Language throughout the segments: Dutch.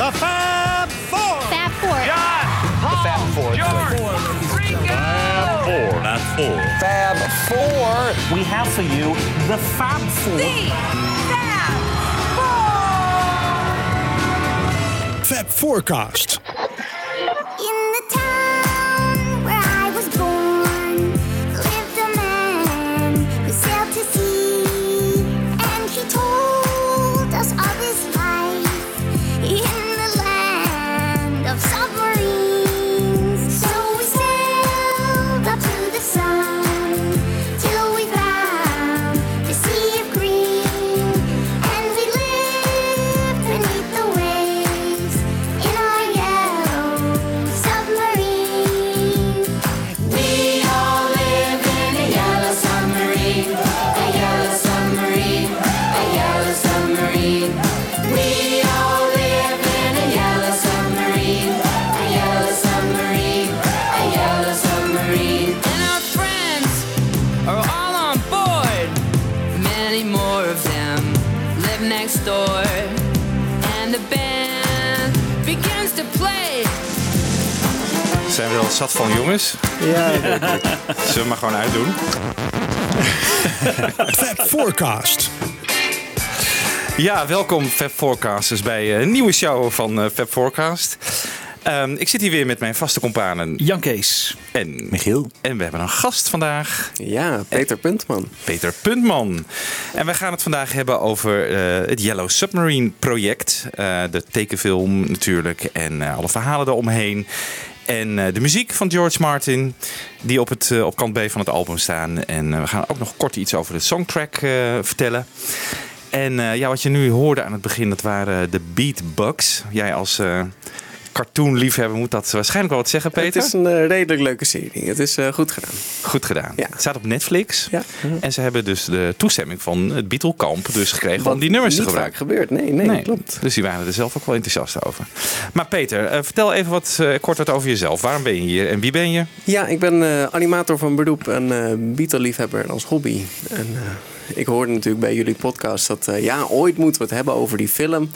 The Fab Four. Fab Four. John, Paul, Fab Four. George, Ringo. Four. Not four. Fab Four. We have for you the Fab Four. Fab Forecast. Zat van jongens? Ja, Zullen we maar gewoon uitdoen? Fab Forecast. Ja, welkom Fab Forecasters bij eh, een nieuwe show van eh, Fab Forecast. Ehm, ik zit hier weer met mijn vaste companen Jan Kees. en Michiel. En we hebben een gast vandaag, ja Peter Puntman. Peter Puntman. En wij gaan het vandaag hebben over eh, het Yellow Submarine project. Eh, de tekenfilm natuurlijk en eh, alle verhalen eromheen. En eh, de muziek van George Martin, die op, het, eh, op kant B van het album staan. En eh, we gaan ook nog kort iets over de songtrack vertellen. En ja, wat je nu hoorde aan het begin, dat waren de Beatbugs. Jij als cartoonliefhebber moet dat waarschijnlijk wel wat zeggen, Peter. Het is een eh, redelijk leuke serie. Het is eh, goed gedaan. Goed gedaan. Ja. Het staat op Netflix. Ja. En ze hebben dus de toestemming van het Beatlekamp dus gekregen om die nummers te gebruiken. gebeurt. Nee, nee, klopt. Dus die waren er zelf ook wel enthousiast over. Maar Peter, eh, vertel even wat eh, kort wat over jezelf. Waarom ben je hier en wie ben je? Ja, ik ben animator van beroep en Beatle-liefhebber als hobby. En ik hoorde natuurlijk bij jullie podcast dat ja, ooit moeten we het hebben over die film.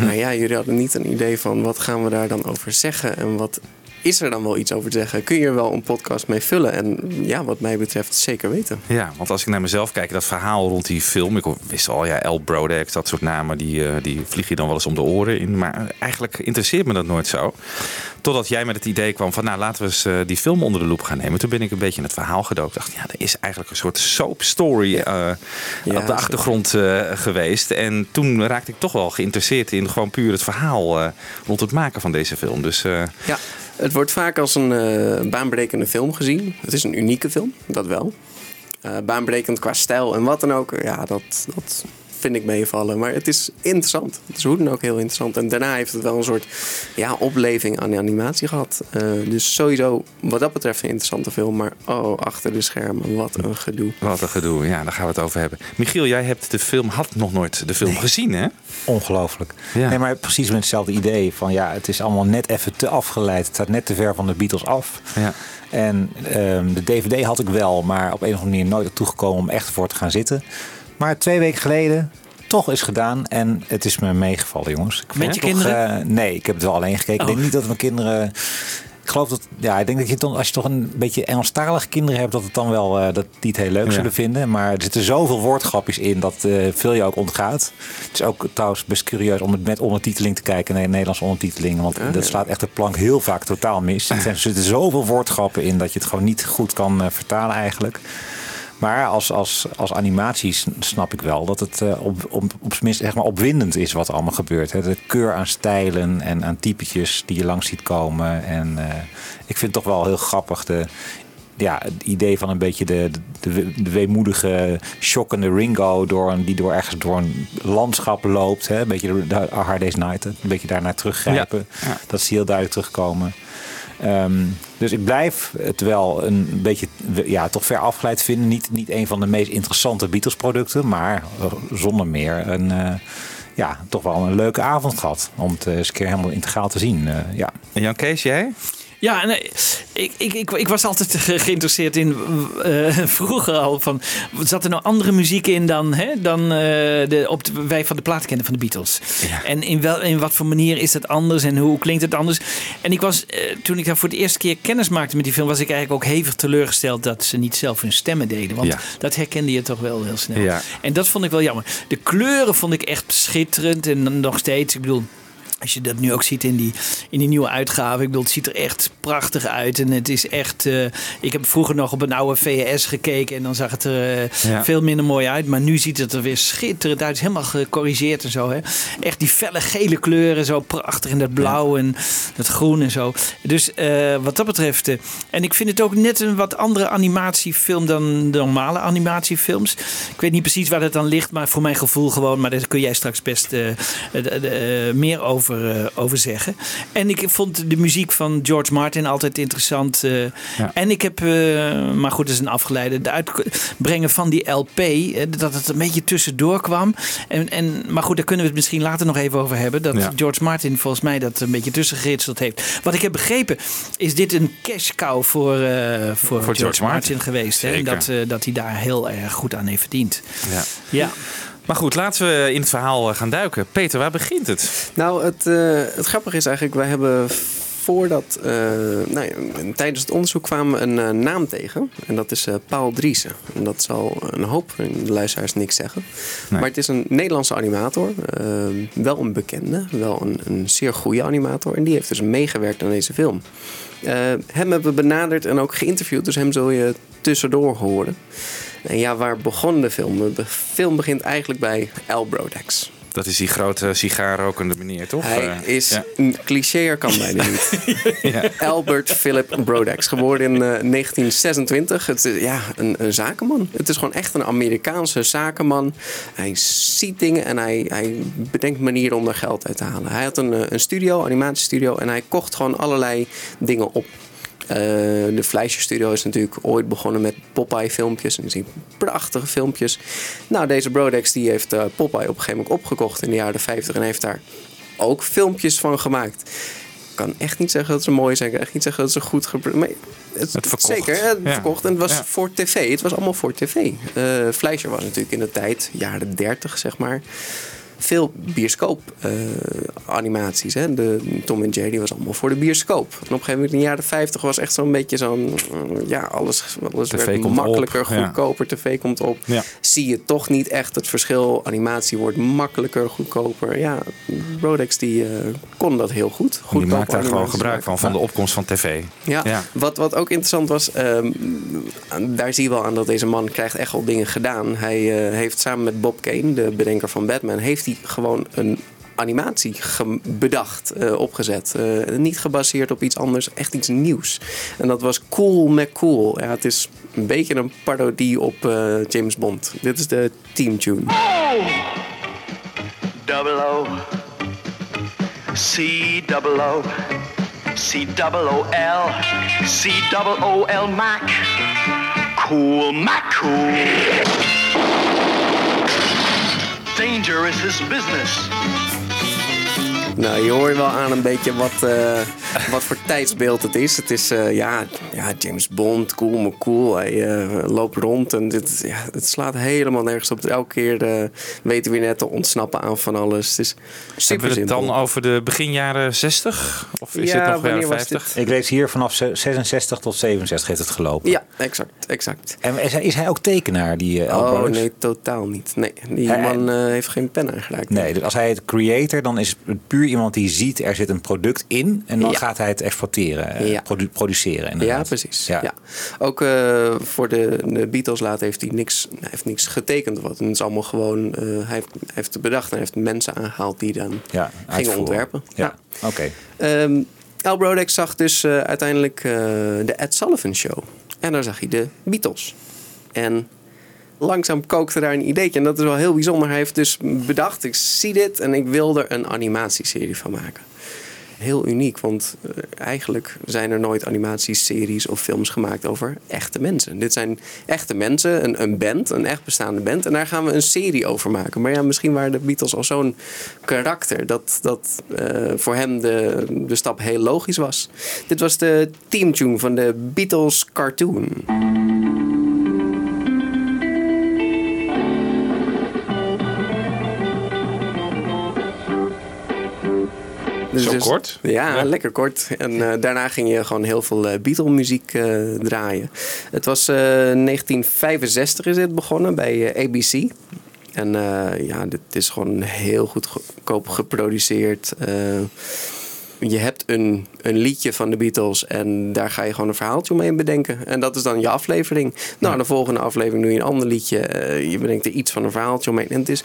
Maar ja, jullie hadden niet een idee van wat gaan we daar dan over zeggen en wat is er dan wel iets over te zeggen? Kun je er wel een podcast mee vullen? En ja, wat mij betreft zeker weten. Ja, want als ik naar mezelf kijk, dat verhaal rond die film. Ik wist al, ja, El Brodex, dat soort namen, die, eh, die vlieg je dan wel eens om de oren in. Maar eigenlijk interesseert me dat nooit zo. Totdat jij met het idee kwam van, nou laten we eens eh, die film onder de loep gaan nemen. Toen ben ik een beetje in het verhaal gedoken. Dacht, ja, er is eigenlijk een soort soap story eh, Ja, op de achtergrond geweest. En toen raakte ik toch wel geïnteresseerd in gewoon puur het verhaal rond het maken van deze film. Dus Ja, het wordt vaak als een eh, baanbrekende film gezien. Het is een unieke film, dat wel. Eh, baanbrekend qua stijl en wat dan ook. Ja, dat, dat vind ik meevallen. Maar het is interessant. Het is hoe dan ook heel interessant. En daarna heeft het wel een soort ja, opleving aan de animatie gehad. Eh, dus sowieso wat dat betreft een interessante film. Maar oh, achter de schermen, wat een gedoe. wat een gedoe. Ja, daar gaan we het over hebben. Michiel, jij hebt de film, had nog nooit de film gezien, hè? Ongelooflijk. Ja. Nee, maar precies met hetzelfde idee van ja, het is allemaal net even te afgeleid. Het staat net te ver van de Beatles af. Ja. En ehm, de DVD had ik wel, maar op een of andere manier nooit toegekomen om echt voor te gaan zitten. Maar twee weken geleden toch is gedaan en het is me meegevallen, jongens. Ik Met je toch, kinderen? eh, nee, ik heb het wel alleen gekeken. Ik denk niet dat mijn kinderen. Ik geloof dat, ja, ik denk dat je dan, als je toch een beetje Engelstalige kinderen hebt, dat het dan wel, eh, dat die het heel leuk Ja. zullen vinden. Maar er zitten zoveel woordgrapjes in dat eh, veel je ook ontgaat. Het is ook trouwens best curieus om het met ondertiteling te kijken, nee, Nederlandse ondertiteling. Want dat slaat echt de plank heel vaak totaal mis. Er zitten zoveel woordgrappen in dat je het gewoon niet goed kan vertalen eigenlijk. Maar als, als, als animatie snap ik wel dat het eh, op, op, minst zeg maar opwindend is wat er allemaal gebeurt. Hè. De keur aan stijlen en aan typetjes die je langs ziet komen. En eh, ik vind het toch wel heel grappig de, ja, het idee van een beetje de, de, de, weemoedige, shockende Ringo door een, die door ergens door een landschap loopt. Hè. Een beetje de, de Hard Day's Night. Een beetje daarnaar teruggrijpen. Ja, ja. Dat zie je heel duidelijk terugkomen. Ehm, dus ik blijf het wel een beetje ja, toch ver afgeleid vinden. Niet, niet een van de meest interessante Beatles producten, maar zonder meer een, eh, ja, toch wel een leuke avond gehad. Om het eens een keer helemaal integraal te zien. eh, ja. En Jan Kees, jij? Ja, nee, ik, ik, ik, ik was altijd ge- geïnteresseerd in, eh, vroeger al, van, zat er nou andere muziek in dan, hè, dan eh, de, op de, wij van de plaat kennen van de Beatles? En in, wel, in wat voor manier is het anders en hoe klinkt het anders? En ik was, eh, toen ik daar voor de eerste keer kennis maakte met die film, was ik eigenlijk ook hevig teleurgesteld dat ze niet zelf hun stemmen deden. Want Ja. dat herkende je toch wel heel snel. Ja. En dat vond ik wel jammer. De kleuren vond ik echt schitterend. En nog steeds, ik bedoel. Als je dat nu ook ziet in die, in die nieuwe uitgave. Ik bedoel, het ziet er echt prachtig uit. En het is echt. eh, ik heb vroeger nog op een oude VHS gekeken. En dan zag het er eh, Ja. veel minder mooi uit. Maar nu ziet het er weer schitterend uit. Het is helemaal gecorrigeerd en zo. Hè? Echt die felle gele kleuren. Zo prachtig. En dat blauw en dat groen en zo. Dus eh, wat dat betreft. en ik vind het ook net een wat andere animatiefilm dan de normale animatiefilms. Ik weet niet precies waar dat dan ligt. Maar voor mijn gevoel gewoon. Maar daar kun jij straks best meer over, eh, over zeggen. En ik vond de muziek van George Martin altijd interessant. eh, En ik heb, eh, maar goed, dat is een afgeleide. De uitbrengen van die LP. dat het een beetje tussendoor kwam. En, en, maar goed, daar kunnen we het misschien later nog even over hebben. Dat Ja. George Martin volgens mij dat een beetje tussengeritseld heeft. Wat ik heb begrepen, is dit een cash cow voor, eh, voor, George, George Martin, Martin. geweest. Hè? Dat, dat hij daar heel erg goed aan heeft verdiend. Ja. Ja. Maar goed, laten we in het verhaal eh, gaan duiken. Peter, waar begint het? Nou, het, eh, het grappige is eigenlijk, wij hebben voordat, eh, nou ja, tijdens het onderzoek kwamen we een naam tegen. En dat is eh, Paul Driessen. En dat zal een hoop de luisteraars niks zeggen. Nee. Maar het is een Nederlandse animator. eh, wel een bekende, wel een, een zeer goede animator. En die heeft dus meegewerkt aan deze film. Hem hebben we benaderd en ook geïnterviewd. Dus hem zul je tussendoor horen. En ja, waar begon de film? De film begint eigenlijk bij Al Brodex. Dat is die grote sigaarrokende meneer, toch? Hij Eh, is ja. een clichéer kan bijna niet. Albert Philip Brodex, geboren in eh, 1926. Het is ja, een, een zakenman. Het is gewoon echt een Amerikaanse zakenman. Hij ziet dingen en hij, hij bedenkt manieren om er geld uit te halen. Hij had een, eh, een studio, animatiestudio, en hij kocht gewoon allerlei dingen op. Eh, de Fleischer-studio is natuurlijk ooit begonnen met Popeye-filmpjes. En die prachtige filmpjes. Nou, deze Brodex die heeft eh, Popeye op een gegeven moment opgekocht in de jaren 50 en heeft daar ook filmpjes van gemaakt. Ik kan echt niet zeggen dat ze mooi zijn. Ik kan echt niet zeggen dat ze goed gebruikt maar het, Het verkocht. Zeker, het Ja. verkocht. En het was Ja. voor tv. Het was allemaal voor tv. Eh Fleischer was natuurlijk in de tijd, jaren 30 zeg maar. Veel bioscoop-animaties. hè. de Tom en Jerry was allemaal voor de bioscoop. En op een gegeven moment in de jaren 50 was echt zo'n beetje zo'n... mm, Ja, alles, alles TV werd makkelijker, op, ja. goedkoper. TV komt op. Ja. Zie je toch niet echt het verschil. Animatie wordt makkelijker, goedkoper. Ja, Brodex die eh, kon dat heel goed. Die Goedkope maakt daar gewoon gebruik van, van de opkomst van tv. Ja, Ja. Wat, wat ook interessant was, ehm, daar zie je wel aan dat deze man krijgt echt wel dingen gedaan. Hij eh, heeft samen met Bob Kane, de bedenker van Batman, heeft hij gewoon een animatie bedacht, eh, opgezet. Eh, niet gebaseerd op iets anders, echt iets nieuws. En dat was Cool McCool. Ja, het is een beetje een parodie op eh, James Bond. Dit is de team tune. Double O. C double O. C double O L. C double O L Mac. Cool Mac Cool. Danger is his business. Nou, je hoort wel aan een beetje wat, eh, wat voor tijdsbeeld het is. Het is, eh, ja, ja, James Bond, cool, maar cool. Hij eh, loopt rond en dit, ja, het slaat helemaal nergens op. Elke keer eh, weten we net te ontsnappen aan van alles. Het is super Hebben we het simpel. dan over de begin jaren 60? Of is Ja, het nog jaren was 50? Ik lees hier vanaf ze- 66 tot 67 heeft het gelopen. Ja, exact, exact. En is hij, is hij ook tekenaar, die uh, Oh, nee, totaal niet. Nee, die Hij- man heeft geen pen aangeraakt. Nee, dus als hij het creator, dan is het puur iemand die ziet er zit een product in en dan Ja. gaat hij het exploiteren, eh, Ja. produ- produceren. Ja, precies. Ja. Ja. Ook eh, voor de, de Beatles later heeft hij niks, hij heeft niks getekend. Wat. En het is allemaal gewoon, eh, hij, heeft, hij heeft bedacht en heeft mensen aangehaald die dan Ja, gingen uitvoeren. ontwerpen. Ja, oké. Ehm, Al Brodex zag dus uiteindelijk de Ed Sullivan Show. En daar zag hij de Beatles. En langzaam kookte daar een ideetje. En dat is wel heel bijzonder. Hij heeft dus bedacht, ik zie dit en ik wil er een animatieserie van maken. heel uniek. Want eh, eigenlijk zijn er nooit animatieseries of films gemaakt over echte mensen. Dit zijn echte mensen, een, een band, een echt bestaande band. En daar gaan we een serie over maken. Maar ja, misschien waren de Beatles al zo'n karakter dat, dat eh, voor hem de, de stap heel logisch was. Dit was de teamtune van de Beatles cartoon. Zo kort? Dus Ja, lekker kort. En eh, daarna ging je gewoon heel veel eh, Beatle-muziek eh, draaien. Het was eh, 1965 is dit begonnen bij ABC. En ja, dit is gewoon heel goedkoop geproduceerd. Je hebt een, een liedje van de Beatles en daar ga je gewoon een verhaaltje omheen bedenken. En dat is dan je aflevering. Nou, de volgende aflevering doe je een ander liedje. Je bedenkt er iets van een verhaaltje omheen. En het is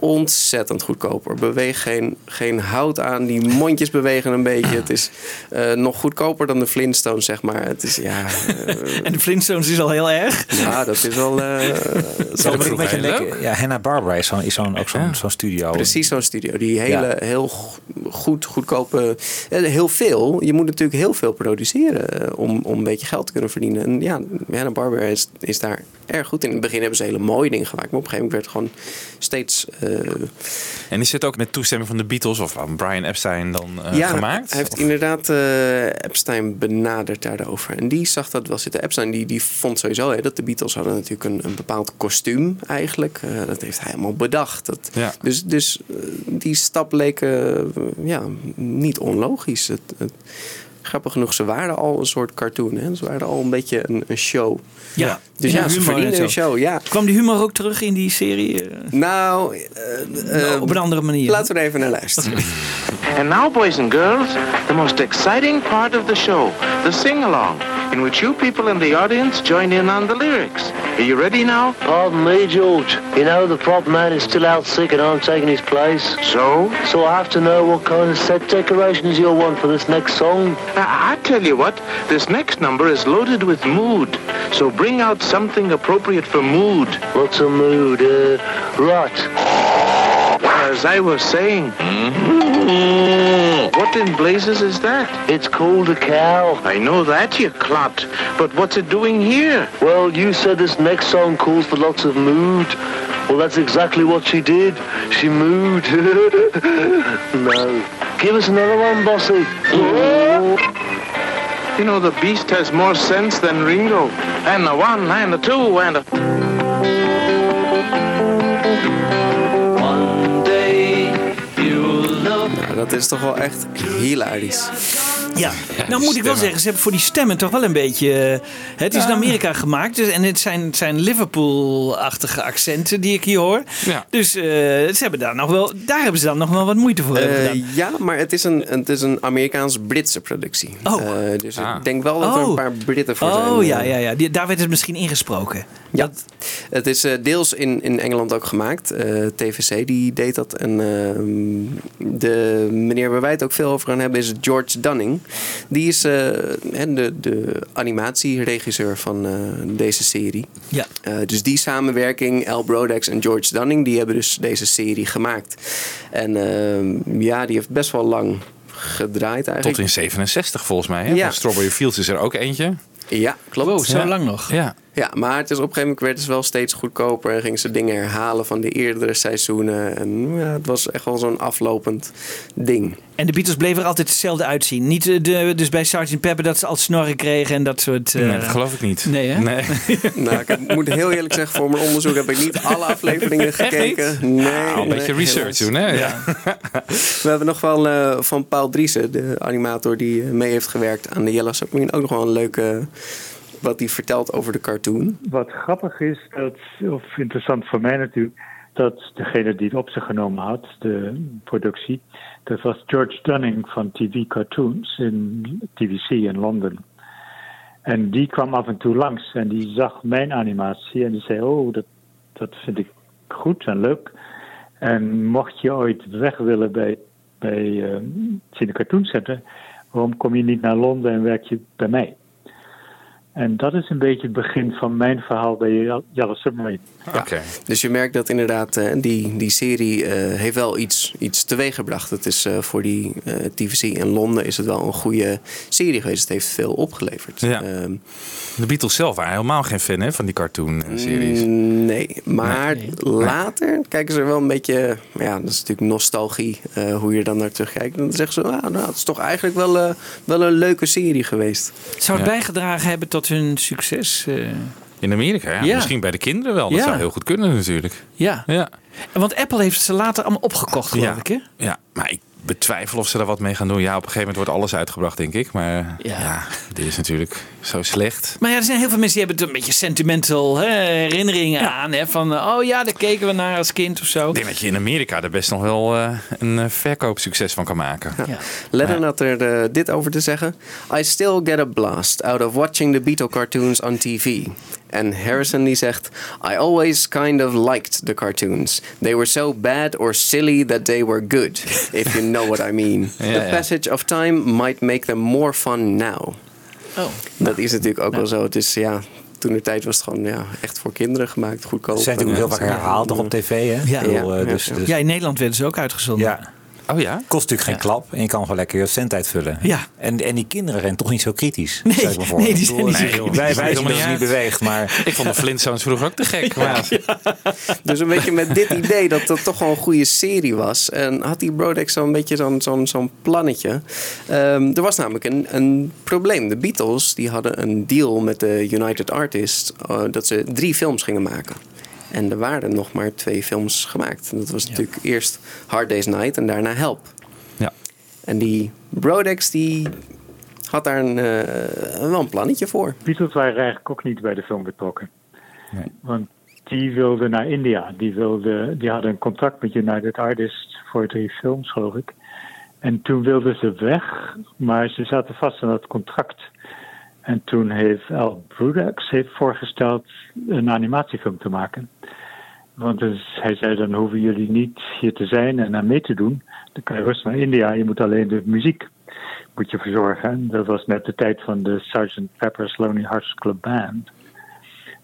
ontzettend goedkoper. Beweeg geen, geen hout aan. Die mondjes bewegen een beetje. Het is eh, nog goedkoper dan de Flintstones, zeg maar. Het is, ja... eh, En de Flintstones is al heel erg. ja, dat is wel... eh, Ja, dat ik een beetje denken. Ja, Hanna-Barbera is, zo'n is zo'n ook zo'n zo'n studio. Precies zo'n studio. Die hele, Ja. heel go- goed, goedkope... Heel veel. Je moet natuurlijk heel veel produceren om, om een beetje geld te kunnen verdienen. En ja, Hanna-Barbera is, is daar erg goed in. In het begin hebben ze hele mooie dingen gemaakt. Maar op een gegeven moment werd het gewoon steeds... eh, En is het ook met toestemming van de Beatles of van Brian Epstein dan eh, ja, gemaakt? hij heeft Of- inderdaad eh, Epstein benaderd daarover. En die zag dat wel zitten. Epstein die, die vond sowieso hè, dat de Beatles hadden natuurlijk een, een bepaald kostuum eigenlijk. Eh, dat heeft hij helemaal bedacht. Dat, Ja. Dus, dus die stap leek ja, niet onlogisch. Het, het- grappig genoeg, ze waren al een soort cartoon. Hè? Ze waren al een beetje een, een show. Ja. Dus ja, de ze humor en verdienden een zo. show. Ja. Kwam die humor ook terug in die serie? eh, Nou, eh, eh, op een andere manier. laten we er even naar luisteren. And now, boys and girls, the most exciting part of the show, the sing-along, in which you people in the audience join in on the lyrics. Are you ready now? Pardon me, George. You know the prop man is still out sick and I'm taking his place. So? So I have to know what kind of set decorations you'll want for this next song. I, I tell you what, this next number is loaded with mood. So bring out something appropriate for mood. What's a mood? Uh, right. As I was saying, what in blazes is that? It's called a cow. I know that, you clot. But what's it doing here? Well, you said this next song calls for lots of mood. Well, that's exactly what she did. She mooed. no. Give us another one, bossy. You know, the beast has more sense than Ringo. And a one, and a two, and a... One day you'll know. Nou, dat is toch wel echt hilarisch. Ja, nou moet ik wel zeggen, ze hebben voor die stemmen toch wel een beetje... eh, het is in Amerika gemaakt dus, en het zijn, het zijn Liverpool-achtige accenten die ik hier hoor. Ja. Dus eh, ze hebben daar, nog wel, daar hebben ze dan nog wel wat moeite voor Eh, gedaan. ja, maar het is een, het is een Amerikaans-Britse productie. Oh. Eh, dus Ah. ik denk wel dat er Oh. een paar Britten voor zijn. Oh ja, ja, ja. Die- daar werd het misschien ingesproken. Ja, het is eh, deels in, in Engeland ook gemaakt. Eh, TVC die deed dat. En ehm, de meneer waar wij het ook veel over gaan hebben is George Dunning. Die is eh, hè, de, de animatieregisseur van eh, deze serie. Ja. Eh, dus die samenwerking, Al Brodex en George Dunning, die hebben dus deze serie gemaakt. En ehm, ja, die heeft best wel lang gedraaid eigenlijk. Tot in 67 volgens mij. Hè? Ja. Van Strawberry Fields is er ook eentje. Ja, klopt. Wow, zo Ja. lang nog. Ja. Ja, maar het is op een gegeven moment werd het wel steeds goedkoper en gingen ze dingen herhalen van de eerdere seizoenen. En ja, het was echt wel zo'n aflopend ding. En de Beatles bleven er altijd hetzelfde uitzien. Niet eh, de, dus bij Sgt. Pepper dat ze al snorren kregen en dat soort... eh, Nee, dat geloof ik niet. Nee, hè? Nee. Nou, ik moet heel eerlijk zeggen, voor mijn onderzoek heb ik niet alle afleveringen gekeken. Nee, Nou, een beetje nee, research doen, hè? Ja. We hebben nog wel eh, van Paul Driessen, de animator die mee heeft gewerkt aan de Yellow Submarine, ook nog wel een leuke wat hij vertelt over de cartoon. Wat grappig is, of interessant voor mij natuurlijk, dat degene die het op zich genomen had, de productie, dat was George Dunning van TV Cartoons in TVC in Londen. En die kwam af en toe langs en die zag mijn animatie en die zei: Oh, dat, dat vind ik goed en leuk. En mocht je ooit weg willen bij, bij eh, Cine Cartoon Center, waarom kom je niet naar Londen en werk je bij mij? En dat is een beetje het begin van mijn verhaal bij Yellow Submarine. Oké. Dus je merkt dat inderdaad eh, die, die serie eh, heeft wel iets, iets teweeggebracht. Het is eh, voor die eh TVC in Londen is het wel een goede serie geweest. Het heeft veel opgeleverd. Ja. Ehm, De Beatles zelf waren helemaal geen fan hè, van die cartoon-series. Mm, Nee, maar later kijken ze er wel een beetje... Ja, dat is natuurlijk nostalgie, eh, hoe je er dan naar terugkijkt. Dan zeggen ze, ah, nou, het is toch eigenlijk wel, eh, wel een leuke serie geweest. Zou het Ja. bijgedragen hebben tot hun succes? eh? In Amerika, ja. Ja. Misschien bij de kinderen wel. Dat Ja. zou heel goed kunnen natuurlijk. ja. Ja. Want Apple heeft ze later allemaal opgekocht, geloof Ja. ik, hè? ja, maar ik betwijfel of ze daar wat mee gaan doen. Ja, op een gegeven moment wordt alles uitgebracht, denk ik. Maar Ja. ja, dit is natuurlijk zo slecht. Maar ja, er zijn heel veel mensen die hebben er een beetje sentimental hè, herinneringen aan. Hè, van, eh, oh ja, daar keken we naar als kind of zo. Ik denk dat je in Amerika er best nog wel eh, een eh, verkoopsucces van kan maken. Ja. Lennon had er dit over te zeggen. I still get a blast out of watching the Beatle cartoons on TV. En Harrison die zegt... I always kind of liked the cartoons. They were so bad or silly that they were good. If you know what I mean. Ja, the ja. passage of time might make them more fun now. Oh. Dat is natuurlijk ook wel zo. Het is ja... Toen de tijd was het gewoon ja, echt voor kinderen gemaakt, goedkoop. Ze zijn natuurlijk heel vaak ja, herhaald nog op tv. Hè? Ja. Bedoel, eh, dus, ja. dus- Ja, in Nederland werden ze ook uitgezonden. ja. Oh ja? Kost natuurlijk geen klap en je kan gewoon lekker je cent uitvullen. Ja. En, en die kinderen zijn toch niet zo kritisch. Nee, me voor. nee, die zijn niet zo nee, kritisch. Wij, wij Maakt zien dat helemaal het niet beweegt, maar Ik vond de Flintstones vroeger ook te gek. Maar Dus een beetje met dit idee dat dat toch wel een goede serie was. En had die Brodex zo'n beetje zo'n zo'n zo'n plannetje. Ehm, er was namelijk een, een probleem. De Beatles die hadden een deal met de United Artists... eh, dat ze drie films gingen maken. En er waren nog maar twee films gemaakt. En dat was natuurlijk eerst Hard Day's Night en daarna Help. ja. En die Brodex die had daar een, eh, wel een plannetje voor. Beatles waren eigenlijk ook niet bij de film betrokken. Nee. Want die wilden naar India. Die, wilden, die hadden een contract met United Artists voor drie films, geloof ik. En toen wilden ze weg, maar ze zaten vast aan dat contract. En toen heeft Al Brudax heeft voorgesteld een animatiefilm te maken. Want dus hij zei, dan hoeven jullie niet hier te zijn en aan mee te doen. Dan kan je rustig naar India, je moet alleen de muziek moet je verzorgen. En dat was net de tijd van de Sgt. Pepper's Lonely Hearts Club Band.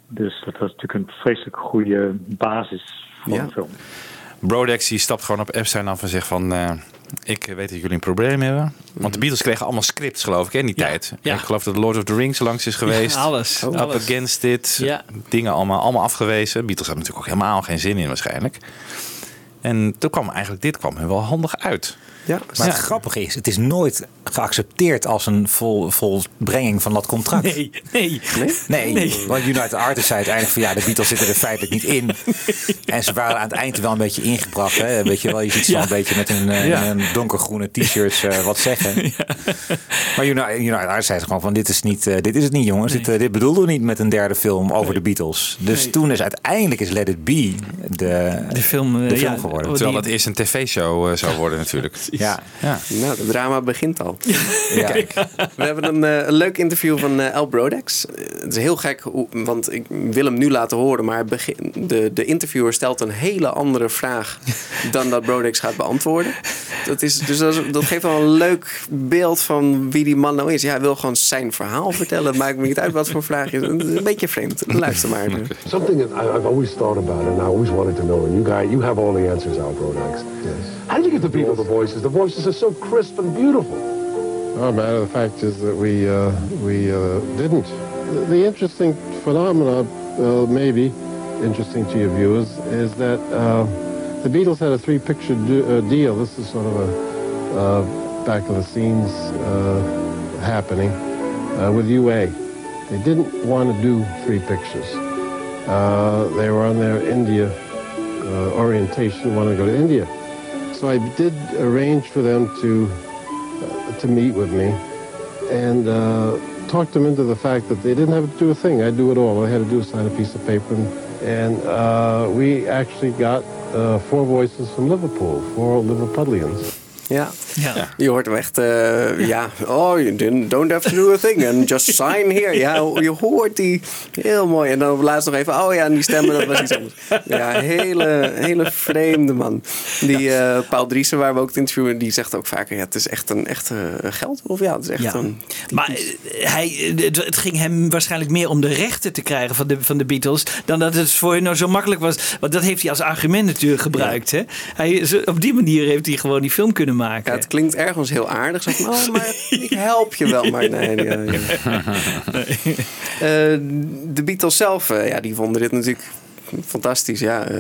Dus dat was natuurlijk een vreselijk goede basis voor Ja. een film. Brodex die stapt gewoon op Epstein af en zegt van... eh, ik weet dat jullie een probleem hebben. Want de Beatles kregen allemaal scripts, geloof ik, in die Ja, tijd. ja. Ik geloof dat Lord of the Rings langs is geweest. alles. Up alles. Against It. Dingen allemaal, allemaal afgewezen. Beatles hadden natuurlijk ook helemaal geen zin in waarschijnlijk. En toen kwam eigenlijk dit kwam hun wel handig uit. Ja, Maar het grappige is, het is nooit geaccepteerd als een vol, volbrenging van dat contract. Nee, nee. Nee, Nee. want United Artists zei uiteindelijk van ja, de Beatles zitten er feitelijk niet in. En ze waren aan het eind wel een beetje ingebracht. Hè? Weet je wel, je ziet ze Ja. wel een beetje met een, eh, Ja. een donkergroene t-shirt eh, wat zeggen. Maar United, United Artists zei gewoon van dit is, niet, eh, dit is het niet jongens. Dit, dit bedoelden we niet met een derde film over de Beatles. Dus toen is uiteindelijk is Let It Be de, De film, de film ja, geworden. oh, Terwijl het eerst een tv-show zou worden natuurlijk. Ja, Ja. Nou, het drama begint al. ja. We hebben een, eh, een leuk interview van eh Al Brodex. Eh, het is heel gek, hoe, want ik wil hem nu laten horen, maar begin, de, de interviewer stelt een hele andere vraag dan dat Brodex gaat beantwoorden. Dat, is, dus dat, is- dat geeft wel een leuk beeld van wie die man nou is. Ja, hij wil gewoon zijn verhaal vertellen. Het maakt me niet uit wat voor vraag het is. Een beetje vreemd. Luister maar. Something that I've always thought about and I always wanted to know, and you guys, you have all the answers, Al Brodax. Yes. How did you get the people the voices? The voices are so crisp and beautiful. Well, matter of fact is that we uh, we uh, didn't. The, interesting phenomena, uh, maybe interesting to your viewers, is that uh, the Beatles had a three-picture uh, deal. This is sort of a uh, back of the scenes uh, happening with UA. They didn't want to do three pictures. They were on their India orientation, wanted to go to India. So I did arrange for them to uh, to meet with me and uh, talked them into the fact that they didn't have to do a thing. I'd do it all. All they had to do was sign a piece of paper. And, and uh, we actually got uh, four voices from Liverpool, four Liverpudlians. Ja, Ja. Je hoort hem echt, eh, ja, oh, you didn't, don't have to do a thing and just sign here. Ja, je hoort die heel mooi. En dan laatst nog even, oh ja, en die stemmen, dat was iets anders. Ja, hele, hele vreemde man. Die eh, Paul Driessen, waar we ook het interviewen, die zegt ook vaker, ja, het is echt een echte geld. Of ja, het is echt Ja. een... Maar eh, hij, het, ging hem waarschijnlijk meer om de rechten te krijgen van de, van de Beatles. dan dat het voor hem nou zo makkelijk was. Want dat heeft hij als argument natuurlijk gebruikt. Hè? Hij, op die manier heeft hij gewoon die film kunnen maken. Ja, het klinkt ergens heel aardig. Zo van, oh, maar ik help je wel. Maar nee, nee, nee. Eh, de Beatles zelf, eh, ja, die vonden dit natuurlijk fantastisch. Ja, eh,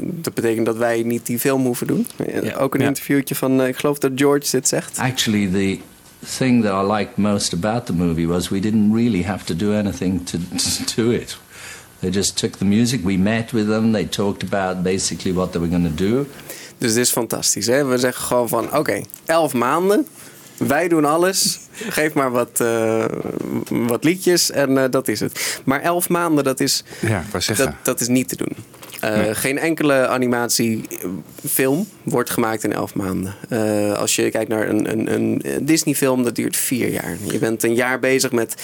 dat betekent dat wij niet die film hoeven doen. Eh, Ook een Ja. interviewtje van, eh, ik geloof dat George dit zegt. Actually, the thing that I liked most about the movie was we didn't really have to do anything to, to do it. They just took the music, we met with them, they talked about basically what they were going to do. Dus dit is fantastisch. Hè? We zeggen gewoon van, oké, elf maanden. Wij doen alles. Geef maar wat, eh, wat liedjes en eh, dat is het. Maar elf maanden, dat is, Ja, dat, dat is niet te doen. Eh, Nee. Geen enkele animatiefilm wordt gemaakt in elf maanden. Eh, als je kijkt naar een, een, een Disney-film, dat duurt vier jaar. Je bent een jaar bezig met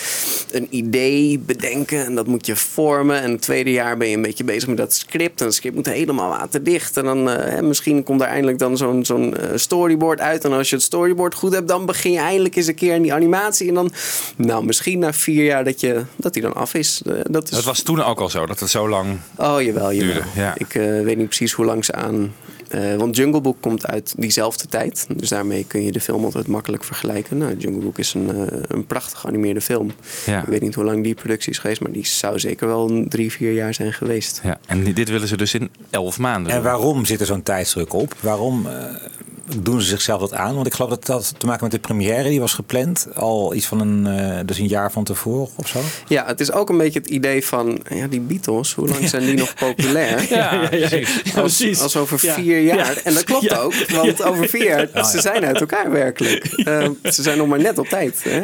een idee bedenken en dat moet je vormen. En het tweede jaar ben je een beetje bezig met dat script. En het script moet helemaal waterdicht. En dan eh, misschien komt er eindelijk dan zo'n zo'n eh, storyboard uit. En als je het storyboard goed hebt, dan begin je eindelijk eens een keer aan die animatie. En dan, nou, misschien na vier jaar dat, je, dat die dan af is. Dat is was toen ook al zo, dat het zo lang... Oh, jawel, jawel. Duurde, ja. Ik weet niet precies hoe lang ze aan... eh, want Jungle Book komt uit diezelfde tijd. Dus daarmee kun je de film altijd makkelijk vergelijken. Nou, Jungle Book is een, eh, een prachtig geanimeerde film. Ja. Ik weet niet hoe lang die productie is geweest... maar die zou zeker wel een drie, vier jaar zijn geweest. Ja, en dit willen ze dus in elf maanden En waarom zit er zo'n tijdsdruk op? Waarom eh, doen ze zichzelf dat aan? Want ik geloof dat dat had te maken met de première. Die was gepland al iets van een, eh, dus een jaar van tevoren of zo. Ja, het is ook een beetje het idee van... Ja, die Beatles, hoe lang zijn die nog populair? Ja, ja, ja, ja, Als, precies. als over Ja. vier jaar. Ja. En dat klopt Ja. ook, want over vier jaar, Ja. ze zijn uit elkaar werkelijk. Eh, ze zijn nog maar net op tijd. Hè?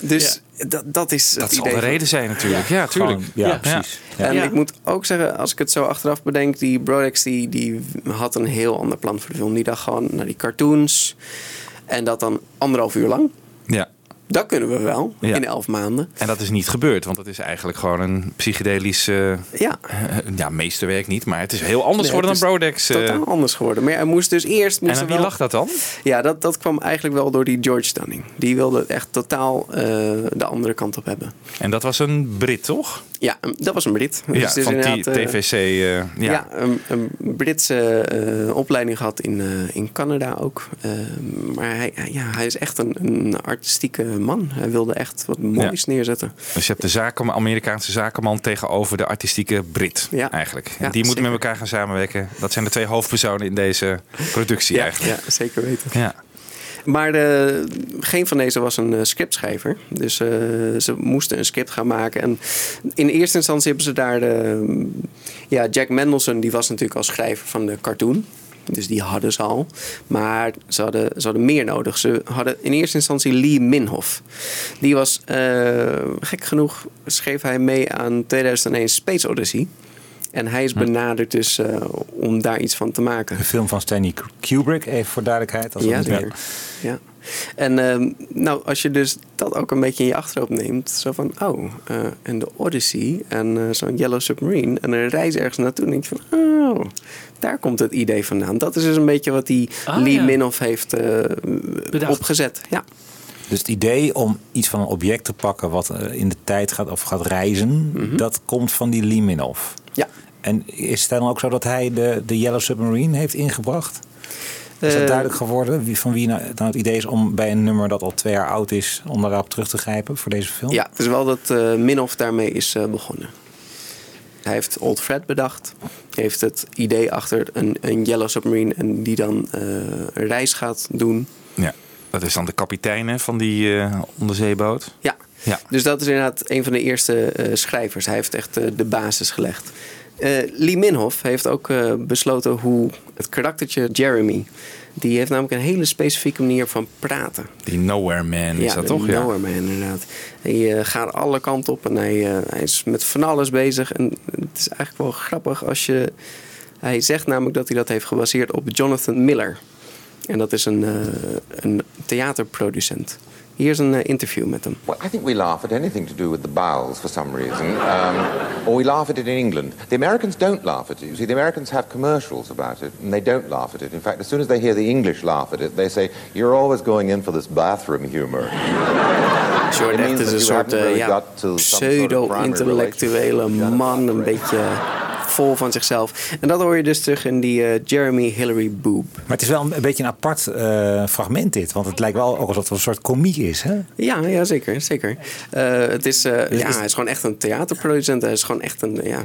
Dus dat, dat is het Dat zal idee de van- reden zijn natuurlijk. Ja, tuurlijk. Gewoon, ja, precies. Ja. En Ja. ik moet ook zeggen, als ik het zo achteraf bedenk, die Brodex die, die had een heel ander plan voor de film. Die dacht gewoon naar die cartoons. En dat dan anderhalf uur lang. Ja. Dat kunnen we wel Ja. in elf maanden. En dat is niet gebeurd, want het is eigenlijk gewoon een psychedelisch eh, Ja. eh, ja, meesterwerk niet, maar het is heel anders geworden dan Brodex. eh. Totaal anders geworden. Maar er moest dus eerst. Moest en wie wel- lag dat dan? Ja, dat, dat kwam eigenlijk wel door die George Dunning. Die wilde echt totaal de andere kant op hebben. En dat was een Brit, toch? Ja, een- dat was een Brit. Ja, Dus van T- eh, TVC. eh, ja. Ja, een, een Britse eh, opleiding gehad in, in Canada ook. Eh, maar hij, ja, hij is echt een, een artistieke man. Hij wilde echt wat moois neerzetten. Dus je hebt de zaken, Amerikaanse zakenman tegenover de artistieke Brit, Ja. eigenlijk. En die moeten met elkaar gaan samenwerken. Dat zijn de twee hoofdpersonen in deze productie eigenlijk. ja, zeker weten. Ja. Maar de, geen van deze was een eh, scriptschrijver. Dus eh, ze moesten een script gaan maken. En in eerste instantie hebben ze daar de... Ja, Jack Mendelson, die was natuurlijk al schrijver van de cartoon. Dus die hadden ze al. Maar ze hadden, ze hadden meer nodig. Ze hadden in eerste instantie Lee Minhoff. Die was, eh, gek genoeg, schreef hij mee aan 2001 Space Odyssey. En hij is benaderd dus eh, om daar iets van te maken. Een film van Stanley Kubrick, even voor duidelijkheid. Als Ja, zeker. Ja. En ehm, nou, als je dus dat ook een beetje in je achterhoofd neemt, zo van, oh, eh, en de Odyssey en eh, zo'n Yellow Submarine en een reis ergens naartoe, dan denk je van, oh, daar komt het idee vandaan. Dat is dus een beetje wat die Ah, Lee ja. Minhoff heeft eh, opgezet. Ja. Dus het idee om iets van een object te pakken wat in de tijd gaat of gaat reizen, dat komt van die Lee Minhoff. Ja. En is het dan ook zo dat hij de, de Yellow Submarine heeft ingebracht? Is dat Eh, duidelijk geworden? Wie, van wie nou, dan het idee is om bij een nummer dat al twee jaar oud is, om daarop terug te grijpen voor deze film? Ja, het is wel dat eh Minhoff daarmee is eh, begonnen. Hij heeft Old Fred bedacht. Hij heeft het idee achter een, een Yellow Submarine en die dan eh, een reis gaat doen. Ja, dat is dan de kapitein hè, van die eh, onderzeeboot. Ja. Ja. Dus dat is inderdaad een van de eerste eh, schrijvers. Hij heeft echt eh, de basis gelegd. Eh, Lee Minhoff heeft ook besloten hoe het karaktertje Jeremy... die heeft namelijk een hele specifieke manier van praten. Die Nowhere Man is ja, dat toch? Ja. Nowhere Man inderdaad. Hij gaat alle kanten op en hij, hij is met van alles bezig. En het is eigenlijk wel grappig als je... Hij zegt namelijk dat hij dat heeft gebaseerd op Jonathan Miller. En dat is een, een theaterproducent. Hier is een eh, interview met hem. Well, I think we laugh at anything to do with the bowels for some reason, um, or we laugh at it in England. The Americans don't laugh at it. You see, the Americans have commercials about it, and they don't laugh at it. In fact, as soon as they hear the English laugh at it, they say, "You're always going in for this bathroom humor." Echt means is that een soort eh, ja, pseudo-intellectuele man, een beetje vol van zichzelf. En dat hoor je dus terug in die eh, Jeremy Hillary Boob. Maar het is wel een, een beetje een apart eh, fragment dit. Want het lijkt wel ook alsof het een soort komiek is. Hè? Ja, ja zeker. zeker. Eh, het is, eh, Dus ja, is- hij is gewoon echt een theaterproducent. Hij is gewoon echt een, ja,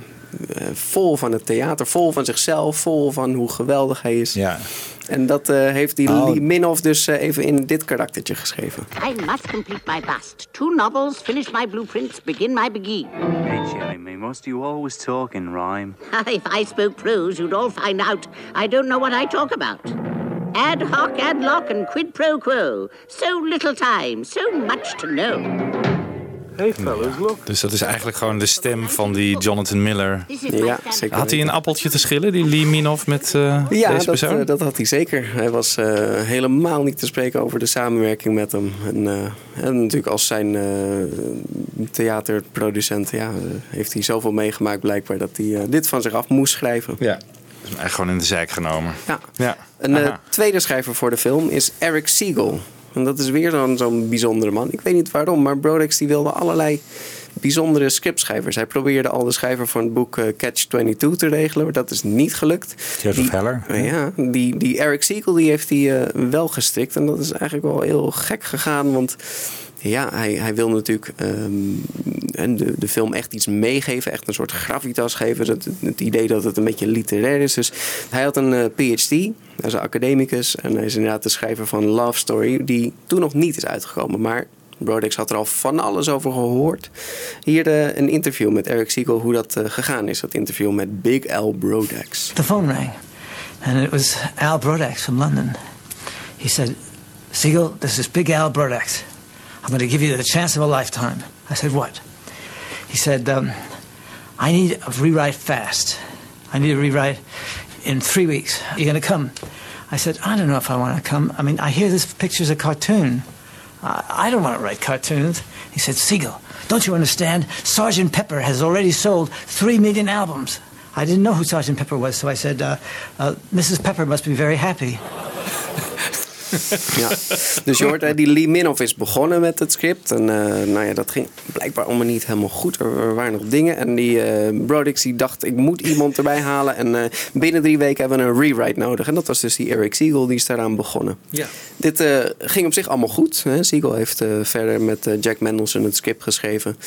eh, vol van het theater, vol van zichzelf, vol van hoe geweldig hij is. Ja. En dat eh, heeft die Oh. Lee Minhoff dus eh, even in dit karaktertje geschreven. I must complete my bust. Two novels, finish my blueprints, begin my begin. Hey, Jeremy, must you always talk in rhyme? If I spoke prose, you'd all find out I don't know what I talk about. Ad hoc, ad loc, and quid pro quo. So little time, so much to know. Hey fellas, look. Dus dat is eigenlijk gewoon de stem van die Jonathan Miller. Ja, zeker. Had hij een appeltje te schillen, die Lee Minhoff, met eh, Ja, deze dat, persoon? eh, dat had hij zeker. Hij was eh, helemaal niet te spreken over de samenwerking met hem. En, eh, en natuurlijk als zijn eh, theaterproducent ja, heeft hij zoveel meegemaakt blijkbaar dat hij dit van zich af moest schrijven. Ja. Echt gewoon in de zijk genomen. Ja. ja. Een eh, Aha. tweede schrijver voor de film is Eric Siegel. En dat is weer zo'n zo'n bijzondere man. Ik weet niet waarom, maar Brodex die wilde allerlei bijzondere scriptschrijvers. Hij probeerde al de schrijver van het boek eh, Catch-22 te regelen, maar dat is niet gelukt. Joseph Die- Heller. eh, Ja, die, die Eric Siegel die heeft hij eh, wel gestrikt. En dat is eigenlijk wel heel gek gegaan, want... Ja, hij, hij wil natuurlijk ehm, en de, de film echt iets meegeven. Echt een soort gravitas geven. Het, het idee dat het een beetje literair is. Dus hij had een eh, PhD. Hij is een academicus. En hij is inderdaad de schrijver van Love Story. Die toen nog niet is uitgekomen. Maar Brodex had er al van alles over gehoord. Hier eh, een interview met Eric Siegel. Hoe dat eh, gegaan is. Dat interview met Big L Brodex. The phone rang, and it was Al Brodax from London. He said, Siegel, this is Big Al Brodax. I'm going to give you the chance of a lifetime. I said, What? He said, um, I need a rewrite fast. I need a rewrite in three weeks. Are You're going to come? I said, I don't know if I want to come. I mean, I hear this picture's a cartoon. I, I don't want to write cartoons. He said, Siegel, don't you understand? Sergeant Pepper has already sold three million albums. I didn't know who Sergeant Pepper was, so I said, uh, uh, Mrs. Pepper must be very happy. Ja. Dus je hoort, die Lee Minhoff is begonnen met het script. En eh, nou ja, dat ging blijkbaar allemaal niet helemaal goed. Er, er waren nog dingen. En die eh Brodix die dacht, ik moet iemand erbij halen. En eh, binnen drie weken hebben we een rewrite nodig. En dat was dus die Eric Siegel, die is daaraan begonnen. Ja. Dit ging op zich allemaal goed. Hè. Siegel heeft verder met Jack Mendelson het script geschreven.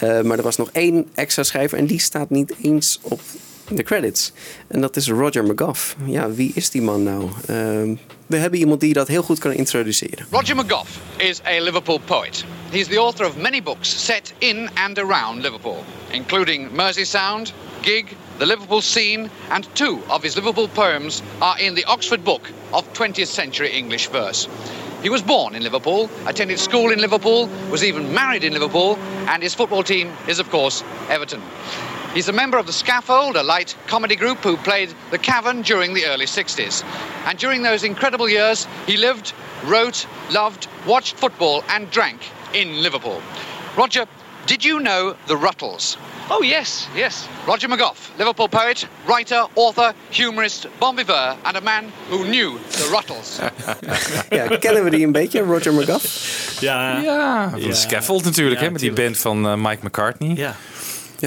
Maar er was nog één extra schrijver en die staat niet eens op de credits. En dat is Roger McGough. Ja, wie is die man nou? Ehm, we hebben iemand die dat heel goed kan introduceren. Roger McGough is a Liverpool poet. He's the author of many books set in and around Liverpool, including Merseysound, Gig, the Liverpool Scene, and two of his Liverpool poems are in the Oxford Book of 20th Century English Verse. He was born in Liverpool, attended school in Liverpool, was even married in Liverpool, and his football team is, of course, Everton. He's a member of the Scaffold, a light comedy group who played the Cavern during the early 60s. And during those incredible years, he lived, wrote, loved, watched football, and drank in Liverpool. Roger, did you know the Ruttles? Oh, yes, yes. Roger McGough, Liverpool poet, writer, author, humorist, bon viveur, and a man who knew the Ruttles. ja, kennen we die een beetje, Roger McGough? Ja, Ja, van de Scaffold natuurlijk, hè, met die band van eh, Mike McCartney. Ja.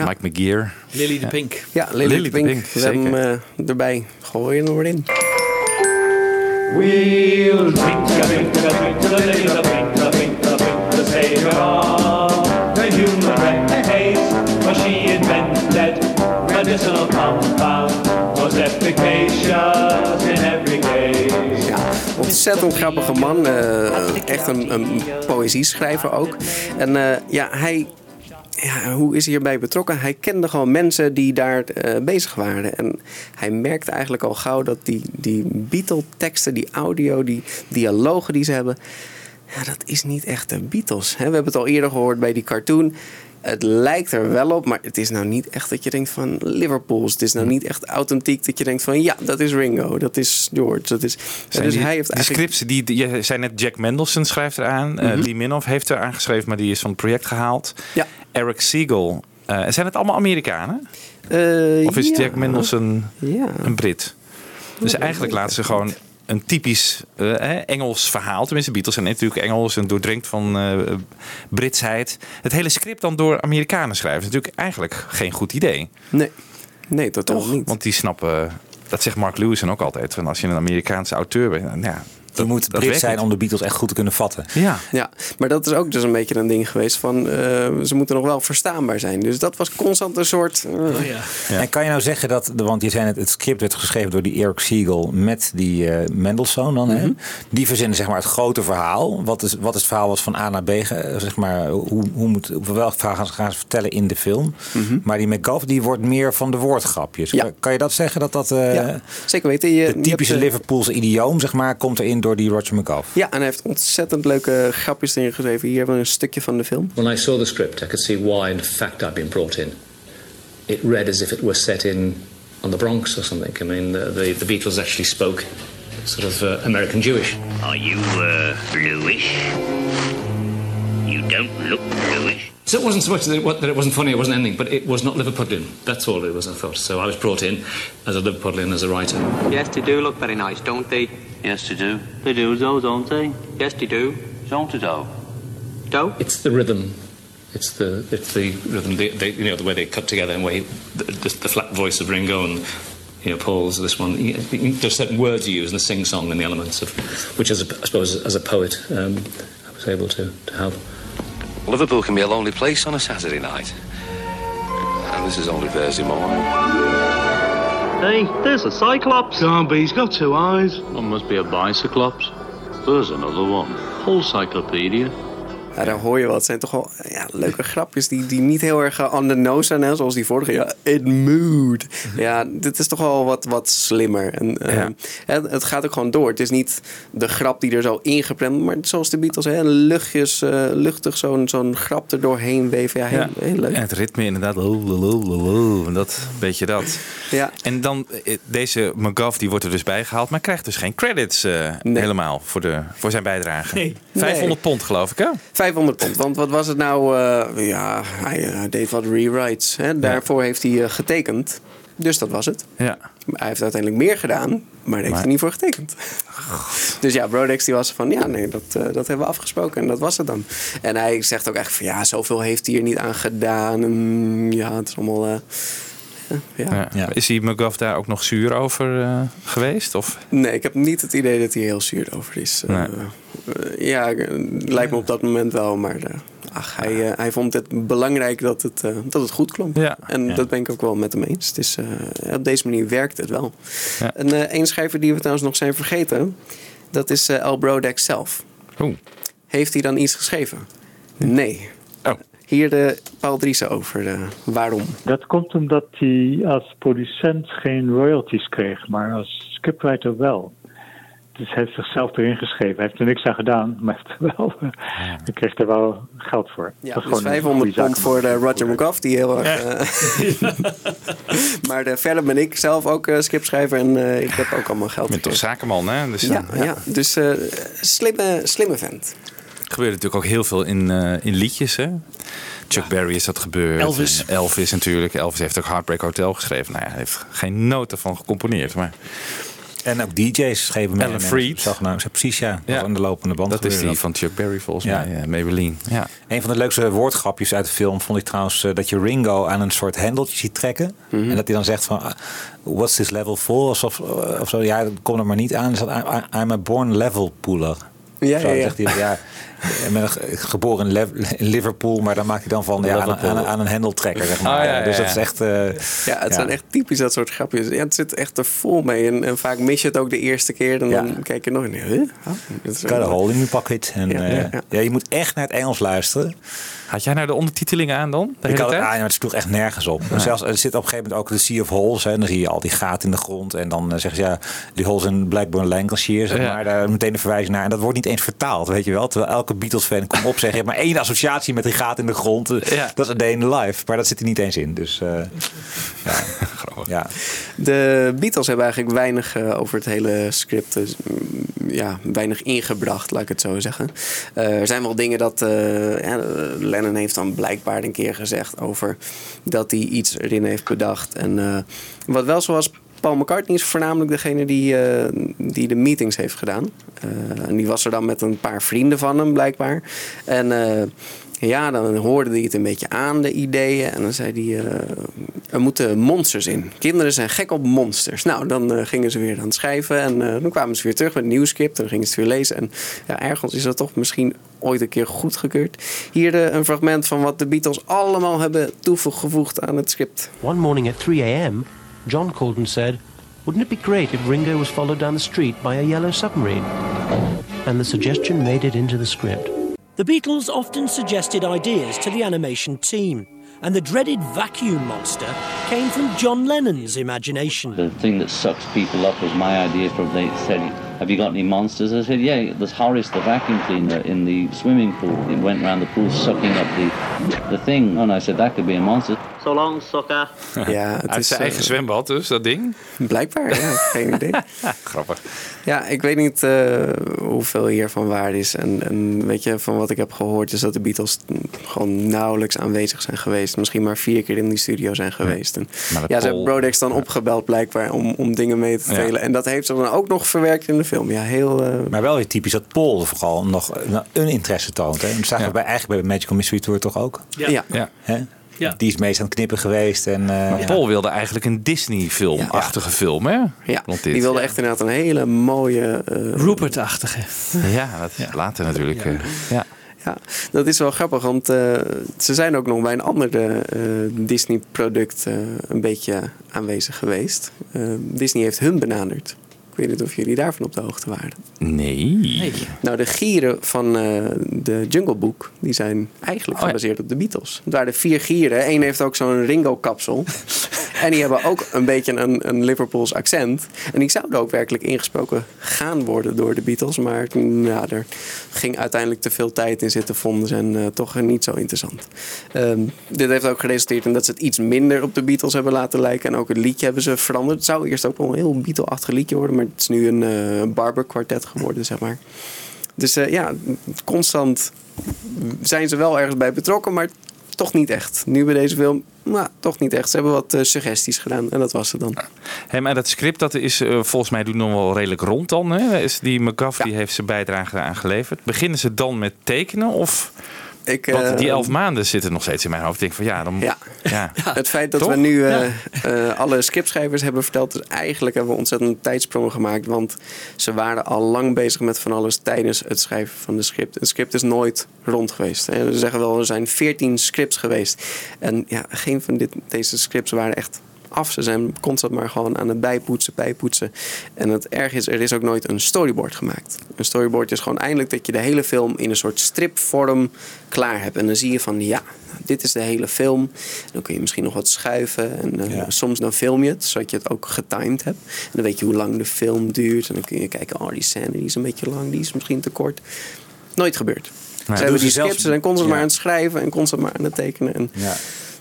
Mike McGear. Lily de Pink. Ja, Lily, de Pink. We hebben hem eh, erbij. Gooi hem erin. We'll drink a drink a drink to the lady, the pink, the pink, the pink, the savior of the human race. For she invented medicinal compound, most efficacious in every case. Ja, ontzettend grappige man. eh, echt een, een poëzieschrijver ook. En eh, ja, hij... Ja, hoe is hij hierbij betrokken? Hij kende gewoon mensen die daar eh, bezig waren. En hij merkte eigenlijk al gauw dat die, die Beatle-teksten, die audio, die dialogen die ze hebben... Ja, dat is niet echt de Beatles. Hè? We hebben het al eerder gehoord bij die cartoon. Het lijkt er wel op, maar het is nou niet echt dat je denkt van Liverpools. Het is nou niet echt authentiek dat je denkt van ja, dat is Ringo, dat is George. Dat is, Zijn dus die, hij heeft eigenlijk... scripts, die, die, je zei net Jack Mendelson schrijft eraan. Eh, Mhm. Lee Minhoff heeft er aangeschreven, maar die is van het project gehaald. Ja. Eric Siegel. Eh, zijn het allemaal Amerikanen? Eh, Of is ja. Jack Mendelson Ja. een Brit? Dus eigenlijk laten ze gewoon een typisch eh, hè, Engels verhaal. Tenminste, Beatles zijn natuurlijk Engels en doordrenkt van eh, Britsheid. Het hele script dan door Amerikanen schrijven is natuurlijk eigenlijk geen goed idee. Nee, nee totaal Toch? niet. Want die snappen, dat zegt Mark Lewis ook altijd. Van als je een Amerikaanse auteur bent, nou ja, Je moet Brit zijn om de Beatles echt goed te kunnen vatten. Ja. Ja, maar dat is ook dus een beetje een ding geweest van eh, ze moeten nog wel verstaanbaar zijn. Dus dat was constant een soort. eh, En kan je nou zeggen dat, want je zei net, het script werd geschreven door die Eric Siegel met die eh Mendelssohn dan. hè? Die verzinnen zeg maar het grote verhaal. Wat is, wat is het verhaal wat van A naar B, zeg maar, hoe, hoe moet, welk verhaal gaan ze, vertellen in de film. Maar die McGuff die wordt meer van de woordgrapjes. Kan, kan je dat zeggen dat dat eh, Ja, zeker weten. Je, het typische je hebt, Liverpoolse idioom zeg maar komt erin door die Roger McGuff? Ja, en hij heeft ontzettend leuke grapjes erin geschreven. Hier hebben we een stukje van de film. When I saw the script, I could see why, in fact, I'd been brought in. It read as if it was set in on the Bronx or something. I mean, the, the, the Beatles actually spoke sort of uh, American Jewish. Are you, uh, bluish? You don't look bluish. So it wasn't so much that it, wa- that it wasn't funny, it wasn't anything, but it was not Liverpudlian. That's all it was, I thought. So I was brought in as a Liverpudlian, as a writer. Yes, they do look very nice, don't they? Yes, they do. They do, though, don't they? Yes, they do. Don't they, though? Do? It's the rhythm. It's the it's the rhythm. The, the, you know the way they cut together and way the, the, the flat voice of Ringo and you know Paul's this one. You- you- There's certain words you use in the sing song and the elements of which, as a, I suppose, as a poet, um, I was able to to have. Liverpool can be a lonely place on a Saturday night. And this is only Thursday morning. Hey, there's a Cyclops. Can't be, he's got two eyes. Well, must be a Bicyclops. There's another one. Whole cyclopedia. Ja, daar hoor je wat. Het zijn toch wel ja, leuke grapjes die, die niet heel erg eh, on the nose zijn. Hè? Zoals die vorige. Ja, it mood. Ja, dit is toch wel wat, wat slimmer. En, eh, het, het gaat ook gewoon door. Het is niet de grap die er zo ingepland maar zoals de Beatles. Hè? Luchtjes, eh, luchtig zo'n zo'n grap er doorheen weven. Ja, heel, Ja. heel leuk. En het ritme inderdaad. oh, Dat beetje dat. Ja. En dan, deze McGuff die wordt er dus bijgehaald, maar krijgt dus geen credits eh, helemaal voor, de, voor zijn bijdrage. Nee. 500 Nee. pond geloof ik hè? 500 pond. Want wat was het nou? eh, ja, hij eh, deed wat rewrites. Hè? Daarvoor heeft hij eh, getekend. Dus dat was het. Ja. Hij heeft uiteindelijk meer gedaan, maar daar heeft Maar- hij niet voor getekend. Dus ja, Brodex die was van, ja nee, dat, dat hebben we afgesproken en dat was het dan. En hij zegt ook echt van, ja, zoveel heeft hij er niet aan gedaan. En, ja, het is allemaal... ja. Ja. Is die McGuff daar ook nog zuur over eh, geweest? Of? Nee, ik heb niet het idee dat hij heel zuur over is. Eh, Nee. eh, ja, lijkt me op dat moment wel, maar eh, ach, hij, hij vond het belangrijk dat het, eh, dat het goed klonk. Ja. En Ja. dat ben ik ook wel met hem eens. Het is, eh, op deze manier werkt het wel. En eh één schrijver die we trouwens nog zijn vergeten, dat is eh Al Brodex zelf. Heeft hij dan iets geschreven? Nee. Hier de Paul Driessen over eh, waarom. Dat komt omdat hij als producent geen royalties kreeg, maar als scriptwriter wel. Dus hij heeft zichzelf erin geschreven. Hij heeft er niks aan gedaan, maar heeft er wel, hij kreeg er wel geld voor. Ja, Dat is dus gewoon een 500 goede pond voor de Roger McGough, die heel erg... eh, maar eh, verder ben ik zelf ook eh, scriptschrijver en eh, ik heb ook allemaal geld Je bent toch zakenman hè? Dus, Ja, eh, ja. dus eh, slimme, slimme vent. Gebeurt natuurlijk ook heel veel in, eh, in liedjes. Hè? Chuck Berry is dat gebeurd. Elvis. En Elvis natuurlijk. Elvis heeft ook Heartbreak Hotel geschreven. Nou ja, hij heeft geen noten van gecomponeerd. Maar En ook DJ's geven mee. Alan Freed. Zogenaamd, ja, precies ja. Aan de lopende band dat is die van Chuck Berry volgens Ja. mij. Ja, Maybelline. Ja. Een van de leukste woordgrapjes uit de film vond ik trouwens eh, dat je Ringo aan een soort hendeltje ziet trekken. Mhm. En dat hij dan zegt van, ah, what's this level for? Alsof, eh, of zo, ja, kom er maar niet aan. Dus dat, I'm a born level pooler. Ja, Zo ja, ja. zegt hij, ja, ik ben ge- geboren in, Lev- in Liverpool, maar dan maakt hij dan van ja, aan, Liverpool. aan, aan een hendeltrekker. Zeg maar. Ah, ja, ja, dus dat is echt... eh, Ja, het zijn echt typisch dat soort grapjes. Ja, het zit echt er vol mee. En, en vaak mis je het ook de eerste keer. En dan kijk je nog en huh? Oh, Got a hole in your pocket. En, Ja, eh, ja, ja, ja. je moet echt naar het Engels luisteren. Had jij nou de ondertitelingen aan dan? De ik had het aan, maar het sloeg echt nergens op. En Zelfs, er zit op een gegeven moment ook de Sea of Holes. Hè, en dan zie je al die gaten in de grond. En dan eh, zeggen ze ja, die holes in Blackburn Lancashire. Zeg Ja. maar, daar meteen een verwijzing naar. En dat wordt niet eens vertaald, weet je wel. Terwijl elke Beatles-fan komt op zeggen... maar één associatie met die gaat in de grond. Dat is A Day in the Life. Maar dat zit er niet eens in. Dus eh, ja. ja. De Beatles hebben eigenlijk weinig eh, over het hele script, dus, ja, weinig ingebracht, laat ik het zo zeggen. Eh, er zijn wel dingen dat eh, ja, Lennon heeft dan blijkbaar een keer gezegd over dat hij iets erin heeft bedacht. En eh, wat wel zo was, Paul McCartney is voornamelijk degene die, eh, die de meetings heeft gedaan. Eh, en die was er dan met een paar vrienden van hem, blijkbaar. En ja, dan hoorde hij het een beetje aan, de ideeën. En dan zei hij, eh, er moeten monsters in. Kinderen zijn gek op monsters. Nou, dan eh, gingen ze weer aan het schrijven. En eh, dan kwamen ze weer terug met een nieuw script. En dan gingen ze het weer lezen. En ja, ergens is dat toch misschien ooit een keer goedgekeurd. Hier een fragment van wat de Beatles allemaal hebben toegevoegd aan het script. One morning at 3 a.m., John called and said, Wouldn't it be great if Ringo was followed down the street by a yellow submarine? And the suggestion made it into the script. The Beatles often suggested ideas to the animation team, and the dreaded vacuum monster came from John Lennon's imagination. The thing that sucks people up was my idea from they said, Have you got any monsters? I said, Yeah, there's Horace the vacuum cleaner in the swimming pool. He went around the pool sucking up the the thing. And I said that could be a monster. So long, sucker. Ja, het Uit is, zijn eh, eigen zwembad dus, dat ding? Blijkbaar, ja. Geen idee. Grappig. Ja, ik weet niet eh, hoeveel hiervan waar is. En, en weet je, van wat ik heb gehoord is dat de Beatles gewoon nauwelijks aanwezig zijn geweest. Misschien maar vier keer in die studio zijn geweest. En, ja, ze hebben Brodex dan opgebeld blijkbaar om, om dingen mee te Ja. delen. En dat heeft ze dan ook nog verwerkt in de film. Ja, heel... eh, Maar wel weer typisch dat Paul vooral nog een- een interesse toont. Hè? Dat zagen we bij, eigenlijk bij de Magical Mystery Tour toch ook? Ja. Ja. Ja. Hè? Ja. Die is meest aan het knippen geweest. En, eh, Maar Paul wilde eigenlijk een Disney-film-achtige film, hè? Ja, die wilde echt inderdaad een hele mooie... eh, Rupert-achtige. Ja, dat is later natuurlijk. eh, ja. Ja, dat is wel grappig, want eh, ze zijn ook nog bij een ander eh, Disney-product eh, een beetje aanwezig geweest. Disney heeft hun benaderd. Ik weet niet of jullie daarvan op de hoogte waren. Nee. Nou, de gieren van eh, de Jungle Book, die zijn eigenlijk Oh ja. gebaseerd op de Beatles. Het waren de vier gieren. Eén heeft ook zo'n Ringo-kapsel. en die hebben ook een beetje een, een Liverpools accent. En die zouden ook werkelijk ingesproken gaan worden door de Beatles. Maar ja, er ging uiteindelijk te veel tijd in zitten, vonden ze. En eh, toch niet zo interessant. Ehm, dit heeft ook geresulteerd in dat ze het iets minder op de Beatles hebben laten lijken. En ook het liedje hebben ze veranderd. Het zou eerst ook wel een heel Beatle-achtig liedje worden. Maar het is nu een eh barber kwartet geworden, zeg maar. Dus eh, ja, constant zijn ze wel ergens bij betrokken, maar toch niet echt. Nu bij deze film, nou, toch niet echt. Ze hebben wat eh, suggesties gedaan en dat was het dan. Hey, maar dat script dat is eh, volgens mij doet nog wel redelijk rond dan. Hè? Is die McGuff die heeft zijn bijdrage aan geleverd. Beginnen ze dan met tekenen of... Ik, Want die eh, elf maanden zitten nog steeds in mijn hoofd. Ik denk van ja, dan... Ja. ja. Het feit dat Toch? we nu eh, eh, alle scriptschrijvers hebben verteld, dus eigenlijk hebben we ontzettend tijdsprongen gemaakt. Want ze waren al lang bezig met van alles tijdens het schrijven van de script. Een script is nooit rond geweest. hè. Ze zeggen wel, er zijn veertien scripts geweest. En ja, geen van dit, deze scripts waren echt af. Ze zijn constant maar gewoon aan het bijpoetsen, bijpoetsen. En het erg is, er is ook nooit een storyboard gemaakt. Een storyboard is gewoon eindelijk dat je de hele film in een soort stripvorm klaar hebt. En dan zie je van, ja, dit is de hele film. Dan kun je misschien nog wat schuiven. En eh, soms dan film je het, zodat je het ook getimed hebt. En dan weet je hoe lang de film duurt. En dan kun je kijken, oh, die scène die is een beetje lang, die is misschien te kort. Nooit gebeurd. ze doen hebben ze die zelfs- scripts en constant ja. maar aan het schrijven en constant maar aan het tekenen. En, Ja.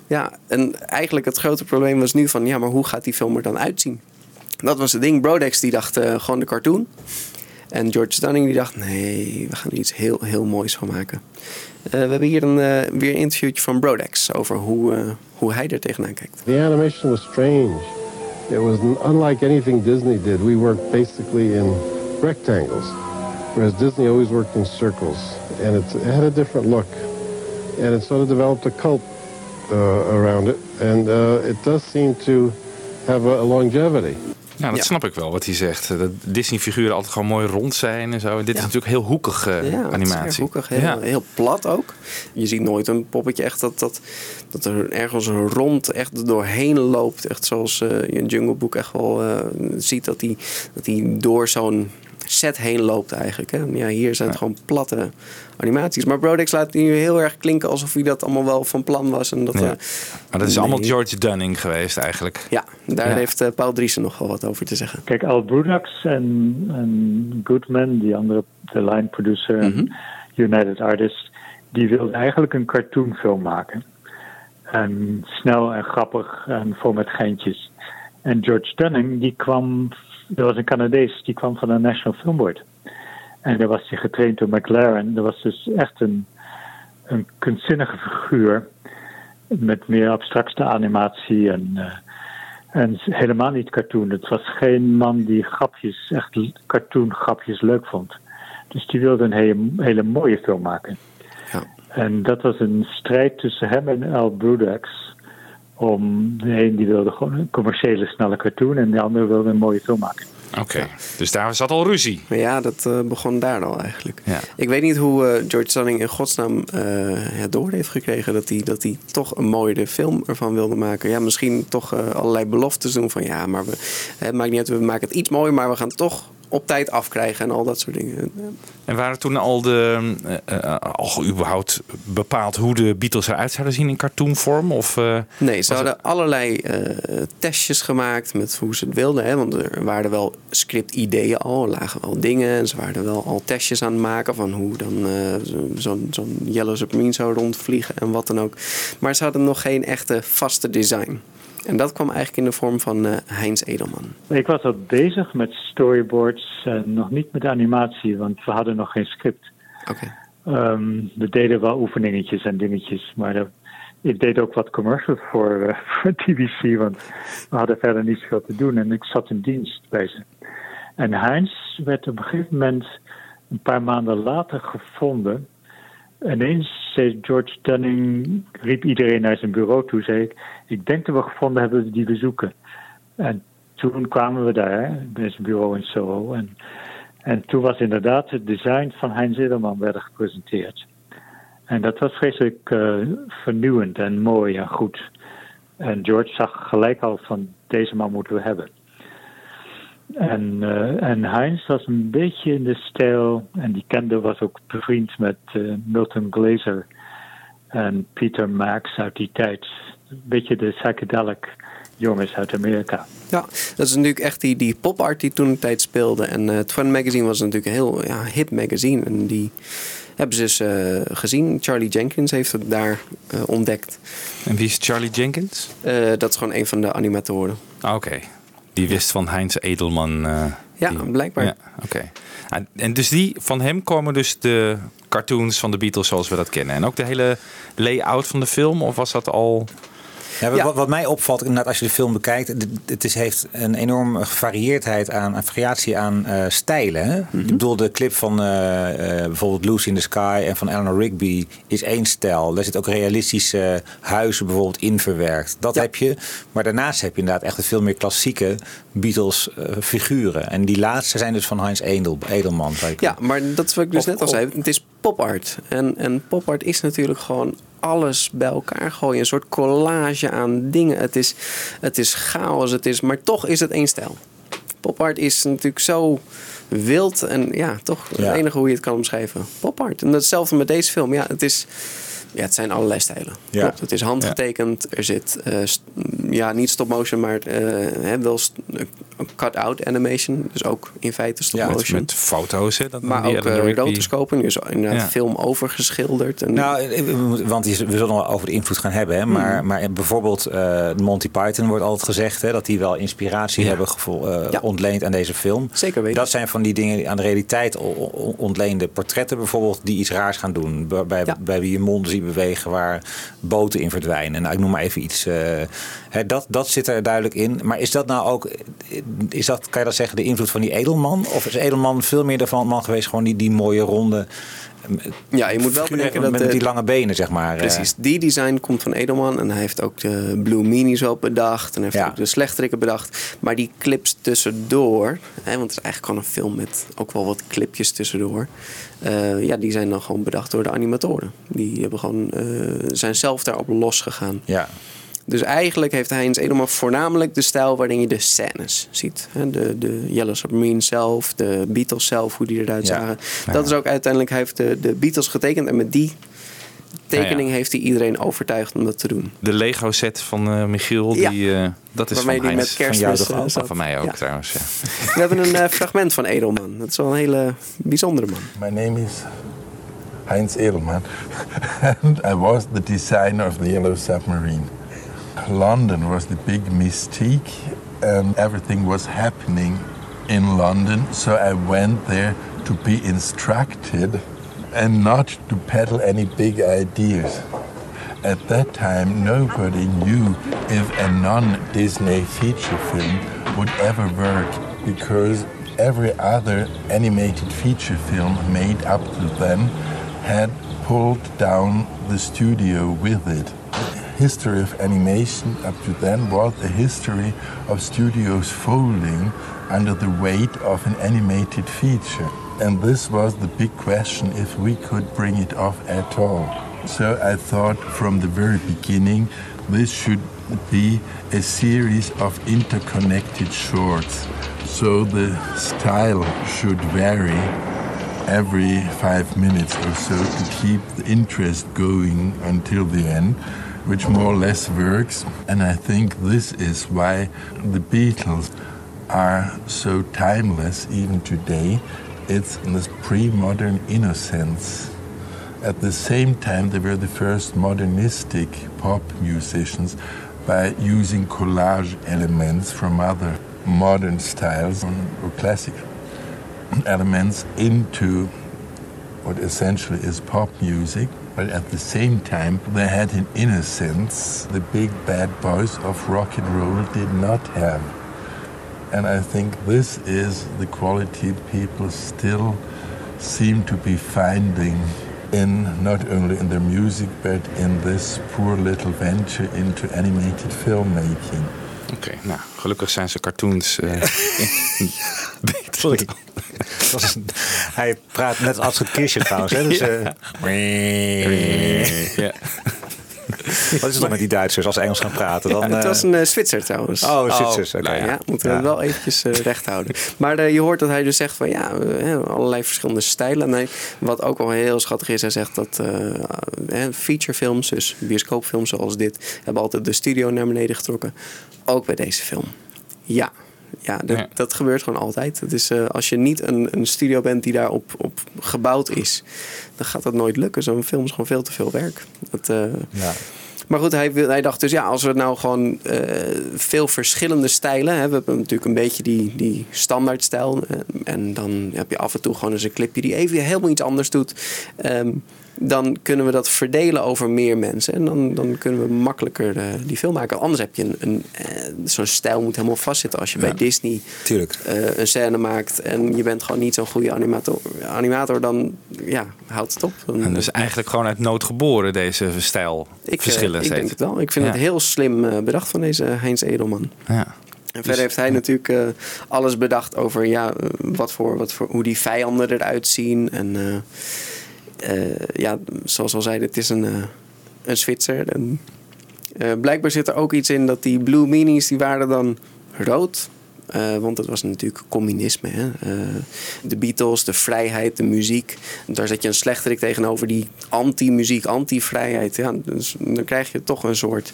Ja, en eigenlijk het grote probleem was nu van, ja, maar hoe gaat die film er dan uitzien? Dat was het ding. Brodex die dacht eh, gewoon de cartoon. En George Dunning die dacht, nee, we gaan er iets heel, heel moois van maken. Eh, we hebben hier een, eh, weer een interviewtje van Brodex over hoe, hoe hij er tegenaan kijkt. The animation was strange. It was unlike anything Disney did. We worked basically in rectangles, whereas Disney always worked in circles. And it, had a different look. And it sort of developed a cult uh, around it. And uh, it does seem to have a, longevity. Ja, dat snap ik wel wat hij zegt. Dat Disney-figuren altijd gewoon mooi rond zijn en zo. En dit is natuurlijk heel hoekig eh, Ja, animatie. erg hoekig, heel, Ja. heel plat ook. Je ziet nooit een poppetje echt dat, dat, dat er ergens een rond echt doorheen loopt. Echt zoals eh, je in Jungle Book echt wel eh, ziet dat hij dat die door zo'n set heen loopt eigenlijk. Hè. Ja, hier zijn het gewoon platte animaties. Maar Brodex laat nu heel erg klinken alsof hij dat allemaal wel van plan was. En dat, Ja. eh, Maar dat is nee. allemaal George Dunning geweest eigenlijk. Ja, daar Ja. heeft eh, Paul Driessen nog wel wat over te zeggen. Kijk, Al Brunax en, en Goodman, die andere de line producer en United Artists, die wilde eigenlijk een cartoonfilm maken. En snel en grappig en vol met geintjes. En George Dunning, die kwam, dat was een Canadees, die kwam van de National Film Board. En daar was hij getraind door McLaren. Dat was dus echt een, een kunstzinnige figuur. Met meer abstracte animatie en, eh, en helemaal niet cartoon. Het was geen man die grapjes, echt cartoon grapjes leuk vond. Dus die wilde een hele, hele mooie film maken. En dat was een strijd tussen hem en Al Brudax. Om de een die wilde gewoon een commerciële snelle cartoon en de andere wilde een mooie film maken. Oké, dus daar zat al ruzie. Maar ja, dat eh, begon daar al eigenlijk. Ik weet niet hoe eh, George Dunning in godsnaam eh, het door heeft gekregen dat hij, dat hij toch een mooie film ervan wilde maken. Ja, misschien toch allerlei beloftes doen van ja, maar we, het maakt niet uit, we maken het iets mooier, maar we gaan het toch op tijd afkrijgen en al dat soort dingen. En waren toen al de eh, al überhaupt bepaald hoe de Beatles eruit zouden zien in cartoonvorm? Of, eh, nee, ze hadden allerlei testjes gemaakt met hoe ze het wilden. Hè? Want er waren wel script-ideeën al, er lagen wel dingen. En ze waren wel al testjes aan het maken van hoe dan zo'n zo'n Yellow Submarine zou rondvliegen en wat dan ook. Maar ze hadden nog geen echte vaste design. En dat kwam eigenlijk in de vorm van uh, Heinz Edelman. Ik was al bezig met storyboards, nog niet met animatie, want we hadden nog geen script. Oké. Um, we deden wel oefeningetjes en dingetjes, maar dat, ik deed ook wat commercials voor, uh, voor TBC, want we hadden verder niet veel te doen en ik zat in dienst bij ze. En Heinz werd op een gegeven moment een paar maanden later gevonden. Ineens zei George Dunning, riep iedereen naar zijn bureau toe, zei ik, ik denk dat we gevonden hebben die we zoeken. En toen kwamen we daar, bij zijn bureau in Soho. En, en toen was inderdaad het design van Heinz Edelman werden gepresenteerd. En dat was vreselijk uh, vernieuwend en mooi en goed. En George zag gelijk al van deze man moeten we hebben. En, uh, en Heinz was een beetje in de stijl, en die kende was ook bevriend met uh, Milton Glaser en Peter Max uit die tijd. Een beetje de psychedelic jongens uit Amerika. Ja, dat is natuurlijk echt die, die pop art die toen een tijd speelde. En uh, Twin Magazine was natuurlijk een heel ja, hip magazine. En die hebben ze dus uh, gezien. Charlie Jenkins heeft het daar uh, ontdekt. En wie is Charlie Jenkins? dat is gewoon een van de animatoren. Ah, Oké. Okay. Die wist van Heinz Edelman. ja, die... blijkbaar. Ja, Oké. Okay. En dus die, van hem komen dus de cartoons van de Beatles zoals we dat kennen. En ook de hele layout van de film, of was dat al... Ja, wat, ja. wat, mij opvalt, inderdaad, als je de film bekijkt, het is, heeft een enorme gevarieerdheid aan, aan variatie aan uh, stijlen. Hè? Mm -hmm. Ik bedoel, de clip van uh, uh, bijvoorbeeld Lucy in the Sky en van Eleanor Rigby is één stijl. Daar zit ook realistische huizen bijvoorbeeld in verwerkt. Dat ja. heb je. Maar daarnaast heb je inderdaad echt een veel meer klassieke Beatles figuren. En die laatste zijn dus van Heinz Edel, Edelman. Ja, maar dat is wat ik dus of, net al zei. Het is popart. En, en popart is natuurlijk gewoon alles bij elkaar gooien. Een soort collage aan dingen. Het is, het is chaos, het is, maar toch is het één stijl. Popart is natuurlijk zo wild en ja, toch ja. het enige hoe je het kan omschrijven. Popart. En hetzelfde met deze film. Ja, het is... Ja, het zijn allerlei stijlen. Ja. Klopt. Het is handgetekend. Er zit uh, ja, niet stop motion, maar uh, wel cut-out animation. Dus ook in feite stop ja. Met foto's, hè? Dat maar ook uh, rotoscopen. Dus inderdaad ja. film overgeschilderd. En nou, want we zullen nog over de invloed gaan hebben. Hè? Maar, mm. maar bijvoorbeeld Monty Python wordt altijd gezegd hè, dat die wel inspiratie hebben ontleend aan deze film. Zeker weten. Dat zijn van die dingen die aan de realiteit ontleende portretten bijvoorbeeld die iets raars gaan doen. Bij, bij wie je mond ziet bewegen waar boten in verdwijnen. Nou, ik noem maar even iets. Uh, hè, dat, dat zit er duidelijk in. Maar is dat nou ook, is dat, kan je dat zeggen, de invloed van die Edelman? Of is Edelman veel meer ervan man geweest, gewoon die, die mooie ronde. Ja, je moet wel bedenken dat... Met die lange benen, zeg maar. Precies. Die design komt van Edelman. En hij heeft ook de Blue Minis wel bedacht. En hij heeft ja. ook de slechterikken bedacht. Maar die clips tussendoor... Hè, want het is eigenlijk gewoon een film met ook wel wat clipjes tussendoor. Uh, ja, die zijn dan gewoon bedacht door de animatoren. Die hebben gewoon, uh, zijn zelf daarop losgegaan. Ja. Dus eigenlijk heeft Heinz Edelman voornamelijk de stijl waarin je de scènes ziet. De, de Yellow Submarine zelf, de Beatles zelf, hoe die eruit zagen. Ja. Dat is ook uiteindelijk, hij heeft de, de Beatles getekend en met die tekening Ja, ja. heeft hij iedereen overtuigd om dat te doen. De Lego set van eh, Michiel, Ja. die, eh, dat is Waarmee van die Heinz. met kerstmis, van jou toch eh, van mij ook Ja. trouwens. Ja. We hebben een fragment van Edelman. Dat is wel een hele bijzondere man. My name is Heinz Edelman, and I was the designer of the Yellow Submarine. London was the big mystique, and everything was happening in London, so I went there to be instructed and not to peddle any big ideas. At that time, nobody knew if a non Disney feature film would ever work because every other animated feature film made up to then had pulled down the studio with it. The History of animation up to then was a history of studios folding under the weight of an animated feature. And this was the big question if we could bring it off at all. So I thought from the very beginning this should be a series of interconnected shorts. So the style should vary every five minutes or so to keep the interest going until the end, which more or less works. And I think this is why the Beatles are so timeless even today. It's this pre modern innocence. At the same time, they were the first modernistic pop musicians by using collage elements from other modern styles or classic elements into what essentially is pop music. But at the same time, they had an innocence the big bad boys of rock and roll did not have. And I think this is the quality people still seem to be finding in not only in their music but in this poor little venture into animated filmmaking. Oké, nou, gelukkig zijn ze cartoons eh, in- beter. Sorry. Dat was een- hij praat net als een kistje trouwens. Hè? Dus, eh, Ja. Wat is het dan met die Duitsers als ze Engels gaan praten? Dan, het eh, was een eh, Zwitser trouwens. Oh, een Zwitsers, oké. nou ja, Ja. moeten we Ja. wel eventjes eh, recht houden. Maar eh, je hoort dat hij dus zegt van ja, allerlei verschillende stijlen. Wat ook wel heel schattig is, hij zegt dat featurefilms, dus bioscoopfilms zoals dit, hebben altijd de studio naar beneden getrokken. Ook bij deze film. Ja. Ja, dat, dat gebeurt gewoon altijd. Het is, eh, als je niet een, een studio bent die daarop op gebouwd is, dan gaat dat nooit lukken. Zo'n film is gewoon veel te veel werk. Dat, eh, Ja. Maar goed, hij, hij dacht dus ja, als we nou gewoon eh, veel verschillende stijlen hebben. We hebben natuurlijk een beetje die, die standaardstijl. eh, en dan heb je af en toe gewoon eens een clipje die even helemaal iets anders doet. Ehm, dan kunnen we dat verdelen over meer mensen. En dan, dan kunnen we makkelijker eh, die film maken. Anders heb je een, een, eh, zo'n stijl moet helemaal vastzitten. Als je bij Disney eh, een scène maakt en je bent gewoon niet zo'n goede animator, animator dan ja, houdt het op. Dan, En dus eigenlijk gewoon uit nood geboren, deze stijl ik, verschillen ik denk het wel. Ik vind Ja. het heel slim bedacht van deze Heinz Edelman. Ja. En verder heeft hij natuurlijk alles bedacht over ja, wat voor, wat voor, hoe die vijanden eruit zien. En ja, zoals al zei, het is een, eh, een Zwitser. En, eh, blijkbaar zit er ook iets in dat die Blue Minis, die waren dan rood. Eh, want het was natuurlijk communisme. Hè? Eh, de Beatles, de vrijheid, de muziek. Daar zet je een slechterik tegenover die anti-muziek, anti-vrijheid. Ja, dus dan krijg je toch een soort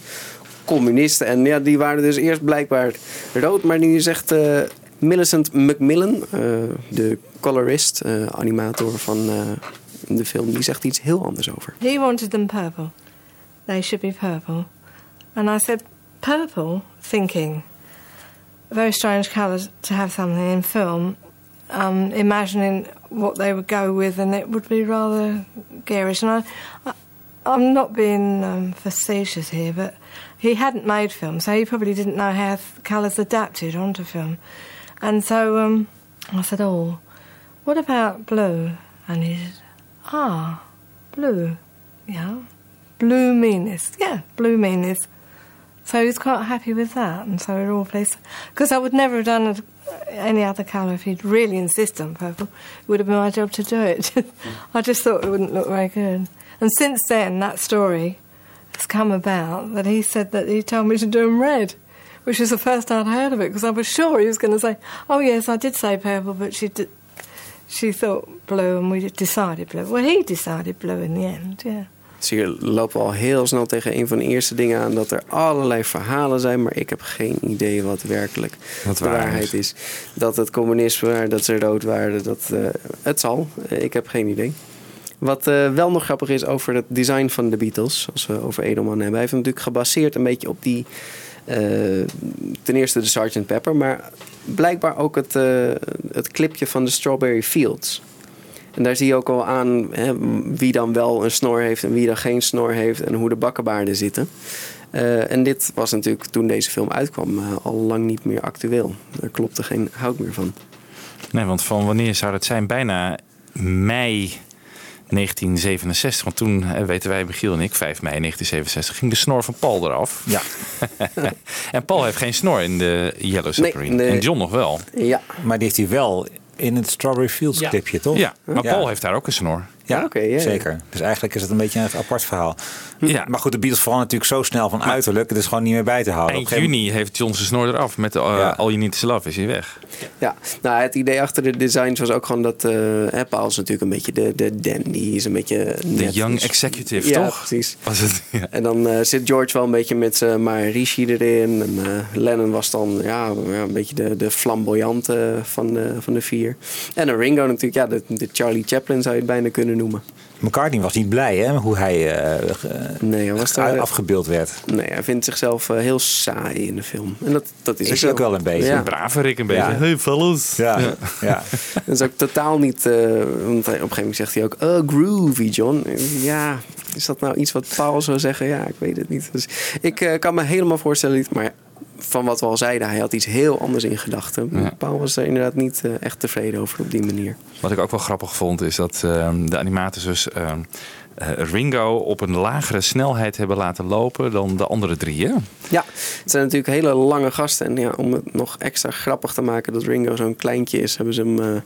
communisten. En ja, die waren dus eerst blijkbaar rood. Maar nu zegt eh, Millicent Macmillan, eh, de colorist, eh, animator van eh, de film, die zegt iets heel anders over. He wanted them purple. They should be purple. And I said, purple? Thinking, very strange colours to have something in film. Um, imagining what they would go with, and it would be rather garish. And I, I, I'm not being um, facetious here, but he hadn't made film, so he probably didn't know how colours adapted onto film. And so um, I said, Oh, what about blue? And he said, Ah, blue. Yeah. Blue meanness. Yeah, blue meanness. So he's quite happy with that, and so were all pleased. Because I would never have done any other colour if he'd really insisted on purple. It would have been my job to do it. I just thought it wouldn't look very good. And since then, that story has come about that he said that he told me to do them red, which was the first I'd heard of it, because I was sure he was going to say, oh, yes, I did say purple, but she did. She thought blue, and we decided blue. Well, he decided blue in the end, yeah. Dus hier lopen we al heel snel tegen een van de eerste dingen aan dat er allerlei verhalen zijn, maar ik heb geen idee wat werkelijk Wat de waar waarheid is. Dat het communisme waren, dat ze rood waren, dat, eh, het zal. Eh, ik heb geen idee. Wat eh, wel nog grappig is over het design van de Beatles, als we over Edelman hebben. Hij heeft hem natuurlijk gebaseerd een beetje op die. Eh, ten eerste de Sgt. Pepper, maar blijkbaar ook het, eh, het clipje van de Strawberry Fields. En daar zie je ook al aan hè, wie dan wel een snor heeft en wie dan geen snor heeft en hoe de bakkenbaarden zitten. Eh, en dit was natuurlijk toen deze film uitkwam al lang niet meer actueel. Daar klopte geen hout meer van. Nee, want van wanneer zou dat zijn? Bijna mei 1967. Want toen, eh, weten wij, Michiel en ik, 5 mei 1967, ging de snor van Paul eraf. Ja. en Paul heeft geen snor in de Yellow Submarine. nee. En John nog wel. Ja. Maar die heeft hij wel in het Strawberry Fields Ja. clipje, toch? Ja, maar Paul heeft daar ook een snor. Ja, Oké, zeker. Dus eigenlijk is het een beetje een apart verhaal. Ja. Maar goed, de Beatles veranderen natuurlijk zo snel van uiterlijk. Het is gewoon niet meer bij te houden. Eind Op een juni heeft John zijn snor eraf. Met de uh, Ja. All You Need Is Love is hij weg. Ja, nou, het idee achter de designs was ook gewoon dat... eh hè, Paul is natuurlijk een beetje de, de dandy, is een beetje... De Young Executive, ja, toch? precies. Was het, ja. En dan eh, zit George wel een beetje met zijn Maharishi erin. En eh, Lennon was dan ja, ja, een beetje de, de flamboyante van de, van de vier. En dan Ringo natuurlijk, ja, de, de Charlie Chaplin zou je het bijna kunnen noemen. McCartney was niet blij hè, hoe hij eh, Nee, hij was daar, afgebeeld werd. nee, hij vindt zichzelf eh, heel saai in de film. En dat, dat is, ook wel een beetje. Ja. Een brave Rick een beetje. Ja. Hey fellas. Ja, ja. Dat is ook totaal niet. eh, want op een gegeven moment zegt hij ook. Oh, groovy, John. Ja, is dat nou iets wat Paul zou zeggen? Ja, ik weet het niet. Dus ik kan me helemaal voorstellen. niet, Maar van wat we al zeiden, hij had iets heel anders in gedachten. Ja. Paul was er inderdaad niet eh, echt tevreden over op die manier. Wat ik ook wel grappig vond, is dat ehm, de animators dus ehm, eh, Ringo op een lagere snelheid hebben laten lopen dan de andere drie. Hè? Ja, het zijn natuurlijk hele lange gasten. En ja, om het nog extra grappig te maken dat Ringo zo'n kleintje is, hebben ze hem eh,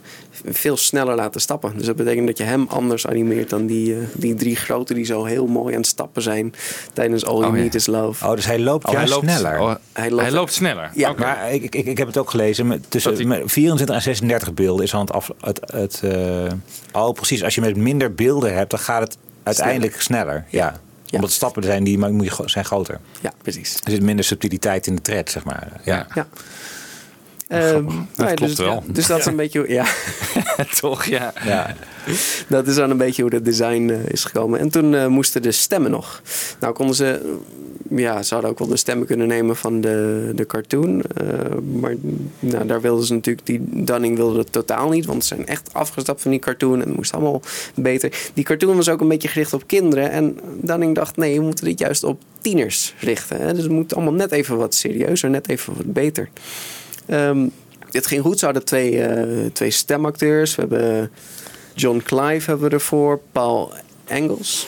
veel sneller laten stappen. Dus dat betekent dat je hem anders animeert dan die, eh, die drie grote die zo heel mooi aan het stappen zijn tijdens All You Oh, ja. Need Is Love. Oh, dus hij loopt Oh, hij juist loopt- sneller. oh, Hij loopt, Hij loopt sneller. Ja. Maar ik, ik, ik heb het ook gelezen. Met, tussen met 24 en 36 beelden is dan het af. Het, het, eh, oh, precies. Als je met minder beelden hebt, dan gaat het uiteindelijk sneller. Ja. Omdat stappen zijn die maar moet je, zijn groter. Ja, precies. Er zit minder subtiliteit in de tred, zeg maar. Ja. Ja. Ehm, nou ja, klopt dus, wel. ja, dus dat is een beetje. hoe- Ja. Toch, ja. ja. Dat is dan een beetje hoe dat design eh, is gekomen. En toen eh, moesten de stemmen nog. Nou konden ze... Ja, ze hadden ook wel de stemmen kunnen nemen van de, de cartoon. eh, maar nou, daar wilden ze natuurlijk... Die Dunning wilde het totaal niet. Want ze zijn echt afgestapt van die cartoon. En het moest allemaal beter. Die cartoon was ook een beetje gericht op kinderen. En Dunning dacht... Nee, we moeten dit juist op tieners richten. Hè? Dus het moet allemaal net even wat serieuzer. Net even wat beter. Ehm, dit ging goed. Ze hadden twee, eh, twee stemacteurs. We hebben John Clive hebben we ervoor. Paul Engels.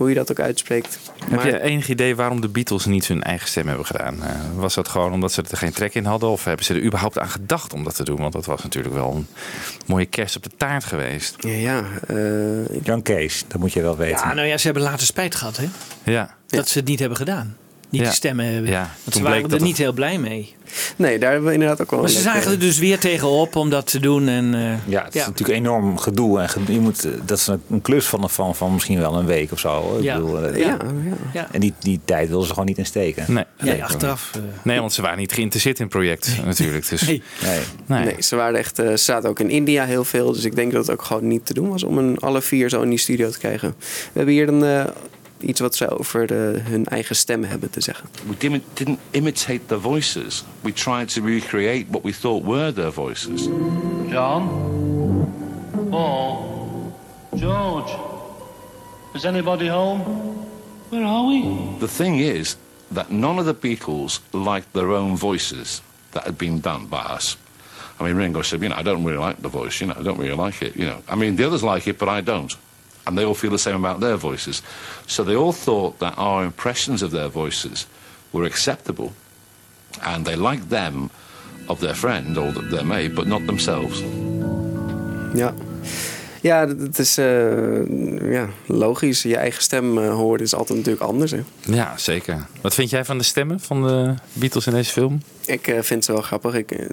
Hoe je dat ook uitspreekt. Heb Maar- je enig idee waarom de Beatles niet hun eigen stem hebben gedaan? Eh, was dat gewoon omdat ze er geen trek in hadden? Of hebben ze er überhaupt aan gedacht om dat te doen? Want dat was natuurlijk wel een mooie kerst op de taart geweest. Ja, ja. Jan Kees, dat moet je wel weten. Ja, nou ja, ze hebben later spijt gehad, hè? Ja. Dat ze het niet hebben gedaan. Niet Ja. die stemmen hebben. Ja, Want toen ze waren bleek er dat niet heel blij mee. Nee, daar hebben we inderdaad ook wel Maar ze zagen er dus weer tegenop om dat te doen. En, eh, Ja, het is natuurlijk enorm gedoe. En gedoe- je moet, eh, dat is een, een klus van, van, van misschien wel een week of zo. Ik Ja. bedoel, eh, Ja, ja. En die, die tijd wilden ze gewoon niet insteken. Nee, Nee, achteraf, nee, want ze waren niet geïnteresseerd in het project natuurlijk. Dus, Nee. Nee. Nee, ze waren echt, eh, ze zaten ook in India heel veel. Dus ik denk dat het ook gewoon niet te doen was om een alle vier zo in die studio te krijgen. We hebben hier een, eh, iets wat ze over de, hun eigen stem hebben te zeggen. We didn't, didn't imitate their voices. We tried to recreate what we thought were their voices. John? Paul? George? Is anybody home? Where are we? The thing is that none of the Beatles liked their own voices that had been done by us. I mean, Ringo said, you know, I don't really like the voice, you know, I don't really like it, you know. I mean, the others like it, but I don't. And they all feel the same about their voices. So they all thought that our impressions of their voices were acceptable. And they liked them of their friend or their mate, but not themselves. Ja. Ja, dat- het is eh, ja, logisch. Je eigen stem eh, horen is altijd natuurlijk anders. Hè? Ja, zeker. Wat vind jij van de stemmen van de Beatles in deze film? Ik eh, vind ze wel grappig. Ik,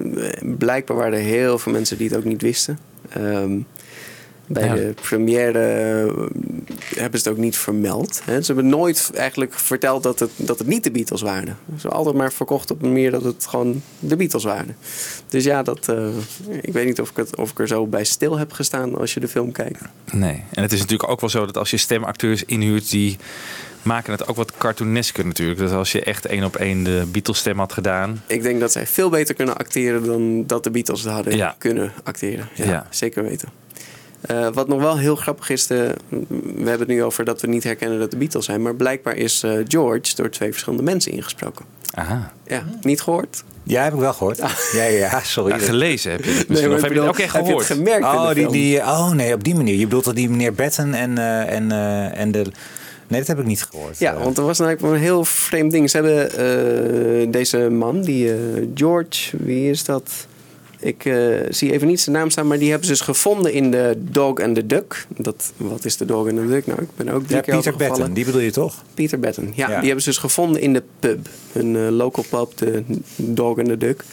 blijkbaar waren er heel veel mensen die het ook niet wisten. Ehm, Bij Ja. de première eh, hebben ze het ook niet vermeld. Hè. Ze hebben nooit eigenlijk verteld dat het, dat het niet de Beatles waren. Ze hebben altijd maar verkocht op een manier dat het gewoon de Beatles waren. Dus ja, dat, eh, ik weet niet of ik, het, of ik er zo bij stil heb gestaan als je de film kijkt. Nee. En het is natuurlijk ook wel zo dat als je stemacteurs inhuurt, die maken het ook wat cartoonesker natuurlijk. Dus als je echt één op één de Beatles stem had gedaan. Ik denk dat zij veel beter kunnen acteren dan dat de Beatles hadden Ja. kunnen acteren. Ja, Ja. zeker weten. Eh, wat nog wel heel grappig is, de, we hebben het nu over dat we niet herkennen dat de Beatles zijn. Maar blijkbaar is eh, George door twee verschillende mensen ingesproken. Aha. Ja, niet gehoord? Ja, heb ik wel gehoord. Ja, ja, sorry. Ja, gelezen heb je het Nee, misschien. maar of heb je het ook echt heb je het gehoord? gemerkt in Oh, de die, film? die, oh nee, op die manier. Je bedoelt dat die meneer Batten en, eh, en, eh, en de... Nee, dat heb ik niet gehoord. Ja, want er was eigenlijk een heel vreemd ding. Ze hebben eh, deze man, die eh, George, wie is dat? Ik eh, zie even niet zijn naam staan, maar die hebben ze dus gevonden in de Dog and the Duck. Dat, wat is de Dog and the Duck? Nou, ik ben ook drie Ja, keer Peter. Batten, die bedoel je toch? Peter Batten, ja, Ja. Die hebben ze dus gevonden in de pub. Een eh, local pub, de Dog and the Duck.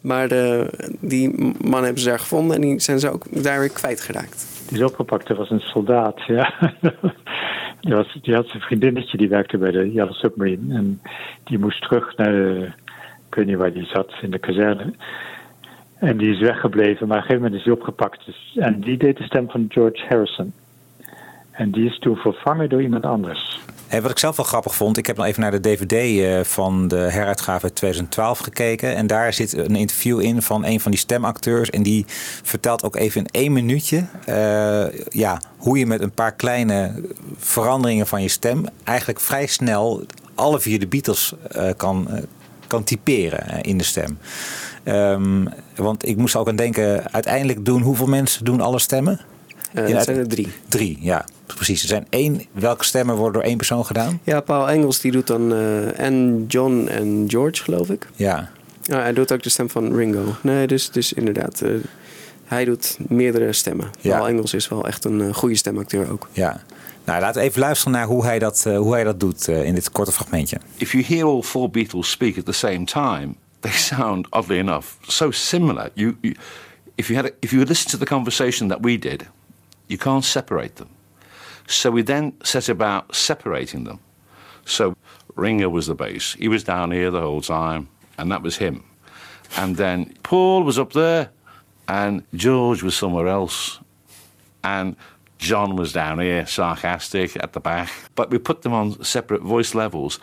Maar eh, die man hebben ze daar gevonden en die zijn ze ook daar weer kwijtgeraakt. Die is opgepakt, dat was een soldaat, ja. die, was, die had zijn vriendinnetje, die werkte bij de Yellow Submarine. En die moest terug naar de, ik weet niet waar die zat, in de kazerne. En die is weggebleven, maar op een gegeven moment is hij opgepakt. Dus, en die deed de stem van George Harrison. En die is toen vervangen door iemand anders. En wat ik zelf wel grappig vond, ik heb nog even naar de DVD eh, van de heruitgave uit 2012 gekeken. En daar zit een interview in van een van die stemacteurs. En die vertelt ook even in één minuutje eh, ja, hoe je met een paar kleine veranderingen van je stem eigenlijk vrij snel alle vier de Beatles eh, kan, kan typeren in de stem. Ehm, want ik moest ook aan denken, uiteindelijk doen hoeveel mensen doen alle stemmen? Eh, Ja, het zijn er drie. Drie, ja, precies. Er zijn één. Welke stemmen worden door één persoon gedaan? Ja, Paul Engels die doet dan eh, en John en George, geloof ik. Ja. Ja, hij doet ook de stem van Ringo. Nee, dus, dus inderdaad, eh, hij doet meerdere stemmen. Ja. Paul Engels is wel echt een eh, goede stemacteur ook. Ja. Nou, laten we even luisteren naar hoe hij dat, eh, hoe hij dat doet eh, in dit korte fragmentje. if you hear all four Beatles speak at the same time, they sound oddly enough so similar. You, you if you had, a, if you listened to the conversation that we did, you can't separate them. So we then set about separating them. So Ringer was the bass. He was down here the whole time, and that was him. And then Paul was up there, and George was somewhere else, and John was down here, sarcastic at the back. But we put them on separate voice levels.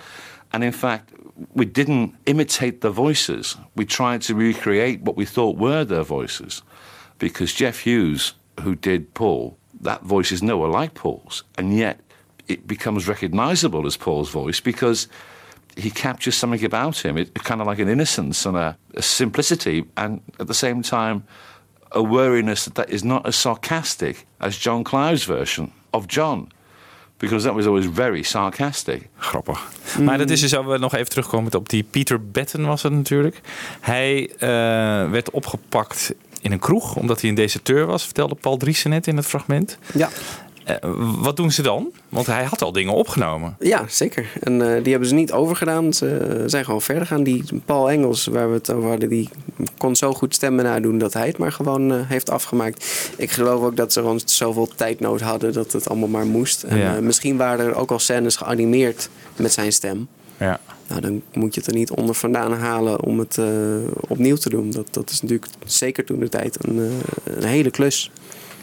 And in fact, we didn't imitate their voices. We tried to recreate what we thought were their voices. Because Jeff Hughes, who did Paul, that voice is nowhere like Paul's. And yet it becomes recognizable as Paul's voice because he captures something about him. It kind of like an innocence and a, a simplicity, and at the same time, a wariness that, is not as sarcastic as John Cloud's version of John, because that was always very sarcastic. Grappig. Maar dat is dus, we nog even terugkomen op die Peter Batten was het natuurlijk. Hij eh, werd opgepakt in een kroeg, omdat hij een deserteur was, vertelde Paul Driessen net in het fragment. Ja. Eh, wat doen ze dan? Want hij had al dingen opgenomen. Ja, zeker. En eh, die hebben ze niet overgedaan. Ze zijn gewoon verder gaan. Die Paul Engels, waar we het over hadden, die kon zo goed stemmen nadoen dat hij het maar gewoon eh, heeft afgemaakt. Ik geloof ook dat ze gewoon zoveel tijdnood hadden dat het allemaal maar moest. En Ja. misschien waren er ook al scènes geanimeerd met zijn stem. Ja. Nou, dan moet je het er niet onder vandaan halen om het opnieuw te doen. Dat, dat is natuurlijk zeker toen de tijd een, een hele klus.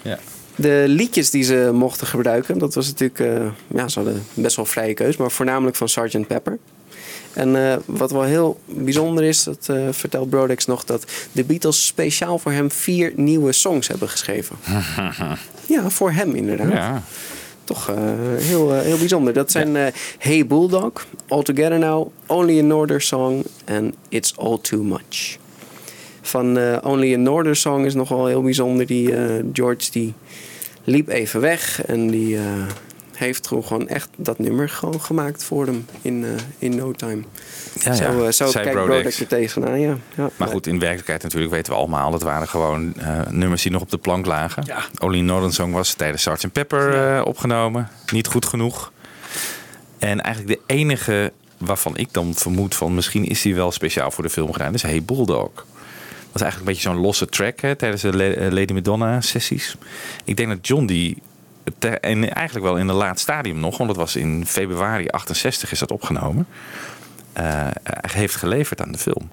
Ja. De liedjes die ze mochten gebruiken, dat was natuurlijk, eh, ja, ze hadden best wel vrije keus, maar voornamelijk van Sgt. Pepper. En eh, wat wel heel bijzonder is, dat eh, vertelt Brodex nog, dat de Beatles speciaal voor hem vier nieuwe songs hebben geschreven. Ja, voor hem inderdaad. Ja. Toch heel, heel bijzonder. Dat zijn Hey Bulldog, All Together Now, Only a Northern Song en It's All Too Much. Van Only a Northern Song is nog wel heel bijzonder. Die George die liep even weg en die eh, heeft gewoon, gewoon echt dat nummer gewoon gemaakt voor hem in, eh, in no time. Ja, zo ja. eh, zo Zei kijkt Brodex. Er tegenaan, ja. ja. Maar goed, in werkelijkheid natuurlijk weten we allemaal. Dat waren gewoon eh, nummers die nog op de plank lagen. Ja. Only Northern Song was tijdens Sgt. Pepper eh, opgenomen. Niet goed genoeg. En eigenlijk de enige waarvan ik dan vermoed van... misschien is die wel speciaal voor de film gedaan... is Hey Bulldog. Was eigenlijk een beetje zo'n losse track hè, tijdens de eh, Lady Madonna sessies. Ik denk dat John die te- en eigenlijk wel in een laat stadium nog, want dat was in februari 68 is dat opgenomen, eh, heeft geleverd aan de film.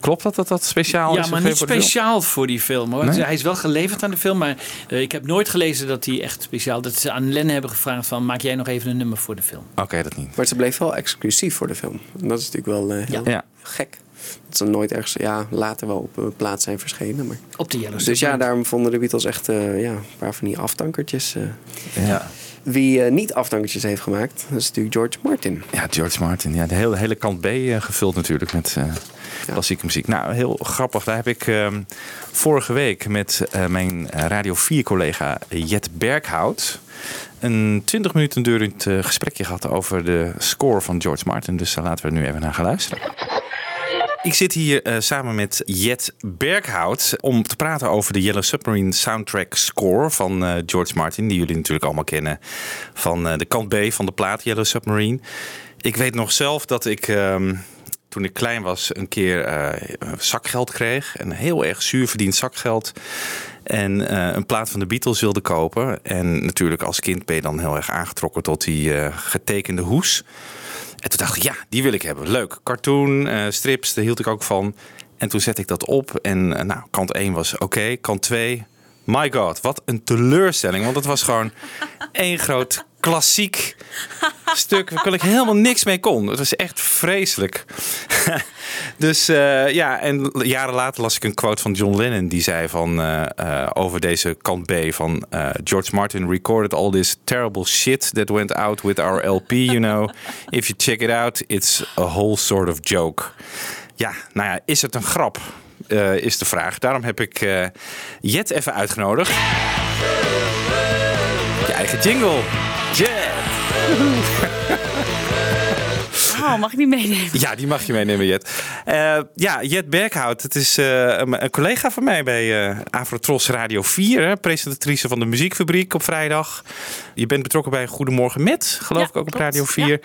Klopt dat dat dat speciaal Ja, is? maar gegeven niet voor de film? speciaal voor die film hoor. Nee? Hij is wel geleverd aan de film, maar eh, ik heb nooit gelezen dat hij echt speciaal. Dat ze aan Lennon hebben gevraagd van maak jij nog even een nummer voor de film. Oké, dat niet. Maar ze bleef wel exclusief voor de film. En dat is natuurlijk wel eh, heel Ja. gek. Dat ze nooit ergens, ja, later wel op een plaats zijn verschenen. Maar... Op de Yellow Dus ja, daarom vonden de Beatles echt eh, ja, een paar van die aftankertjes. eh. Ja. Wie eh, niet aftankertjes heeft gemaakt, dat is natuurlijk George Martin. Ja, George Martin. Ja, de hele, hele kant B gevuld natuurlijk met eh, klassieke muziek. Nou, heel grappig. Daar heb ik ehm, vorige week met eh, mijn Radio 4-collega Jet Berghout... een 20 minuten durend gesprekje gehad over de score van George Martin. Dus daar laten we nu even naar gaan luisteren. Ik zit hier eh, samen met Jet Berghout om te praten over de Yellow Submarine soundtrack score van eh, George Martin. Die jullie natuurlijk allemaal kennen van eh, de kant B van de plaat Yellow Submarine. Ik weet nog zelf dat ik ehm, toen ik klein was een keer zakgeld kreeg. Een heel erg zuur verdiend zakgeld. En een plaat van de Beatles wilde kopen. En natuurlijk als kind ben je dan heel erg aangetrokken tot die getekende hoes. En toen dacht ik, ja, die wil ik hebben. Leuk. Cartoon, eh, strips, daar hield ik ook van. En toen zette ik dat op. En eh, nou, kant 1 was oké. Kant 2, my god, wat een teleurstelling. Want het was gewoon één groot klassiek stuk waar ik helemaal niks mee kon. Het was echt vreselijk. dus eh, ja, en jaren later las ik een quote van John Lennon die zei van eh, eh, over deze kant B van George Martin recorded all this terrible shit that went out with our LP, you know. If you check it out, it's a whole sort of joke. Ja, nou ja, is het een grap? Is de vraag. Daarom heb ik Jet even uitgenodigd. Je eigen jingle. Oh, mag ik niet meenemen? Ja, die mag je meenemen, Jet. Eh, ja, Jet Berghout. Het is eh, een, een collega van mij bij eh Afrotros Radio 4. Hè, presentatrice van de Muziekfabriek op vrijdag. Je bent betrokken bij Goedemorgen Met, geloof Ja, ik ook op Radio 4.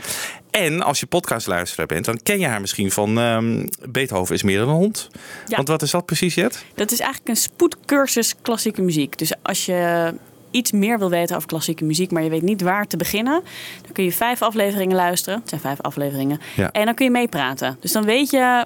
En als je podcastluisteraar bent, dan ken je haar misschien van ehm, Beethoven is meer dan een hond. Ja. Want wat is dat precies, Jet? Dat is eigenlijk een spoedcursus klassieke muziek. Dus als je iets meer wil weten over klassieke muziek, maar je weet niet waar te beginnen, dan kun je vijf afleveringen luisteren. Het zijn vijf afleveringen. Ja. En dan kun je meepraten. Dus dan weet je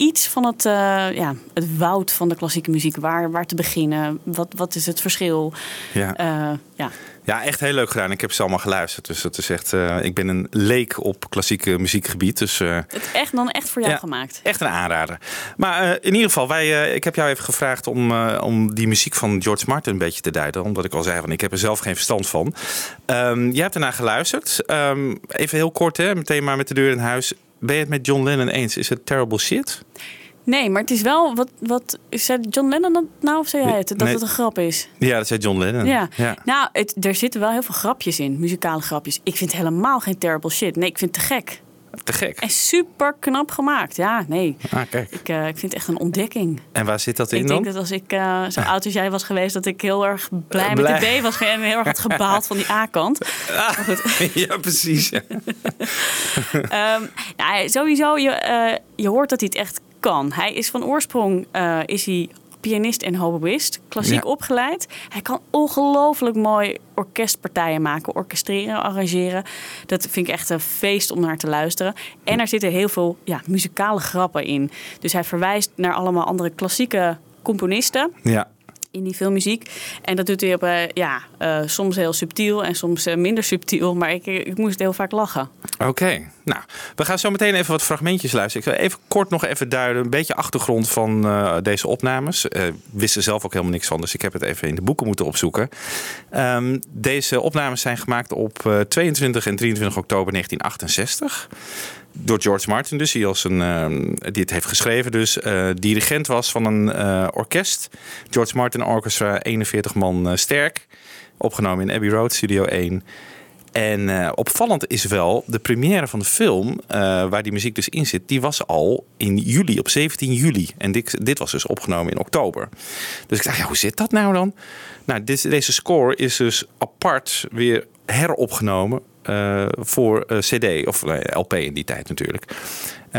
iets van het, eh, ja, het woud van de klassieke muziek. Waar, waar te beginnen? Wat, wat is het verschil? Ja. Eh, ja. Ja, echt heel leuk gedaan. Ik heb ze allemaal geluisterd. Dus dat is echt, eh, ik ben een leek op klassieke muziekgebied. Dus Het echt, dan echt voor jou Ja. gemaakt. Echt een aanrader. Maar in ieder geval, wij, ik heb jou even gevraagd om, om die muziek van George Martin een beetje te duiden. Omdat ik al zei, van, ik heb er zelf geen verstand van. Ehm jij hebt ernaar geluisterd. Ehm, even heel kort, hè, meteen maar met de deur in huis. Ben je het met John Lennon eens? Is het terrible shit? Nee, maar het is wel wat. wat zei John Lennon dat nou of zei jij het? Dat Nee. het een grap is? Ja, dat zei John Lennon. Ja. ja. Nou, het, er zitten wel heel veel grapjes in, muzikale grapjes. Ik vind helemaal geen terrible shit. Nee, ik vind het te gek. Te gek. En super knap gemaakt. Ja, nee. Ah, kijk. Ik, eh, ik vind het echt een ontdekking. En waar zit dat in ik dan? denk dat als ik eh, zo oud als jij was geweest, dat ik heel erg blij Eh, met de B was en heel erg had gebaald van die A-kant. Goed. ja, precies. Ja. Ehm, ja, sowieso, je, je hoort dat hij het echt kan. Hij is van oorsprong is hij pianist en hoboïst, klassiek Ja. opgeleid. Hij kan ongelooflijk mooi orkestpartijen maken, orkestreren, arrangeren. Dat vind ik echt een feest om naar te luisteren. En er zitten heel veel ja, muzikale grappen in. Dus hij verwijst naar allemaal andere klassieke componisten ja. In die filmmuziek. En dat doet hij op, eh, ja, eh, soms heel subtiel en soms eh, minder subtiel. Maar ik, ik moest heel vaak lachen. Oké, nou, we gaan zo meteen even wat fragmentjes luisteren. Ik wil even kort nog even duiden, een beetje achtergrond van deze opnames. Wist er zelf ook helemaal niks van, dus ik heb het even in de boeken moeten opzoeken. Ehm, deze opnames zijn gemaakt op eh, 22 en 23 oktober 1968. Door George Martin, dus die, als een, ehm, die het heeft geschreven. Dus eh, dirigent was van een eh, orkest. George Martin Orchestra, 41 man eh, sterk. Opgenomen in Abbey Road, Studio 1. En opvallend is wel, de première van de film, waar die muziek dus in zit, die was al in juli, op 17 juli. En dit, dit was dus opgenomen in oktober. Dus ik dacht, ja, hoe zit dat nou dan? Nou, deze score is dus apart weer heropgenomen. Eh, voor eh, CD of eh, LP in die tijd natuurlijk.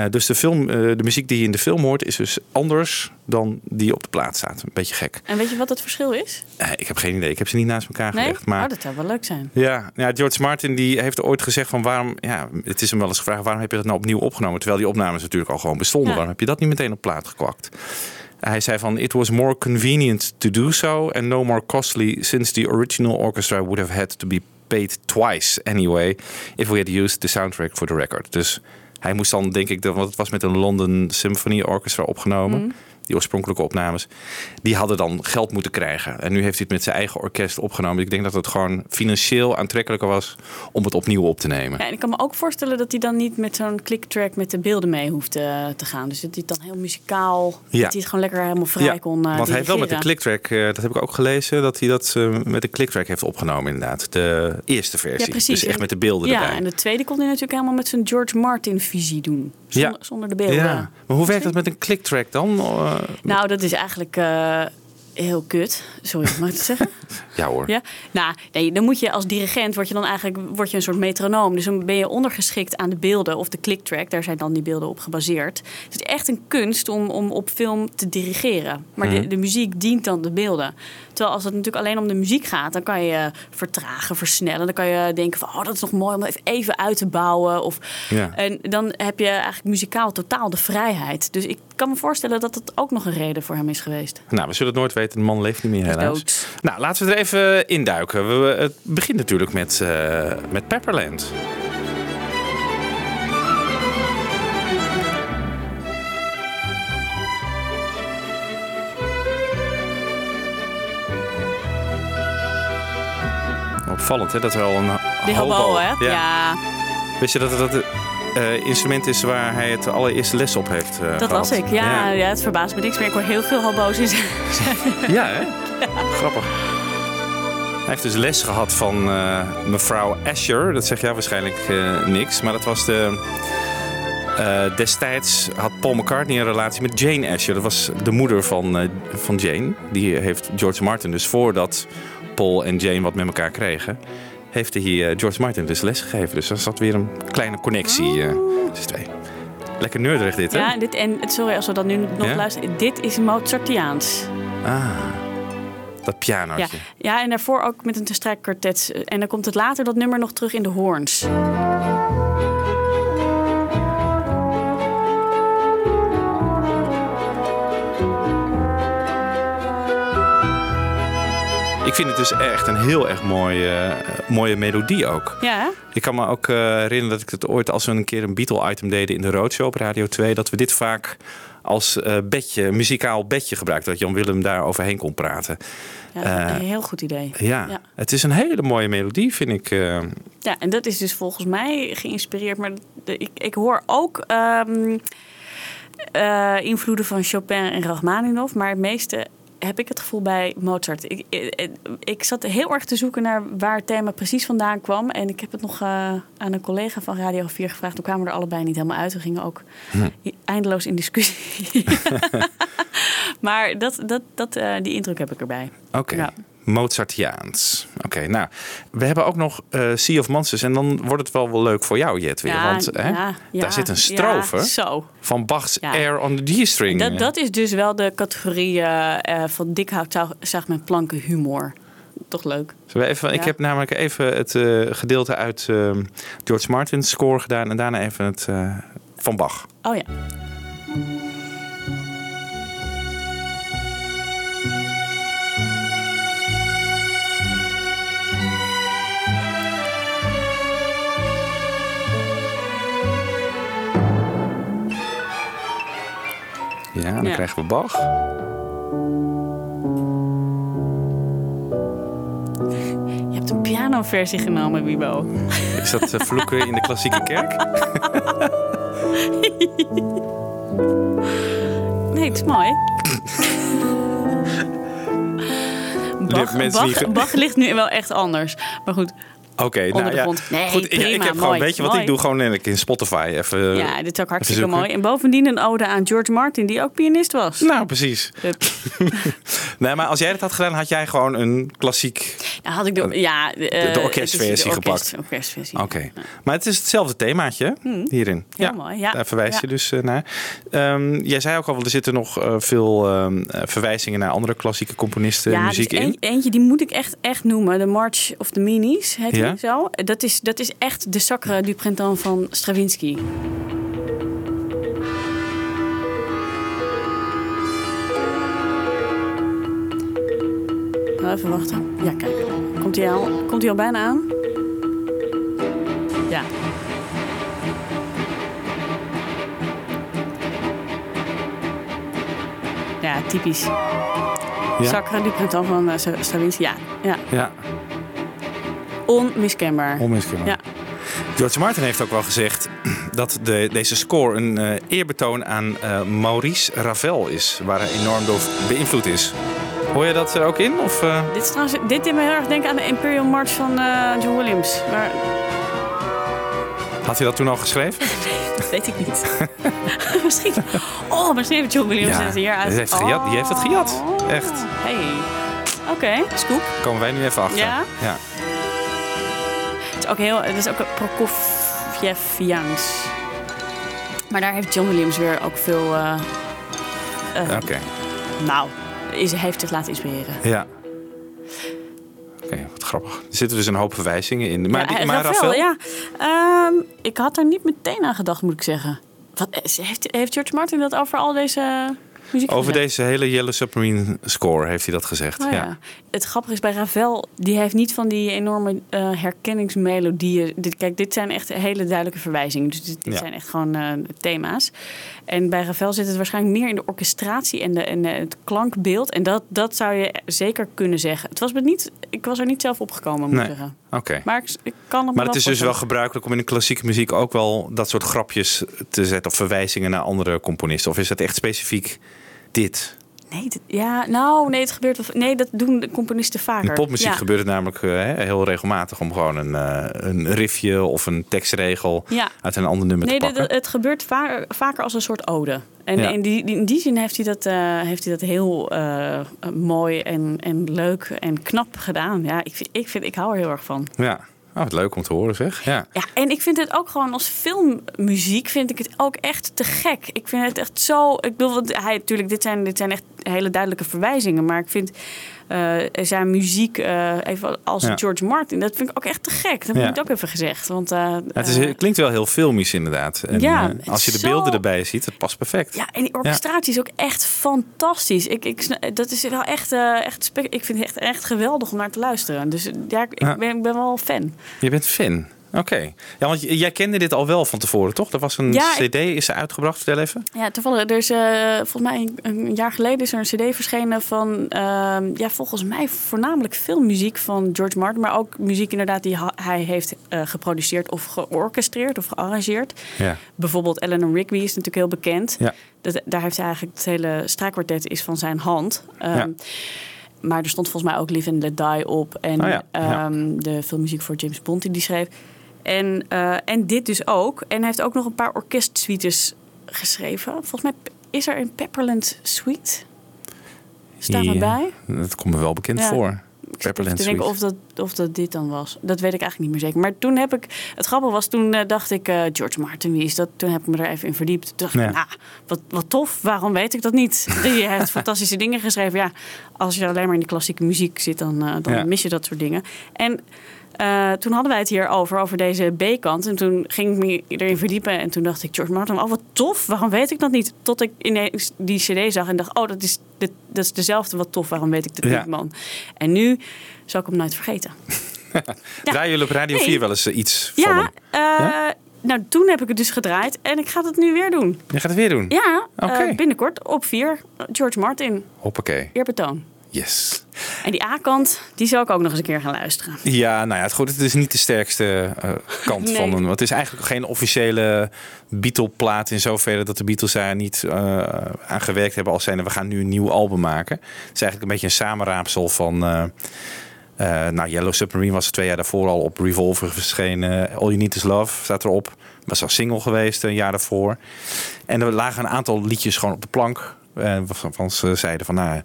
Dus de, film, de muziek die je in de film hoort is dus anders dan die op de plaat staat. Een beetje gek. En weet je wat het verschil is? Ik heb geen idee. Ik heb ze niet naast elkaar Nee? gelegd. Maar Oh, dat zou wel leuk zijn. ja, ja, George Martin die heeft ooit gezegd van waarom, ja, het is hem wel eens gevraagd, waarom heb je dat nou opnieuw opgenomen? Terwijl die opnames natuurlijk al gewoon bestonden. Ja. Waarom heb je dat niet meteen op plaat gekwakt? Hij zei van, it was more convenient to do so and no more costly since the original orchestra would have had to be paid twice anyway if we had used the soundtrack for the record. Dus hij moest dan, denk ik, want het was met een London Symphony Orchestra opgenomen. Mhm. Die oorspronkelijke opnames. Die hadden dan geld moeten krijgen. En nu heeft hij het met zijn eigen orkest opgenomen. Ik denk dat het gewoon financieel aantrekkelijker was om het opnieuw op te nemen. Ja, en ik kan me ook voorstellen dat hij dan niet met zo'n clicktrack met de beelden mee hoeft eh, te gaan. Dus dat hij het dan heel muzikaal, Ja. dat hij het gewoon lekker helemaal vrij kon eh want hij heeft wel met de clicktrack, eh, dat heb ik ook gelezen, dat hij dat met de clicktrack heeft opgenomen inderdaad. De eerste versie. Ja, precies. Dus echt En- met de beelden ja, erbij. en de tweede kon hij natuurlijk helemaal met zijn George Martin visie doen. Zonder, zonder de beelden. Ja. Maar hoe werkt dat met een clicktrack dan? Eh, Nou, dat is eigenlijk eh, heel kut. Sorry, ik het zeggen? ja hoor. Ja? Nou, nee, dan moet je als dirigent, word je dan eigenlijk word je een soort metronoom. Dus dan ben je ondergeschikt aan de beelden of de clicktrack. Daar zijn dan die beelden op gebaseerd. Het is echt een kunst om, om op film te dirigeren. Maar Mhm. de, de muziek dient dan de beelden. Terwijl als het natuurlijk alleen om de muziek gaat, dan kan je vertragen, versnellen. Dan kan je denken van, oh, dat is nog mooi om even- uit te bouwen. Of, Ja. En dan heb je eigenlijk muzikaal totaal de vrijheid. Dus ik kan me voorstellen dat dat ook nog een reden voor hem is geweest. Nou, we zullen het nooit weten. De man leeft niet meer helaas. dood. Nou, laten we er even induiken. We, het begint natuurlijk met, eh, met Pepperland. Opvallend, hè? Dat er al een Die hobo, hè? Ja. Wist je dat het eh, instrument is waar hij het allereerste les op heeft eh, Dat gehad? was ik. Ja, ja. het verbaast me niks meer. Ik hoor heel veel hobo's in zijn- Ja, hè? Grappig. Hij heeft dus les gehad van eh, mevrouw Asher. Dat zegt jou waarschijnlijk niks. Maar dat was de... destijds had Paul McCartney een relatie met Jane Asher. Dat was de moeder van, van Jane. Die heeft George Martin dus voordat Paul en Jane wat met elkaar kregen... heeft hij eh, George Martin dus les gegeven. Dus er zat weer een kleine connectie eh tussen twee. Lekker nerdig dit, hè? Ja, dit, en sorry als we dat nu nog Ja? luisteren. Dit is Mozartiaans. Ah, dat Ja. pianootje. ja, en daarvoor ook met een te strijk kwartet. En dan komt het later dat nummer nog terug in de hoorns. Ik vind het dus echt een heel erg mooie, mooie melodie ook. Ja? Ik kan me ook eh, herinneren dat ik het ooit, als we een keer een Beatle-item deden in de Roadshow op Radio 2, dat we dit vaak als eh, bedje, muzikaal bedje gebruikten. Dat Jan Willem daar overheen kon praten. Ja, Eh, een heel goed idee. ja, ja. het is een hele mooie melodie, vind ik. eh. Ja, en dat is dus volgens mij geïnspireerd. Maar ik, ik hoor ook ehm, eh, invloeden van Chopin en Rachmaninoff. Maar het meeste heb ik het gevoel bij Mozart. Ik, ik, ik zat heel erg te zoeken naar waar het thema precies vandaan kwam. En ik heb het nog eh, aan een collega van Radio 4 gevraagd. Toen kwamen we er allebei niet helemaal uit. We gingen ook eindeloos in discussie. maar dat, dat, dat, eh, die indruk heb ik erbij. Oké. Ja. Mozartiaans. Oké, nou, we hebben ook nog eh Sea of Monsters. En dan wordt het wel wel leuk voor jou, Jet, weer. Ja, want hè, ja, ja, daar zit een strofe van Bach's. Air on the G-string. Dat, dat is dus wel de categorie eh, eh, van dik hout zag- met planken humor. Toch leuk. Zullen we even, Ik heb namelijk even het gedeelte uit George Martin's score gedaan. En daarna even het van Bach. Oh ja. Ja, dan Ja. krijgen we Bach. Je hebt een pianoversie genomen, Wibo. Is dat eh, vloeken in de klassieke kerk? Nee, het is mooi. Bach, Bach, Bach ligt nu wel echt anders. Maar goed. Oké, nou de ja. Nee, Goed, ik- ik prima, heb gewoon, weet je wat mooi. ik doe? Gewoon in in Spotify even. Ja, dit is ook hartstikke mooi. En bovendien een ode aan George Martin, die ook pianist was. Nou, precies. nee, maar als jij dat had gedaan, had jij gewoon een klassiek. Nou, had ik de, ja, de eh, het is orkestversie de gepakt. Oké. Maar het is hetzelfde themaatje Hmm. hierin. Heel mooi, ja. Daar verwijs je Ja. dus eh, naar. Ehm, jij zei ook al, er zitten nog eh, veel ehm, eh, verwijzingen naar andere klassieke componisten Ja, muziek dus in. een- eentje die moet ik echt, echt noemen. De March of the Minis heet Ja? die zo. Dat is, dat is echt de Sacre du Printemps van Stravinsky. Nou, Even wachten. Ja, kijk. Komt hij al, komt hij al bijna aan? Ja. Ja, typisch. Ja? Sacre du Printemps van eh, Stra- Stravinsky. Ja, ja. Ja, onmiskenbaar. onmiskenbaar. Ja. George Martin heeft ook wel gezegd dat de, deze score een eh, eerbetoon aan eh, Maurice Ravel is, waar hij enorm door beïnvloed is. Hoor je dat er ook in? Of, eh? Dit, is trouwens, dit deed me heel erg denken aan de Imperial March van eh, John Williams. Maar Had hij dat toen al geschreven? dat weet ik niet. misschien. Oh, misschien heeft John Williams Ja, het hier uit. die heeft, gejat, die heeft het gejat. Oh. Echt. Hey. Oké, scoop. Komen wij nu even achter. Ja? ja. Het is ook heel, het is ook Prokofjeviaans. Maar daar heeft John Williams weer ook veel. eh, eh, Oké. Nou, is, heeft zich laten inspireren. Ja. Oké, wat grappig. Er zitten dus een hoop verwijzingen in. Maar, die, ja, maar Ravel, ja. Ehm, ik had er niet meteen aan gedacht, moet ik zeggen. Wat, eh, heeft, heeft George Martin dat over al deze muziek over gezegd? deze hele Yellow Submarine score heeft hij dat gezegd. Oh, ja. ja. Het grappige is bij Ravel, die heeft niet van die enorme eh, herkenningsmelodieën. Dit, kijk, dit zijn echt hele duidelijke verwijzingen. Dus dit, dit Ja. zijn echt gewoon eh, thema's. En bij Ravel zit het waarschijnlijk meer in de orchestratie en, de, en het klankbeeld. En dat, dat zou je zeker kunnen zeggen. Het was me niet, ik was er niet zelf opgekomen, moet ik Nee. zeggen. Oké. Maar ik, ik kan het Maar het is dus wel gebruikelijk om in de klassieke muziek ook wel dat soort grapjes te zetten of verwijzingen naar andere componisten. Of is het echt specifiek dit? Nee, ja, nou, nee, het gebeurt wel. Nee, dat doen de componisten vaker. In popmuziek ja. gebeurt het namelijk eh, heel regelmatig om gewoon een, eh, een riffje of een tekstregel Ja. uit een ander nummer Nee, te pakken. het gebeurt va- vaker als een soort ode. En Ja. in, die, in die zin heeft hij dat, eh, heeft hij dat heel mooi en, en leuk en knap gedaan. Ja, ik, vind- ik, vind, ik hou er heel erg van. Ja, oh, wat leuk om te horen zeg. Ja. Ja, en ik vind het ook gewoon als filmmuziek vind ik het ook echt te gek. Ik vind het echt zo. Ik bedoel, hij natuurlijk, dit zijn, dit zijn echt hele duidelijke verwijzingen. Maar ik vind eh, zijn muziek, eh, even als Ja. George Martin, dat vind ik ook echt te gek. Dat moet ik ook even gezegd. Want, eh, Ja, het, is, het klinkt wel heel filmisch inderdaad. En, Ja, als je de zo- beelden erbij ziet, het past perfect. Ja, en die orchestratie is ook echt fantastisch. Ik, ik, dat is wel echt, echt spe- ik vind het echt, echt geweldig om naar te luisteren. Dus ja, ik, Ja. ik ben, ik ben wel fan. Je bent fan. Oké. Ja, want jij kende dit al wel van tevoren, toch? Er was een Ja, CD, is er uitgebracht? Vertel even. Ja, toevallig, er is eh, volgens mij een, jaar geleden is er een cd verschenen van, ehm, ja, volgens mij voornamelijk filmmuziek van George Martin, maar ook muziek inderdaad die hij heeft eh, geproduceerd of georchestreerd of gearrangeerd. Ja. Bijvoorbeeld Eleanor Rigby is natuurlijk heel bekend. Ja. Dat, daar heeft hij eigenlijk het hele strijkkwartet is van zijn hand. Ehm, Ja. Maar er stond volgens mij ook Live and Let Die op. En Oh ja, ja. ehm, de filmmuziek voor James Bond die die schreef. En, eh, en dit dus ook. En hij heeft ook nog een paar orkestsuites geschreven. Volgens mij is er een Pepperland Suite. Staat Ja, erbij. Dat komt me wel bekend Ja. voor. Ik Pepperland te denken of dat, of dat dit dan was. Dat weet ik eigenlijk niet meer zeker. Maar toen heb ik... Het grappige was, toen eh, dacht ik... eh, George Martin, wie is dat? Toen heb ik me er even in verdiept. Toen dacht ik, nou, wat, wat tof. Waarom weet ik dat niet? Die heeft fantastische dingen geschreven. Ja, als je alleen maar in de klassieke muziek zit... dan, dan mis je dat soort dingen. En... eh, toen hadden wij het hier over, over deze B-kant. En toen ging ik me erin verdiepen. En toen dacht ik, George Martin, oh wat tof. Waarom weet ik dat niet? Tot ik ineens die cd zag en dacht, oh, dat is, dit, dat is dezelfde. Wat tof, waarom weet ik dat Ja. niet, man? En nu zal ik hem nooit vergeten. Draaien jullie op Radio Nee. 4 wel eens eh, iets van hem? Ja, eh, nou toen heb ik het dus gedraaid. En ik ga het nu weer doen. Je gaat het weer doen? Ja, eh, binnenkort op 4. George Martin, Hoppakee. eerbetoon. Yes. En die A-kant, die zal ik ook nog eens een keer gaan luisteren. Ja, nou ja, het, goed, het is niet de sterkste eh, kant Nee. van hem. Het is eigenlijk geen officiële Beatle-plaat in zoverre dat de Beatles daar niet eh, aan gewerkt hebben als zijnde we gaan nu een nieuw album maken. Het is eigenlijk een beetje een samenraapsel van, Eh, nou, Yellow Submarine was twee jaar daarvoor al op Revolver verschenen. All You Need Is Love staat erop. Was al single geweest een jaar daarvoor. En er lagen een aantal liedjes gewoon op de plank. waarvan van ze zeiden van nou,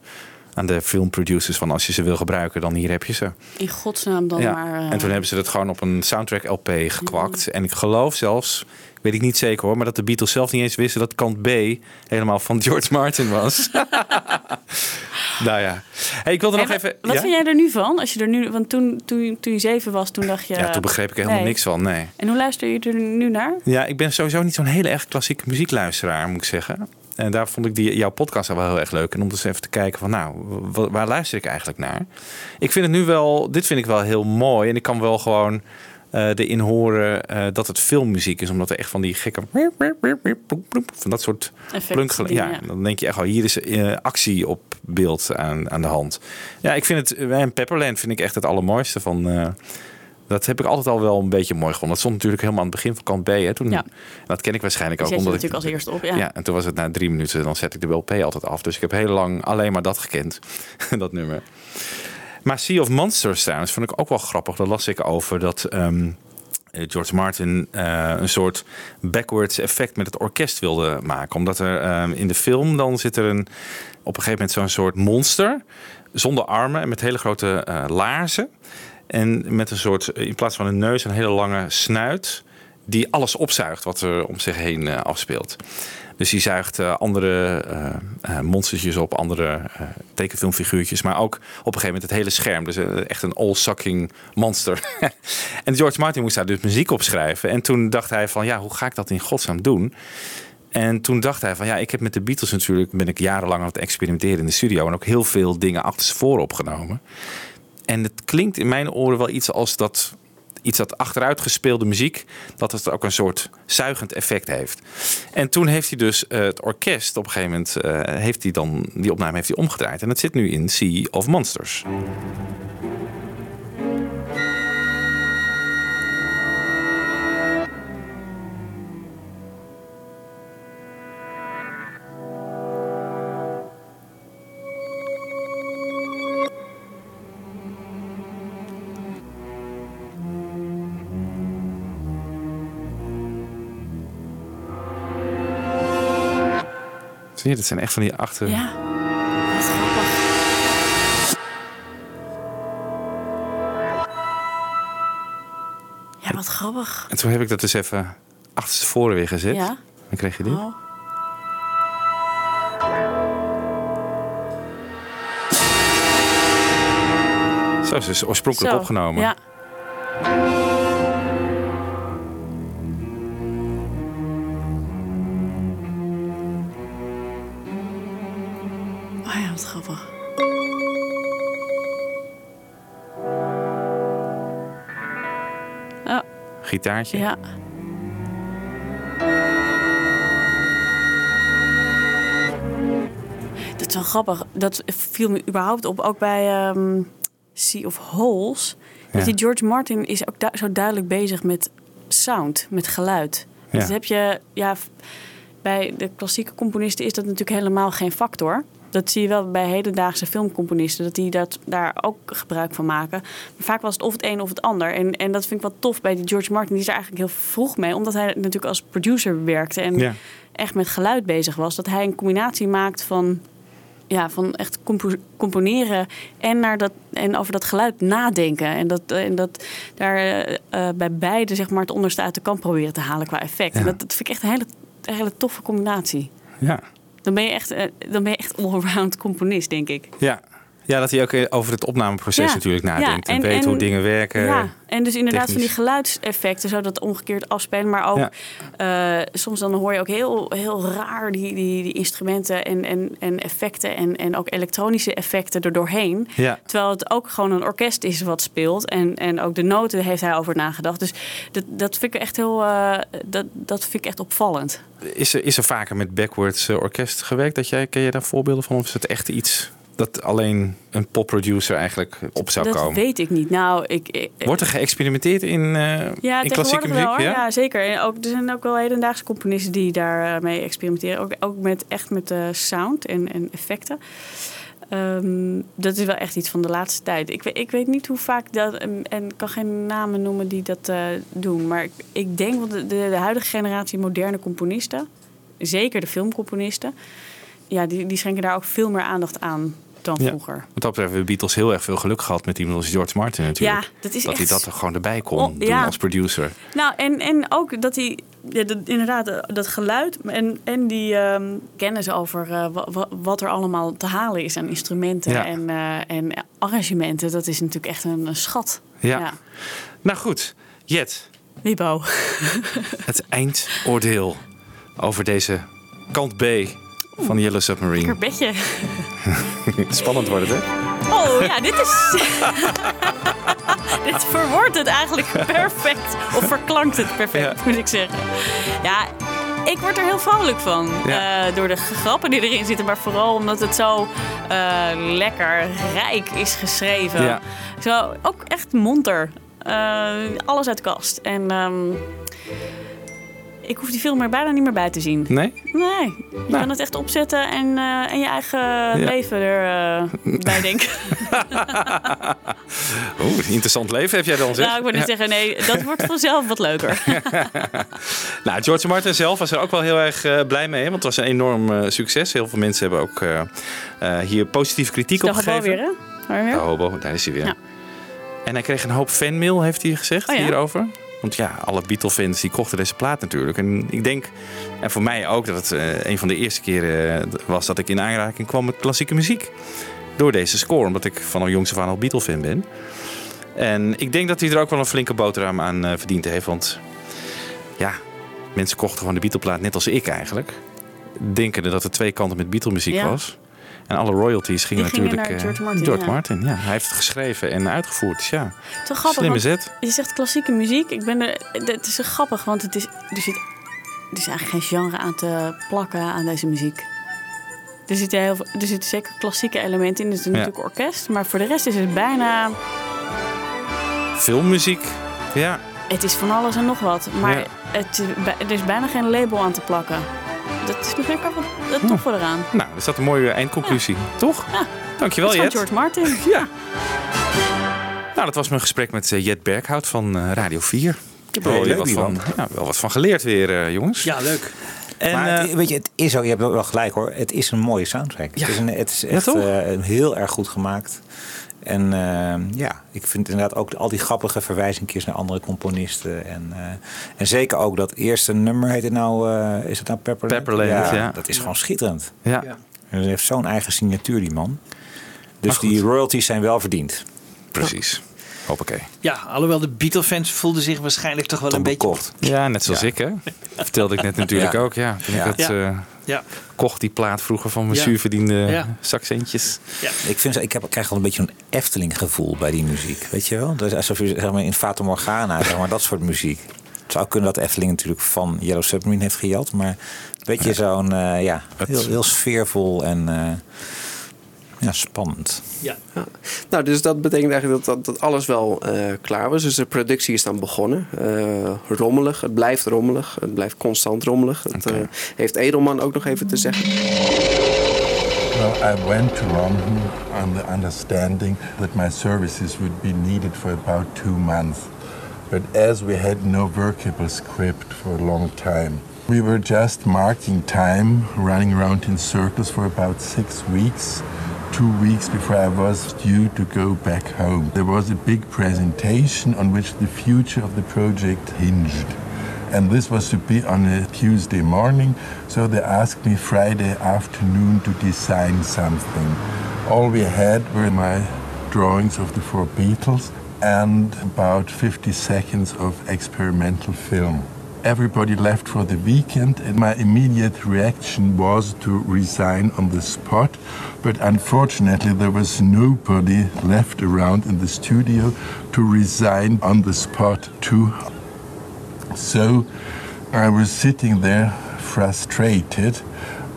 aan de filmproducers van als je ze wil gebruiken, dan hier heb je ze. In godsnaam dan ja. maar... eh, En toen hebben ze dat gewoon op een soundtrack LP gekwakt. En ik geloof zelfs, weet ik niet zeker hoor, maar dat de Beatles zelf niet eens wisten dat kant B helemaal van George Martin was. nou ja. Hey, ik wilde nog wa- even. Wat ja? vind jij er nu van? Als je er nu, want toen, toen, toen je zeven was, toen dacht je. ja, toen begreep ik helemaal nee. niks van. Nee. En hoe luister je er nu naar? Ja, ik ben sowieso niet zo'n hele erg klassieke muziekluisteraar, moet ik zeggen. En daar vond ik die, jouw podcast al wel heel erg leuk. En om dus even te kijken van, nou, wa- waar luister ik eigenlijk naar? Ik vind het nu wel, dit vind ik wel heel mooi. En ik kan wel gewoon eh erin horen eh, dat het filmmuziek is. Omdat er echt van die gekke... Van dat soort plunkgeluiden. Ja, ja. dan denk je echt, oh, hier is eh, actie op beeld aan, aan de hand. Ja, ik vind het, en Pepperland vind ik echt het allermooiste van... dat heb ik altijd al wel een beetje mooi gevonden. Dat stond natuurlijk helemaal aan het begin van kant B. Hè, toen, Ja. Dat ken ik waarschijnlijk ook. zet omdat ik, natuurlijk als eerste op, ja. en toen was het na drie minuten, dan zet ik de LP altijd af. Dus ik heb heel lang alleen maar dat gekend, dat nummer. Maar Sea of Monsters trouwens vond ik ook wel grappig. Daar las ik over dat ehm, eh, George Martin eh, een soort backwards effect met het orkest wilde maken. Omdat er ehm, in de film dan zit er een, op een gegeven moment zo'n soort monster. Zonder armen en met hele grote eh, laarzen. En met een soort, in plaats van een neus, een hele lange snuit. Die alles opzuigt wat er om zich heen eh, afspeelt. Dus die zuigt eh, andere eh monstertjes op, andere tekenfilmfiguurtjes. Maar ook op een gegeven moment het hele scherm. Dus echt een all-sucking monster. en George Martin moest daar dus muziek op schrijven. En toen dacht hij van, ja, hoe ga ik dat in godsnaam doen? En toen dacht hij van ja, ik heb met de Beatles natuurlijk ben ik jarenlang aan het experimenteren in de studio en ook heel veel dingen achter voor opgenomen. En het klinkt in mijn oren wel iets als dat iets dat achteruit gespeelde muziek, dat het ook een soort zuigend effect heeft. En toen heeft hij dus eh, het orkest op een gegeven moment eh, heeft hij dan die opname heeft hij omgedraaid en het zit nu in Sea of Monsters. Je, dat zijn echt van die achter. Ja. Ja, wat grappig. En toen heb ik dat dus even achterstevoren weer gezet. Ja. Dan kreeg je dit. Oh. Zo is het dus oorspronkelijk Zo, opgenomen. Ja. Gitaartje. ja. Dat is wel grappig. Dat viel me überhaupt op. Ook bij ehm, Sea of Holes. Dat Ja. die George Martin is ook du- zo duidelijk bezig met sound, met geluid. Ja. Dat heb je, ja, bij de klassieke componisten is dat natuurlijk helemaal geen factor. Dat zie je wel bij hedendaagse filmcomponisten, dat die dat, daar ook gebruik van maken. Maar vaak was het of het een of het ander. En, en dat vind ik wel tof bij die George Martin. Die is er eigenlijk heel vroeg mee, omdat hij natuurlijk als producer werkte en Ja. echt met geluid bezig was. Dat hij een combinatie maakt van, ja, van echt compo- componeren en, naar dat, en over dat geluid nadenken. En dat, en dat daar eh, eh, bij beide zeg maar, het onderste uit de kant proberen te halen qua effect. En dat, dat vind ik echt een hele, een hele toffe combinatie. Ja. Dan ben je echt, eh, dan ben je echt allround componist, denk ik. Ja. Ja, dat hij ook eh, over het opnameproces Ja. natuurlijk nadenkt. Ja, en, en- weet en- hoe dingen werken. Ja, en dus inderdaad van die geluidseffecten, zo dat omgekeerd afspelen. Maar ook eh, soms dan hoor je ook heel, heel raar die, die, die instrumenten en, en, en effecten en, en ook elektronische effecten er doorheen. Terwijl het ook gewoon een orkest is wat speelt. En, en ook de noten heeft hij over nagedacht. Dus dat, dat vind ik echt heel eh, dat, dat vind ik echt opvallend. Is er, is er vaker met backwards orkest gewerkt? Dat jij, ken je daar voorbeelden van? Of is het echt iets dat alleen een popproducer eigenlijk op zou dat komen? weet ik niet. Nou, ik, ik- Wordt er geëxperimenteerd in, eh, Ja, in klassieke muziek? wel. Ja? zeker. En ook, er zijn ook wel hedendaagse componisten die daarmee experimenteren. Ook, ook met, echt met de sound en, en effecten. ehm, dat is wel echt iets van de laatste tijd. Ik, weet- ik weet niet hoe vaak dat, en en ik kan geen namen noemen die dat eh, doen. Maar ik, ik denk dat de, de, de huidige generatie moderne componisten, zeker de filmcomponisten, ja, die, die schenken daar ook veel meer aandacht aan dan Ja. vroeger. Wat dat betreft hebben de Beatles heel erg veel geluk gehad met iemand als George Martin natuurlijk. Ja, dat is hij dat er gewoon erbij kon Oh, doen ja. als producer. Nou, en, en ook dat hij, ja, dat, inderdaad, eh, dat geluid en, en die ehm, kennis over eh, wa- wa- wat er allemaal te halen is aan instrumenten Ja. en, eh, en arrangementen, dat is natuurlijk echt een, een schat. Ja. Nou goed, Jet, Wiebo. het eindoordeel over deze kant B van Yellow Submarine. Lekker bedje. Spannend wordt het, hè? Oh ja, dit is. dit verwoordt het eigenlijk perfect. Of verklankt het perfect, moet ik zeggen. Ja, ik word er heel vrolijk van. eh, door de grappen die erin zitten. Maar vooral omdat het zo eh, lekker rijk is geschreven. Ja. Zo, ook echt monter. Eh, alles uit de kast. En ehm, ik hoef die film er bijna niet meer bij te zien. Nee? Nee, je kan het echt opzetten en, eh, en je eigen leven erbij denken. Oeh, interessant leven heb jij dan, zeg. Nou, ik wil niet Ja. zeggen, nee, dat wordt vanzelf wat leuker. Nou, George Martin zelf was er ook wel heel erg eh, blij mee. Want het was een enorm eh, succes. Heel veel mensen hebben ook eh, eh, hier positieve kritiek op gegeven. weer, hè? Waar weer? De hobo, daar is hij weer. Ja. En hij kreeg een hoop fanmail, heeft hij gezegd, Oh ja? hierover. Want ja, alle Beatle-fans die kochten deze plaat natuurlijk. En ik denk, en voor mij ook, dat het eh, een van de eerste keren eh, was dat ik in aanraking kwam met klassieke muziek. Door deze score, omdat ik van al jongs af aan al Beatle-fan ben. En ik denk dat hij er ook wel een flinke boterham aan eh, verdiend heeft. Want ja, mensen kochten gewoon de Beatle-plaat net als ik eigenlijk. Denkende dat er twee kanten met Beatle-muziek Ja. was. En alle royalties gingen Die gingen natuurlijk... naar eh, George Martin, George ja. Martin, ja. Hij heeft het geschreven en uitgevoerd. Dus ja, Toch grappig. slimme zet. Je zegt klassieke muziek. Ik ben er, het is zo grappig, want het is, er, zit, er is eigenlijk geen genre aan te plakken aan deze muziek. Er zitten, heel, er zitten zeker klassieke elementen in. Er is Ja. natuurlijk orkest. Maar voor de rest is het bijna... Filmmuziek, ja. Het is van alles en nog wat. Maar Ja. het, is bij- er is bijna geen label aan te plakken. Dat is misschien ook wel het toffe eraan. Nou, is dat een mooie eindconclusie, toch? Ja. Dankjewel, Jet. van George Martin. Ja. Nou, dat was mijn gesprek met eh, Jet Berghout van eh, Radio 4. Ik heb er wel, leuk, wat van, ja, wel wat van geleerd weer, eh, jongens. Ja, leuk. En, maar het, eh, weet je, het is ook, je hebt wel gelijk hoor, het is een mooie soundtrack. Het is, een, het is echt heel erg goed gemaakt. En eh, ja, ik vind inderdaad ook al die grappige verwijzingjes naar andere componisten. En, eh, en zeker ook dat eerste nummer, heet het nou, eh, is het nou Pepperland? Pepperland, ja. Dat is gewoon schitterend. Ja. En hij heeft zo'n eigen signatuur, die man. Dus die royalties zijn wel verdiend. Precies. Hoppakee. Ja, alhoewel de Beatle-fans voelden zich waarschijnlijk toch wel een beetje... Ja, net zoals Ja. ik, hè? Vertelde ik net natuurlijk Ja. ook, ja. Toen Ja. ik het Ja. Ja. kocht, die plaat vroeger van mijn Ja. zuurverdiende Ja. zakcentjes. Ik, vind, ik, heb, ik krijg al een beetje een Efteling gevoel bij die muziek. Weet je wel? Dat is alsof je zeg maar, in Fata Morgana, zeg maar, dat soort muziek. Het zou kunnen dat Efteling natuurlijk van Yellow Submarine heeft gejat. Maar een beetje zo'n, eh, ja, heel, heel sfeervol en eh, ja, spannend. Ja. Nou, dus dat betekent eigenlijk dat, dat, dat alles wel eh, klaar was. Dus de productie is dan begonnen. Eh, rommelig, het blijft rommelig. Het blijft constant rommelig. Het eh, heeft Edelman ook nog even te zeggen. Well, I went to London on the understanding that my services would be needed for about two months. But as we had no workable script for a long time, we were just marking time, running around in circles for about six weeks. Two weeks before I was due to go back home. There was a big presentation on which the future of the project hinged. And this was to be on a Tuesday morning, so they asked me Friday afternoon to design something. All we had were my drawings of the four Beatles and about 50 seconds of experimental film. Everybody left for the weekend, and my immediate reaction was to resign on the spot. But unfortunately, there was nobody left around in the studio to resign on the spot too. So I was sitting there frustrated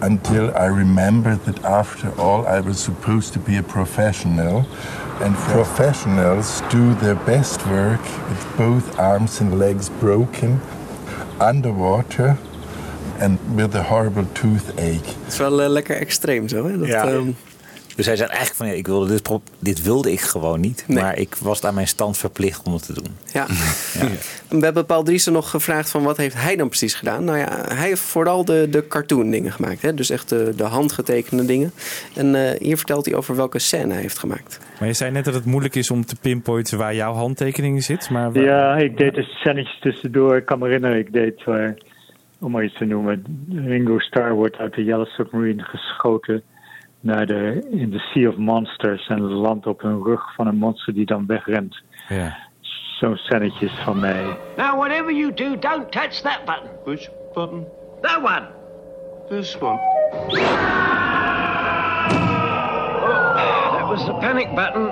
until I remembered that after all I was supposed to be a professional and professionals do their best work with both arms and legs broken underwater and with a horrible toothache. Het is wel eh, lekker extreem zo, hè? Dat, Ja. ehm, Dus hij zei eigenlijk van ja, ik wilde dit, dit wilde ik gewoon niet. Maar ik was aan mijn stand verplicht om het te doen. Ja. We hebben Paul Driessen nog gevraagd van wat heeft hij dan precies gedaan? Nou ja, hij heeft vooral de, de cartoon dingen gemaakt. Hè? Dus echt de, de handgetekende dingen. En eh, hier vertelt hij over welke scène hij heeft gemaakt. Maar je zei net dat het moeilijk is om te pinpointen waar jouw handtekening zit. Maar waar- Ja, ik deed er scènetjes tussendoor. Ik kan me herinneren, ik deed, waar, om maar iets te noemen, Ringo Starr wordt uit de Yellow Submarine geschoten naar de, in de Sea of Monsters en landt op een rug van een monster die dan wegrent. Ja. Zo'n scènetje is van mij. Now, whatever you do, don't touch that button. Which button? That one. This one. that was the panic button.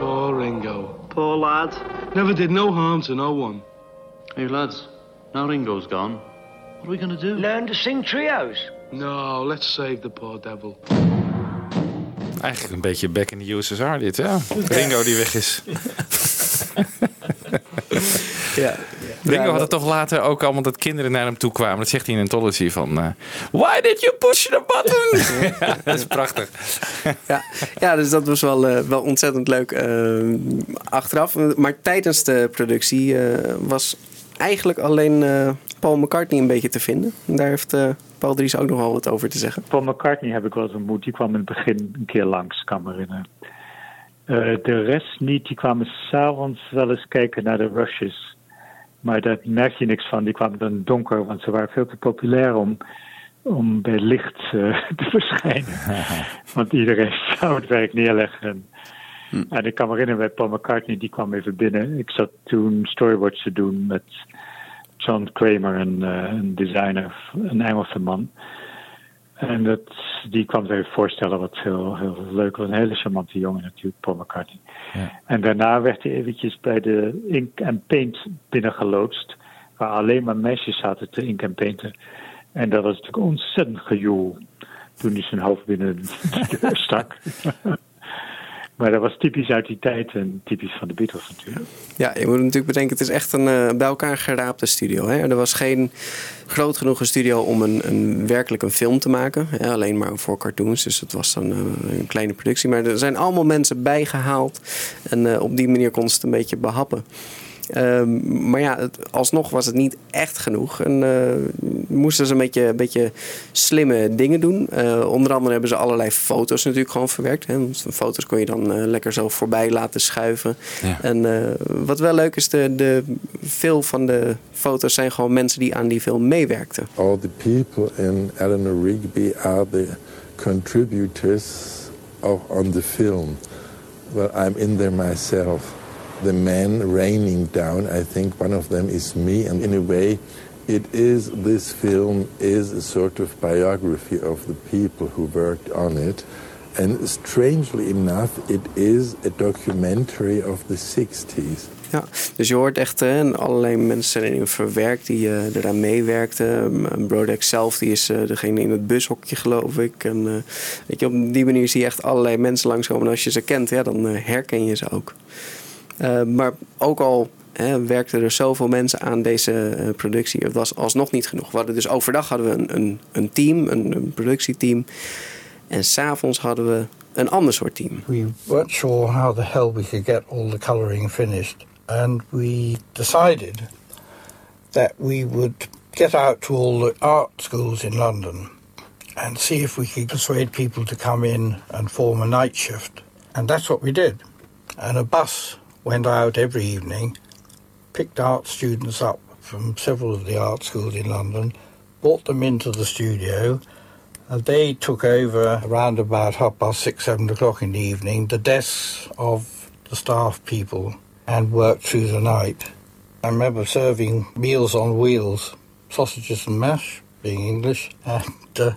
Poor Ringo. Poor lad. Never did no harm to no one. Hey, lads. Now Ringo's gone. What are we going to do? Learn to sing trios. No, let's save the poor devil. Eigenlijk een beetje back in the USSR dit, ja. Ringo die weg is. Ja. Ringo Ja, had het toch later ook allemaal dat kinderen naar hem toe kwamen. Dat zegt hij in een anthology van... eh, Why did you push the button? Ja, dat is prachtig. Ja, ja dus dat was wel, eh, wel ontzettend leuk eh, achteraf. Maar tijdens de productie eh, was eigenlijk alleen eh, Paul McCartney een beetje te vinden. En daar heeft eh, Paul Dries ook nog wel wat over te zeggen. Paul McCartney heb ik wel eens ontmoet. Die kwam in het begin een keer langs, kan me herinneren. Eh, de rest niet. Die kwamen s'avonds wel eens kijken naar de rushes. Maar daar merk je niks van. Die kwamen dan donker, want ze waren veel te populair om, om bij licht te verschijnen. want iedereen zou het werk neerleggen. En ik kan me herinneren bij Paul McCartney, die kwam even binnen. Ik zat toen storyboards te doen met John Kramer, een, eh, een designer, een Engelse man. En dat, die kwam zich even voorstellen wat heel, heel leuk was. Een hele charmante jongen natuurlijk, Paul McCartney. En daarna werd hij eventjes bij de Ink and Paint binnengeloodst. Waar alleen maar meisjes zaten te ink en painten. En dat was natuurlijk ontzettend gejoel. Toen hij zijn hoofd binnen de deur stak. maar dat was typisch uit die tijd en typisch van de Beatles natuurlijk. Ja, je moet natuurlijk bedenken, het is echt een eh, bij elkaar geraapte studio. Hè? Er was geen groot genoeg studio om een, een, werkelijk een film te maken. Hè? Alleen maar voor cartoons, dus het was dan eh, een kleine productie. Maar er zijn allemaal mensen bijgehaald. En eh, op die manier konden ze het een beetje behappen. Ehm, maar ja, het, alsnog was het niet echt genoeg. En eh, moesten ze een beetje, een beetje slimme dingen doen. Eh, onder andere hebben ze allerlei foto's natuurlijk gewoon verwerkt. Hè. Want Foto's kon je dan eh, lekker zo voorbij laten schuiven. Ja. En eh, wat wel leuk is, de, de, veel van de foto's zijn gewoon mensen die aan die film meewerkten. All the people in Eleanor Rigby are the contributors of, on the film. Well, I'm in there myself. The man raining down, I think one of them is me, and in a way, it is this film is a sort of biography of the people who worked on it. And strangely enough, it is a documentary of the 60s. Ja, dus je hoort echt eh, allerlei mensen erin verwerkt die eh, eraan meewerkten. Brodeck zelf die is eh, degene in het bushokje, geloof ik. En, eh, weet je, op die manier zie je echt allerlei mensen langskomen. En als je ze kent, ja, dan herken je ze ook. Uh, maar ook al hè, werkten er zoveel mensen aan deze uh, productie, het was alsnog niet genoeg. We hadden dus overdag hadden we een, een, een team, een, een productieteam. En s'avonds hadden we een ander soort team. We weren't sure how the hell we could get all the colouring finished. And we decided that we would get out to all the art schools in London and see if we could persuade people to come in and form a night shift. And that's what we did. And a bus went out every evening, picked art students up from several of the art schools in London, brought them into the studio, and they took over around about half past six, seven o'clock in the evening, the desks of the staff people and worked through the night. I remember serving meals on wheels, sausages and mash, being English, and uh,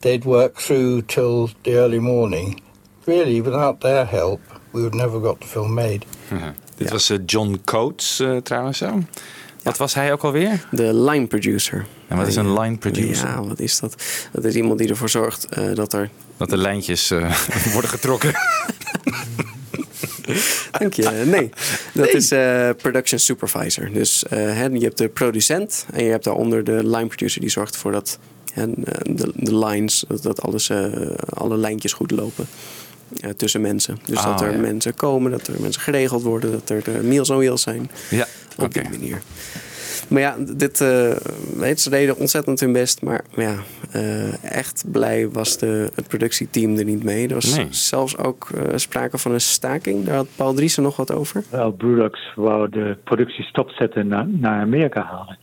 they'd work through till the early morning. Really, without their help, we would never got the film made. Ja. Dit was uh, John Coates uh, trouwens zo. Wat was hij ook alweer? De line producer. En wat is een line producer? Ja, wat is dat? Dat is iemand die ervoor zorgt uh, dat er... Dat de lijntjes uh, worden getrokken. Dank je. Nee, dat is eh, production supervisor. Dus eh, je hebt de producent en je hebt daaronder de line producer die zorgt ervoor dat de, de lines, dat, dat alles, eh, alle lijntjes goed lopen. Eh, tussen mensen. Dus Ah, dat er ja. mensen komen, dat er mensen geregeld worden, dat er de meals on wheels zijn. Ja, op die manier. Maar ja, dit, eh weet, ze deden ontzettend hun best. Maar ja, eh, echt blij was de, het productieteam er niet mee. Er was Nee. zelfs ook eh, sprake van een staking. Daar had Paul Driessen nog wat over. Al Brulux wou de productie stopzetten na, naar Amerika halen.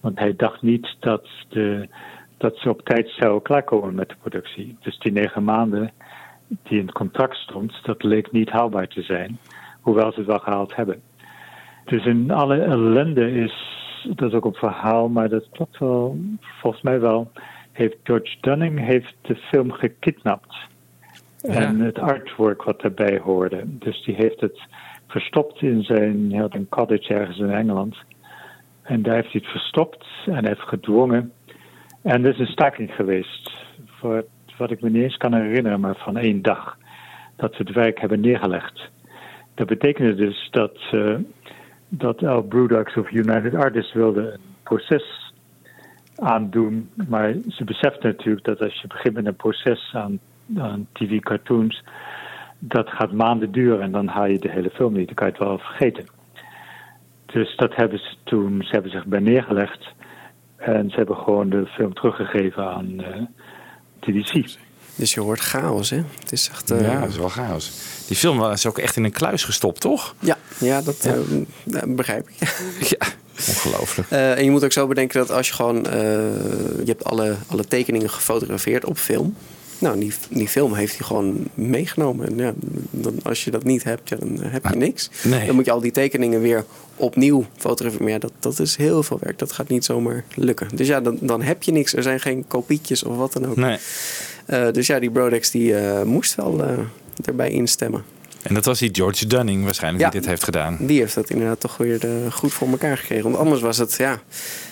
Want hij dacht niet dat, de, dat ze op tijd zou klaarkomen met de productie. Dus die negen maanden die in het contract stond, dat leek niet haalbaar te zijn. Hoewel ze het wel gehaald hebben. Dus in alle ellende is, dat is ook een verhaal, maar dat klopt wel, volgens mij wel, heeft George Dunning heeft de film gekidnapt. En het artwork wat daarbij hoorde. Dus die heeft het verstopt in zijn hij had een cottage ergens in Engeland. En daar heeft hij het verstopt en heeft gedwongen. En er is een staking geweest. Voor wat ik me niet eens kan herinneren, maar van één dag. Dat ze het werk hebben neergelegd. Dat betekende dus dat, eh, dat Al Brewdogs of United Artists wilde een proces aandoen. Maar ze beseften natuurlijk dat als je begint met een proces aan, aan tv-cartoons, dat gaat maanden duren en dan haal je de hele film niet. Dan kan je het wel vergeten. Dus dat hebben ze toen, ze hebben zich bij neergelegd. En ze hebben gewoon de film teruggegeven aan eh TDC. Dus je hoort chaos, hè? Het is echt... eh, Ja, dat is wel chaos. Die film was ook echt in een kluis gestopt, toch? Ja, ja dat eh, dat begrijp ik. Ja, ongelooflijk. Eh, en je moet ook zo bedenken dat als je gewoon... eh, je hebt alle, alle tekeningen gefotografeerd op film. Nou, die, die film heeft hij gewoon meegenomen. En ja, dan, als je dat niet hebt, ja, dan heb je niks. nee. Dan moet je al die tekeningen weer opnieuw fotograferen. Maar ja, dat, dat is heel veel werk. Dat gaat niet zomaar lukken. Dus ja, dan, dan heb je niks. Er zijn geen kopietjes of wat dan ook. Nee. Eh, dus ja, die Brodex die eh, moest wel eh, erbij instemmen. En dat was die George Dunning waarschijnlijk Ja. die dit heeft gedaan. Die heeft dat inderdaad toch weer eh, goed voor elkaar gekregen. Want anders was het ja,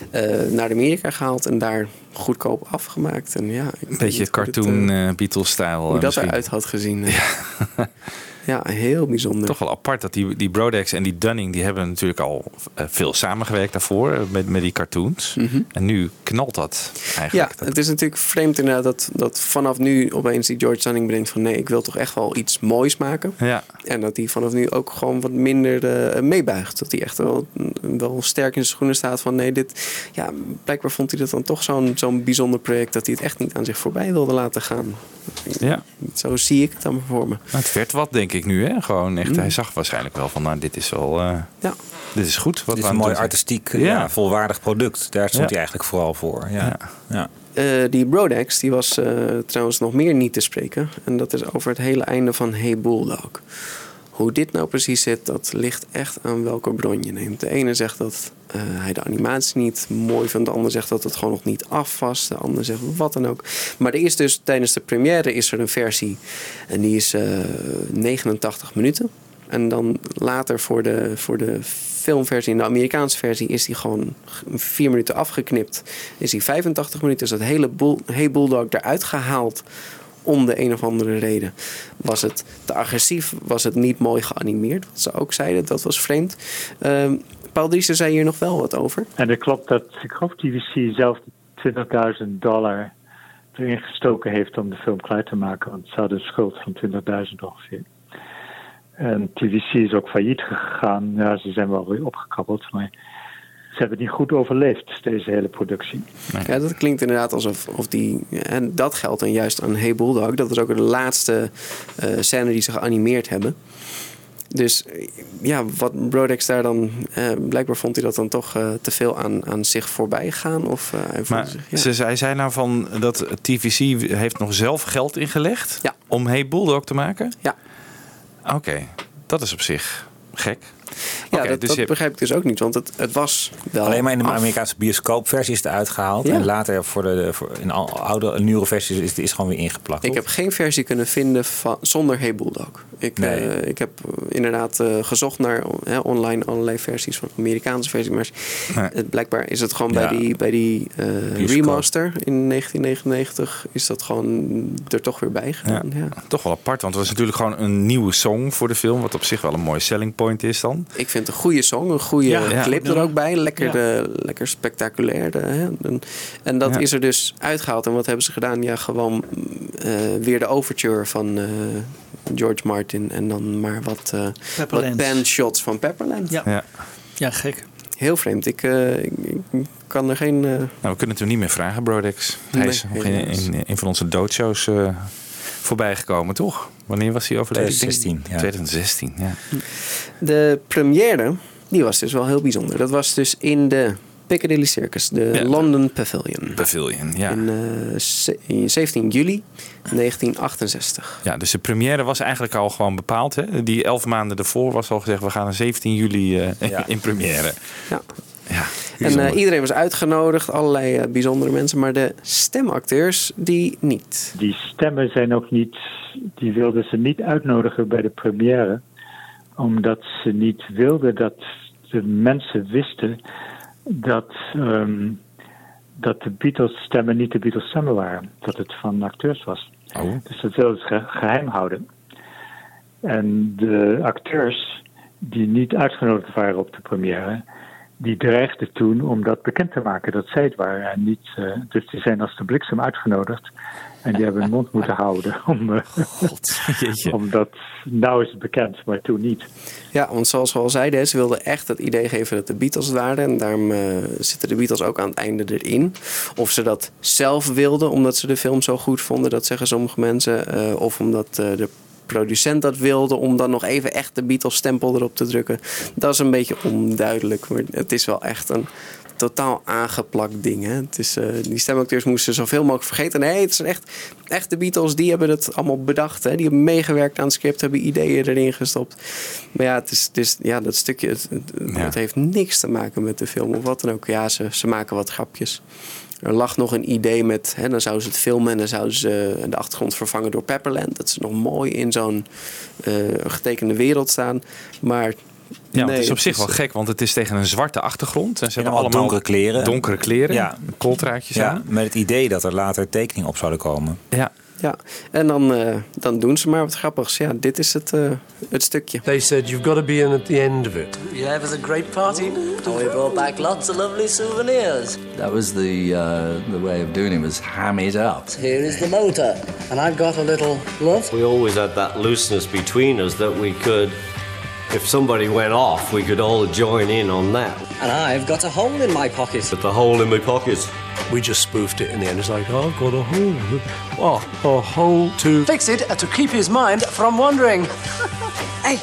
eh, naar Amerika gehaald en daar goedkoop afgemaakt. En ja, Een beetje niet hoe dit, cartoon eh, Beatles-stijl. hoe dat misschien. eruit had gezien. Ja, ja heel bijzonder. Toch wel apart dat die, die Brodex en die Dunning... die hebben natuurlijk al eh, veel samengewerkt daarvoor eh, met, met die cartoons. Mhm. En nu knalt dat Ja, eigenlijk. het is natuurlijk vreemd inderdaad dat, dat vanaf nu opeens die George Dunning bedenkt van nee, ik wil toch echt wel iets moois maken. Ja. En dat hij vanaf nu ook gewoon wat minder eh, meebuigt. Dat hij echt wel, wel sterk in zijn schoenen staat van nee, dit... Ja, blijkbaar vond hij dat dan toch zo'n zo'n bijzonder project dat hij het echt niet aan zich voorbij wilde laten gaan. Ja. Zo zie ik het dan voor me. Het werd wat, denk ik nu. Hè? Gewoon echt, Mm. hij zag waarschijnlijk wel van, nou, dit is wel... eh, Ja. Dit is goed. Wat Dit is een mooi artistiek, ja. volwaardig product. Daar stond Ja. hij eigenlijk vooral voor. Ja. Ja. Eh, die Brodex die was eh, trouwens nog meer niet te spreken. En dat is over het hele einde van Hey Bulldog. Hoe dit nou precies zit, dat ligt echt aan welke bron je neemt. De ene zegt dat eh, hij de animatie niet mooi vindt. De ander zegt dat het gewoon nog niet af was. De ander zegt wat dan ook. Maar er is dus tijdens de première is er een versie. En die is eh, 89 minuten. En dan later voor de, voor de filmversie, de Amerikaanse versie, is die gewoon vier minuten afgeknipt. Is die 85 minuten, is dat hele boel, Hey Bulldog eruit gehaald om de een of andere reden. Was het te agressief, was het niet mooi geanimeerd, wat ze ook zeiden, dat was vreemd. Ehm Paul Driessen zei hier nog wel wat over. En het klopt dat, ik geloof TVC zelf 20.000 dollar erin gestoken heeft om de film klaar te maken. Want ze hadden een schuld van 20.000 ongeveer. En TVC is ook failliet gegaan. Ja, ze zijn wel weer opgekabbeld, maar ze hebben niet goed overleefd, deze hele productie. Ja, dat klinkt inderdaad alsof of die. En dat geldt dan juist aan Hey Bulldog. Dat is ook de laatste eh, scène die ze geanimeerd hebben. Dus ja, wat Brodex daar dan. eh, blijkbaar vond hij dat dan toch eh, te veel aan, aan zich voorbij gaan. Of eh, hij Maar zich, ja. ze, zij zei nou van dat TVC heeft nog zelf geld ingelegd Ja. om Hey Bulldog te maken? Ja. Oké, dat is op zich gek. Ja, dat, dus dat je- begrijp ik dus ook niet, want het, het was wel. Alleen maar in de af. Amerikaanse bioscoopversie is het uitgehaald. Ja. En later voor de, voor, in al- oude, een nieuwe versies is het is gewoon weer ingeplakt. Ik heb geen versie kunnen vinden van, zonder Hey Bulldog. Ik, Nee. eh, ik heb eh, inderdaad eh, gezocht naar hè, online allerlei versies van Amerikaanse versies. Maar Nee. het, blijkbaar is het gewoon Ja. bij die, bij die remaster in 1999 is dat gewoon er toch weer bij. Ja. Toch wel apart, want het was natuurlijk gewoon een nieuwe song voor de film. Wat op zich wel een mooi selling point is dan. Ik vind het een goede song, een goede Ja. clip Ja. er ook bij. Lekker, Ja. eh, lekker spectaculair. de, hè. En, en dat Ja. is er dus uitgehaald. En wat hebben ze gedaan? Ja, gewoon eh, weer de overture van eh, George Martin. En dan maar wat, eh wat bandshots van Pepperland. Ja. Ja. Ja, gek. Heel vreemd. Ik, eh, ik, ik kan er geen... eh, Nou, we kunnen het hem niet meer vragen, Brodex. Hij Nee, is nog in, een van onze doodshows eh voorbij gekomen, toch? Wanneer was hij overleden? 2016, ja. 2016, ja. De première, die was dus wel heel bijzonder. Dat was dus in de Piccadilly Circus, de Ja, de- London Pavilion. Pavilion, ja. In, eh, ze- in 17 juli 1968. Ja, dus de première was eigenlijk al gewoon bepaald. Hè? Die elf maanden ervoor was al gezegd... we gaan een 17 juli eh, Ja. in première. Ja. Ja, En eh, iedereen was uitgenodigd, allerlei eh, bijzondere mensen, maar de stemacteurs die niet. Die stemmen zijn ook niet, die wilden ze niet uitnodigen bij de première, omdat ze niet wilden dat de mensen wisten dat, ehm, dat de Beatles stemmen niet de Beatles stemmen waren, dat het van acteurs was. Oh. Dus dat wilden ze ge- geheim houden. En de acteurs die niet uitgenodigd waren op de première, die dreigden toen om dat bekend te maken dat zij het waren. En niet, eh, dus die zijn als de bliksem uitgenodigd. En die hebben hun mond moeten houden. Om, eh, omdat nou is het bekend, maar toen niet. Ja, want zoals we al zeiden, ze wilden echt het idee geven dat de Beatles het waren. En daarom eh, zitten de Beatles ook aan het einde erin. Of ze dat zelf wilden, omdat ze de film zo goed vonden, dat zeggen sommige mensen. eh, of omdat eh, de producent dat wilde, om dan nog even echt de Beatles-stempel erop te drukken. Dat is een beetje onduidelijk. Maar het is wel echt een totaal aangeplakt ding. Hè? Het is, eh, die stemacteurs moesten zoveel mogelijk vergeten. Nee, het zijn echt, echt de Beatles, die hebben het allemaal bedacht. Hè? Die hebben meegewerkt aan het script, hebben ideeën erin gestopt. Maar ja, het is, het is, ja dat stukje, het, het, het heeft niks te maken met de film of wat dan ook. Ja, ze, ze maken wat grapjes. Er lag nog een idee met, hè, dan zouden ze het filmen en dan zouden ze de achtergrond vervangen door Pepperland. Dat ze nog mooi in zo'n eh, getekende wereld staan. Maar Ja, nee, het is op het zich is- wel gek, want het is tegen een zwarte achtergrond. En ze hebben allemaal allemaal donkere kleren. Donkere kleren, Ja. kooltraadjes Ja, aan. met het idee dat er later tekeningen op zouden komen. Ja. Ja, en dan, eh, dan doen ze maar wat grappigs. Ja, dit is het, eh, het stukje. They said you've got to be in at the end of it. Yeah, it was a great party. And we brought back lots of lovely souvenirs. That was the uh, the way of doing it was ham it up. Here is the motor. And I've got a little love. We always had that looseness between us that we could, if somebody went off, we could all join in on that. And I've got a hole in my pocket. But the hole in my pocket. We just spoofed it in the end. It's like, oh, I've got a hole. Oh, a hole to Fix it uh, to keep his mind from wandering. hey,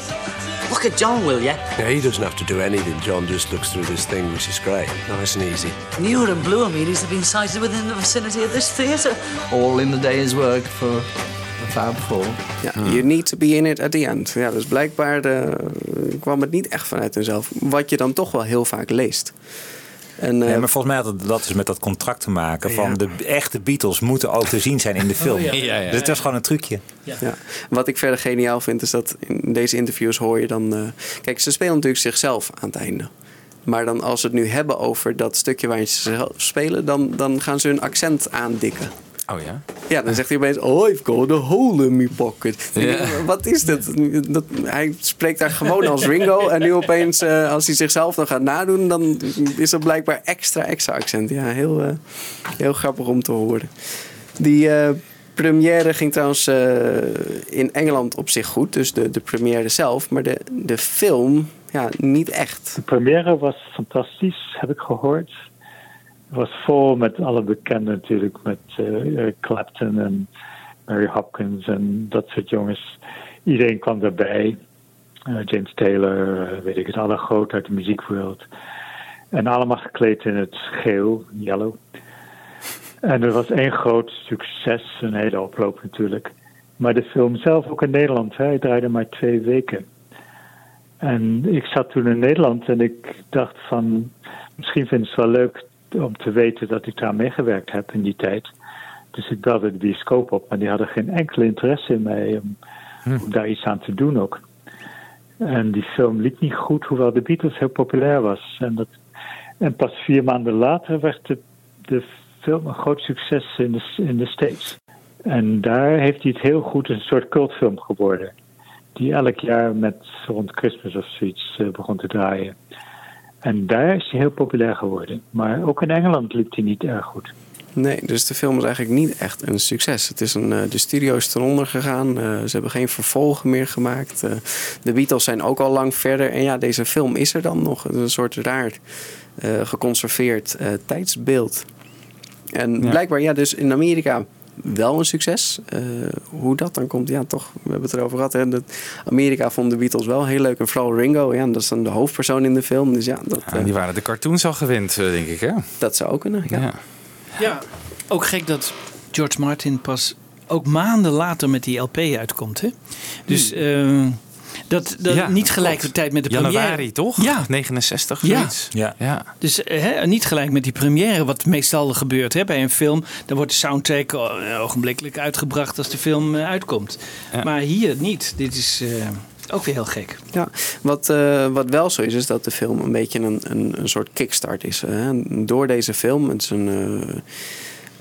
look at John, will ya? Yeah, he doesn't have to do anything. John just looks through this thing, which is great. Nice and easy. Newer and bluer meanies have been sighted within the vicinity of this theatre. All in the day's work for a Fab Four. Ja, you need to be in it at the end. Ja, dus blijkbaar eh, kwam het niet echt vanuit hunzelf. Wat je dan toch wel heel vaak leest. En, eh, Ja, maar volgens mij had het dat dus met dat contract te maken. Van Ja. de echte Beatles moeten ook te zien zijn in de film. ja. Ja, ja. Dus het was gewoon een trucje. Ja. Wat ik verder geniaal vind, is dat in deze interviews hoor je dan. eh, kijk, ze spelen natuurlijk zichzelf aan het einde. Maar dan als ze het nu hebben over dat stukje waarin ze zichzelf spelen, dan, dan gaan ze hun accent aandikken. Oh ja? Ja, dan zegt hij opeens: Oh, I've got a hole in my pocket. Ja. Wat is dat? dat? Hij spreekt daar gewoon als Ringo. En nu opeens, eh, als hij zichzelf dan gaat nadoen, dan is dat blijkbaar extra, extra accent. Ja, heel, eh, heel grappig om te horen. Die eh, première ging trouwens eh, in Engeland op zich goed. Dus de, de première zelf. Maar de, de film, ja, niet echt. De première was fantastisch, heb ik gehoord. Was vol met alle bekenden natuurlijk, met eh, Eric Clapton en Mary Hopkins en dat soort jongens. Iedereen kwam daarbij. Eh, James Taylor, eh, weet ik het, alle groot uit de muziekwereld. En allemaal gekleed in het geel, yellow. En er was één groot succes, een hele oploop natuurlijk. Maar de film zelf ook in Nederland, hij draaide maar twee weken. En ik zat toen in Nederland en ik dacht van... misschien vinden ze het wel leuk om te weten dat ik daar meegewerkt heb in die tijd. Dus ik belde de bioscoop op, maar die hadden geen enkele interesse in mij om, om daar iets aan te doen ook. En die film liep niet goed, hoewel de Beatles heel populair was. En, dat, en pas vier maanden later werd de, de film een groot succes in de, in de States. En daar heeft hij het heel goed een soort cultfilm geworden. Die elk jaar met rond Christmas of zoiets eh, begon te draaien. En daar is hij heel populair geworden. Maar ook in Engeland liep hij niet erg goed. Nee, dus de film is eigenlijk niet echt een succes. Het is een, eh, de studio is eronder gegaan. Eh, ze hebben geen vervolgen meer gemaakt. Eh, de Beatles zijn ook al lang verder. En ja, deze film is er dan nog. Een soort raar eh, geconserveerd eh, tijdsbeeld. En blijkbaar, ja, dus in Amerika wel een succes. Eh, hoe dat dan komt, ja, toch, we hebben het erover gehad. Hè, dat Amerika vond de Beatles wel heel leuk. En vooral Ringo, ja, dat is dan de hoofdpersoon in de film. Dus ja, dat, Ja, die waren de cartoons al gewend, eh, denk ik. Hè? dat zou ook kunnen. Ja. Ja. Ja, ook gek dat George Martin pas ook maanden later met die LP uitkomt. Hè? Dus eh, dat, dat Ja, niet gelijkertijd met de Januari, première. toch? Ja. 69, Ja. zoiets. Ja. ja. Dus eh, hè, niet gelijk met die première, wat meestal gebeurt hè, bij een film. Dan wordt de soundtrack eh, ogenblikkelijk uitgebracht als de film eh, uitkomt. Ja. Maar hier niet. Dit is eh, ook weer heel gek. Ja, wat, eh, wat wel zo is, is dat de film een beetje een, een, een soort kickstart is. Hè. Door deze film, het is een eh,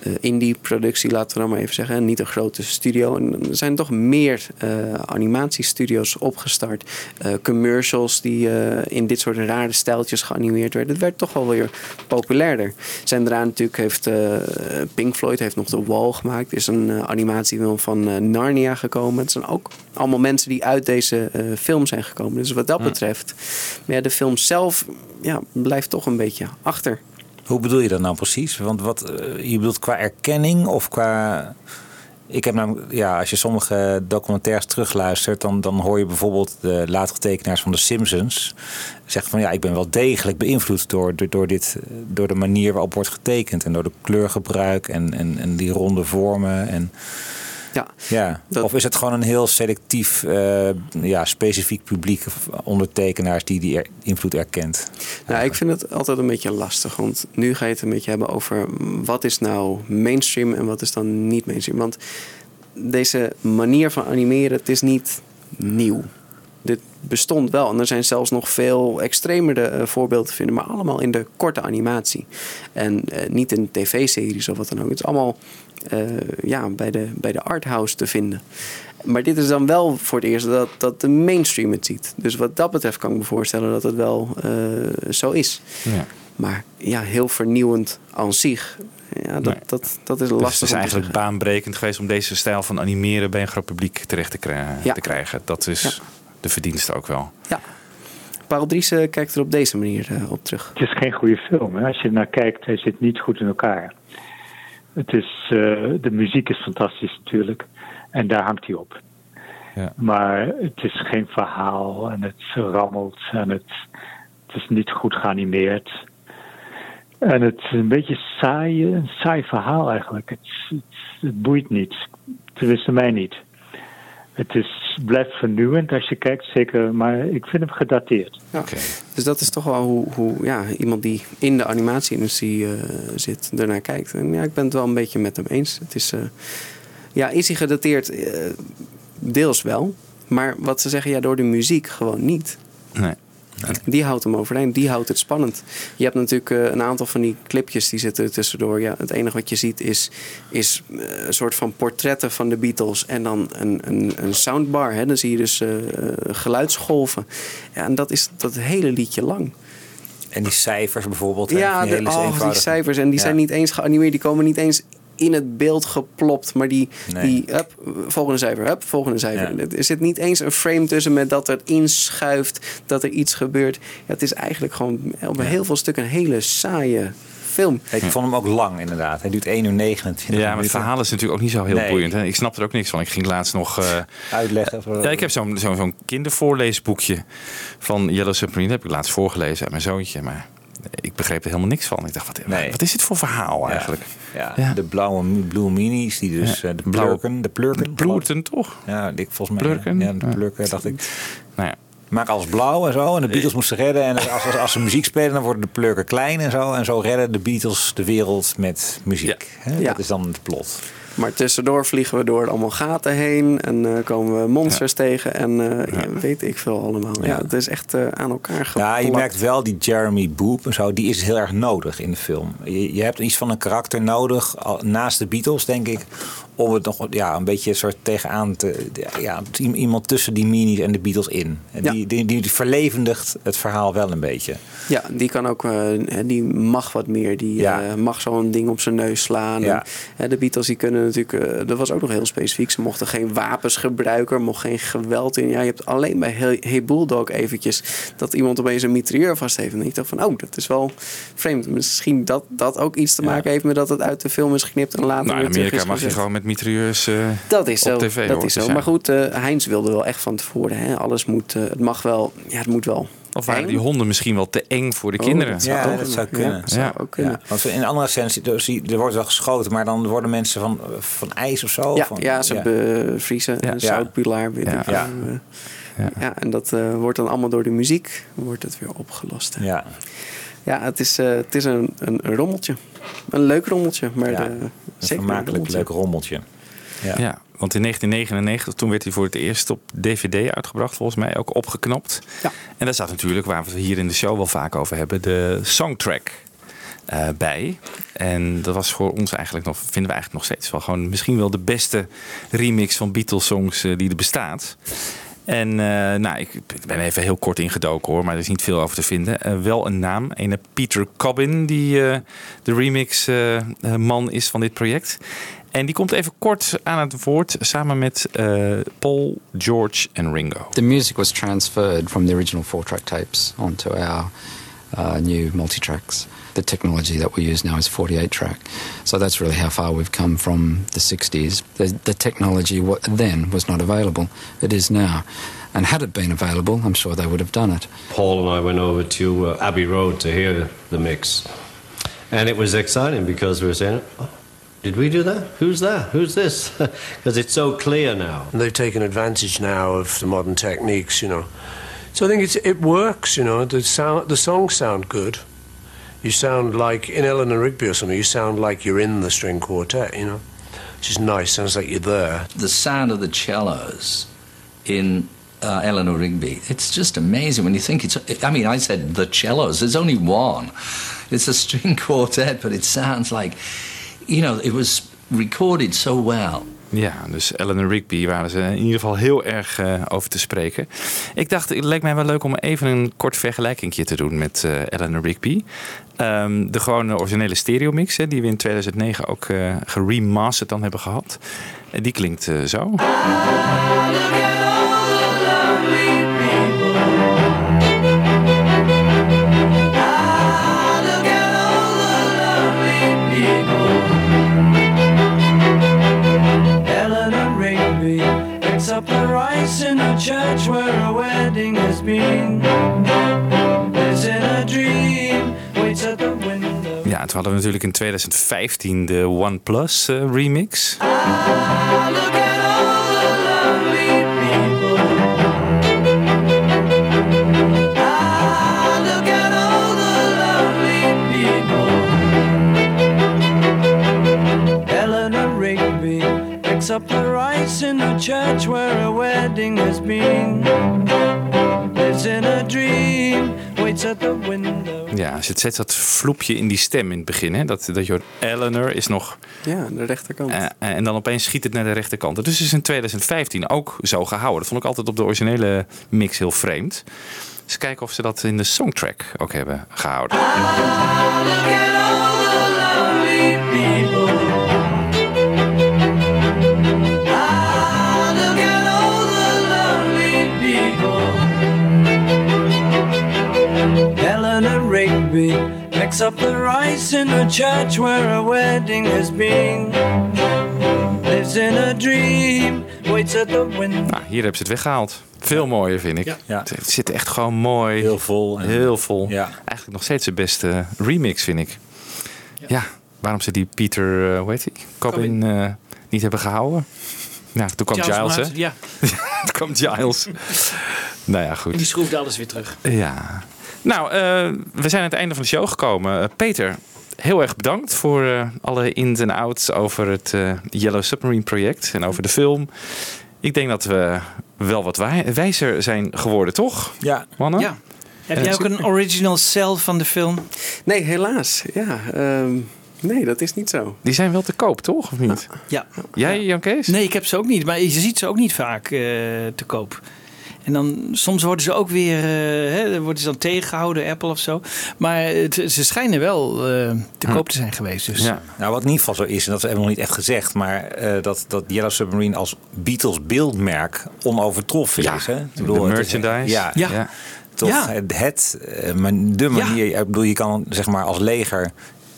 eh, indie-productie, laten we dan maar even zeggen. en Niet een grote studio. En er zijn toch meer eh, animatiestudio's opgestart. Eh, commercials die in dit soort rare stijltjes geanimeerd werden. Het werd toch wel weer populairder. Zijn daarna natuurlijk heeft Pink Floyd heeft nog The Wall gemaakt. Er is een animatiefilm van Narnia gekomen. Het zijn ook allemaal mensen die uit deze film zijn gekomen. Dus wat dat betreft, maar ja, de film zelf ja, blijft toch een beetje achter. Hoe bedoel je dat nou precies? Want wat, eh, je bedoelt qua erkenning of qua... Ik heb namelijk, ja, als je sommige documentaires terugluistert, dan, dan hoor je bijvoorbeeld de latere tekenaars van The Simpsons zeggen van ja, ik ben wel degelijk beïnvloed door, door, door, dit, door de manier waarop wordt getekend en door de kleurgebruik en, en, en die ronde vormen. En, ja, ja. Of is het gewoon een heel selectief, eh, ja, specifiek publiek ondertekenaars die die er- invloed erkent? Nou, ik vind het altijd een beetje lastig. Want nu ga je het een beetje hebben over wat is nou mainstream en wat is dan niet mainstream. Want deze manier van animeren, het is niet nieuw. Dit bestond wel. En er zijn zelfs nog veel extremere eh, voorbeelden te vinden. Maar allemaal in de korte animatie. En eh, niet in tv-series of wat dan ook. Het is allemaal ja, bij, de, bij de arthouse te vinden. Maar dit is dan wel voor het eerst dat, dat de mainstream het ziet. Dus wat dat betreft kan ik me voorstellen dat het wel eh, zo is. Ja. Maar ja, heel vernieuwend aan zich. Ja, dat, Nee. dat, dat is Dus lastig. het is eigenlijk zeggen. baanbrekend geweest om deze stijl van animeren bij een groot publiek terecht te, kri- Ja. te krijgen. Dat is de verdienste ook wel. Paul Driessen kijkt er op deze manier eh, op terug. Het is geen goede film. Hè? Als je naar kijkt, hij zit niet goed in elkaar. Het is, eh, de muziek is fantastisch natuurlijk. En daar hangt hij op. Ja. Maar het is geen verhaal en het rammelt en het, het is niet goed geanimeerd. En het is een beetje saai, een saai verhaal eigenlijk. Het, het, het boeit niet. Tenminste mij niet. Het is, blijft vernieuwend als je kijkt, zeker. Maar ik vind hem gedateerd. Ja. Dus dat is toch wel hoe, hoe ja, iemand die in de animatieindustrie eh, zit, ernaar kijkt. En ja, ik ben het wel een beetje met hem eens. Het is, eh, ja, is hij gedateerd? Eh, deels wel. Maar wat ze zeggen, ja, door de muziek gewoon niet. Nee. Die houdt hem overeind, die houdt het spannend. Je hebt natuurlijk eh, een aantal van die clipjes die zitten er tussendoor. Ja, het enige wat je ziet is, is eh, een soort van portretten van de Beatles en dan een, een, een soundbar. Hè. Dan zie je dus eh, geluidsgolven. Ja, en dat is dat hele liedje lang. En die cijfers bijvoorbeeld. Ja, die de, oh, die cijfers. En die Ja. zijn niet eens geanimeerd. Die komen niet eens in het beeld geplopt. Maar die, Nee. die hup, volgende cijfer, hup, volgende cijfer. Er zit niet eens een frame tussen met dat er inschuift. Dat er iets gebeurt. Ja, het is eigenlijk gewoon op heel veel stukken een hele saaie film. Ik vond hem ook lang inderdaad. Hij duurt 1 uur 29 Ja, maar het minuten. verhaal is natuurlijk ook niet zo heel Nee. boeiend. Hè? Ik snap er ook niks van. Ik ging laatst nog... eh, Uitleggen. voor- Ja, ik heb zo'n zo'n zo'n kindervoorleesboekje van Yellow Submarine. Dat heb ik laatst voorgelezen aan mijn zoontje. Maar ik begreep er helemaal niks van. Ik dacht, wat, wat is dit voor verhaal eigenlijk? Ja, de blauwe blue minis, die dus Ja, eh, de plurken, de plurken. Plurken, toch? Ja, ik volgens mij. Plurken? Ja, de Ja. plurken, dacht ik. Nou ja. Maak alles blauw en zo. En de Beatles moesten redden. En als, als, als ze muziek spelen, dan worden de plurken klein en zo. En zo redden de Beatles de wereld met muziek. Dat is dan het plot. Maar tussendoor vliegen we door allemaal gaten heen en eh, komen we monsters tegen en eh, ja, weet ik veel allemaal. Ja, het is echt eh, aan elkaar geplakt. Ja, je merkt wel die Jeremy Boop en zo, die is heel erg nodig in de film. Je, je hebt iets van een karakter nodig, al- naast de Beatles, denk ik, om het nog ja, een beetje soort tegenaan te. Ja, iemand tussen die minis en de Beatles in. En die, die, die verlevendigt het verhaal wel een beetje. Ja, die kan ook, eh, die mag wat meer. Die eh, mag zo'n ding op zijn neus slaan. Ja. En, de Beatles die kunnen natuurlijk, eh, dat was ook nog heel specifiek. Ze mochten geen wapens gebruiken, mocht geen geweld in. Ja, je hebt alleen bij Hey, hey Bulldog eventjes dat iemand opeens een mitrailleur vast heeft. En ik dacht van, oh, dat is wel vreemd. Misschien dat dat ook iets te maken heeft met dat het uit de film is geknipt en later Nou, in Amerika is mag je gewoon met mitrailleurs eh, Dat is op zo. tv. dat is zo. Dus. Maar goed, eh Heinz wilde wel echt van tevoren. Hè? Alles moet, eh, het mag wel, ja, het moet wel. Of waren eng. die honden misschien wel te eng voor de Oh, kinderen? dat zou Ja, ook dat zou kunnen. Ja, zou ook kunnen. Ja, want in andere er zie- er wordt wel geschoten, maar dan worden mensen van, van ijs of zo. Ja, van, ja, ze bevriezen. Ja. Een zoutpilaar. Weet Ja. ik Ja. en dat eh, wordt dan allemaal door de muziek wordt het weer opgelost. hè. Ja. Ja, het is, eh, het is een, een, rommeltje. Een leuk rommeltje, maar Ja, de, Een zeker een vermakelijk rommeltje. leuk rommeltje. Ja. Ja. want in 1999, toen werd hij voor het eerst op DVD uitgebracht, volgens mij ook opgeknapt. Ja. En daar staat natuurlijk, waar we het hier in de show wel vaak over hebben, de songtrack eh, bij. En dat was voor ons eigenlijk nog, vinden we eigenlijk nog steeds wel gewoon misschien wel de beste remix van Beatles songs eh, die er bestaat. En eh, nou, ik ben even heel kort ingedoken hoor, maar er is niet veel over te vinden. Eh, wel een naam, een Peter Cobbin, die eh, de remix eh, eh, man is van dit project. En die komt even kort aan het woord samen met eh, Paul, George en Ringo. The music was transferred from the original four track tapes onto our uh, new multi tracks. The technology that we use now is 48 track. So that's really how far we've come from the 60s. The, the technology wa- then was not available, it is now. And had it been available, I'm sure they would have done it. Paul and I went over to uh, Abbey Road to hear the mix. And it was exciting because we were saying, oh, did we do that? Who's that? Who's this? Because it's so clear now. And they've taken advantage now of the modern techniques, you know. So I think it's, it works, you know. The sound, the songs sound good. You sound like in Eleanor Rigby or something. You sound like you're in the string quartet, you know, which is nice. Sounds like you're there. the sound of the cellos in uh, Eleanor Rigby. It's just amazing when you think it's. I mean, I said the cellos. There's only one. It's a string quartet, but it sounds like, you know, it was recorded so well. Ja, dus Eleanor Rigby waren ze in ieder geval heel erg eh, over te spreken. Ik dacht, het leek mij wel leuk om even een kort vergelijkingje te doen met eh Eleanor Rigby. Ehm, de gewone originele stereo mix, hè, die we in 2009 ook eh geremasterd dan hebben gehad. En die klinkt zo. A church where a wedding has been. Lives in a dream, waits at the window. Ja, toen hadden we natuurlijk in 2015 de OnePlus eh, remix. Eleanor the rice in a church where a wedding has been. Lives in a dream, waits at the window. Ja, het zet dat vloepje in die stem in het begin. Hè? Dat, dat je hoort, Eleanor is nog... Ja, de rechterkant. Eh, en dan opeens schiet het naar de rechterkant. Dus het is in 2015 ook zo gehouden. Dat vond ik altijd op de originele mix heel vreemd. Dus kijken of ze dat in de songtrack ook hebben gehouden. Up the rice in a church where a wedding has been. Lives in a dream, waits at the window. Nou, hier hebben ze het weggehaald. Veel mooier, vind ik. Ja. Het, het zit echt gewoon mooi. Heel vol. en- Heel vol. Ja. Eigenlijk nog steeds de beste remix, vind ik. Ja, waarom ze die Peter, eh hoe heet hij? Cobbin eh, niet hebben gehouden. Ja, toen kwam Giles Giles, hè? Ja. toen kwam Giles. Nou ja, goed. En die schroefde alles weer terug. Ja. Nou, eh, we zijn aan het einde van de show gekomen. Eh, Peter, heel erg bedankt voor eh, alle ins en outs over het Yellow Submarine project en over de film. Ik denk dat we wel wat wij- wijzer zijn geworden, toch? Ja. Mannen? Ja. Heb jij ook een original cell van de film? Nee, helaas. Ja, ehm, nee, dat is niet zo. Die zijn wel te koop, toch? Of niet? Ja. Jij, Jan Kees? Nee, ik heb ze ook niet. Maar je ziet ze ook niet vaak eh, te koop. En dan soms worden ze ook weer eh, hè, worden ze dan tegengehouden, door Apple of zo. Maar het- ze schijnen wel eh, te koop te zijn geweest. Dus. Nou, wat in ieder geval zo is, en dat hebben we nog niet echt gezegd, maar eh, dat, dat Yellow Submarine als Beatles beeldmerk onovertroffen Ja, is. Hè? Ik de is- merchandise. ja, Ja. ja. Toch Ja. het, het man- de manier, ik bedoel, je kan zeg maar als leger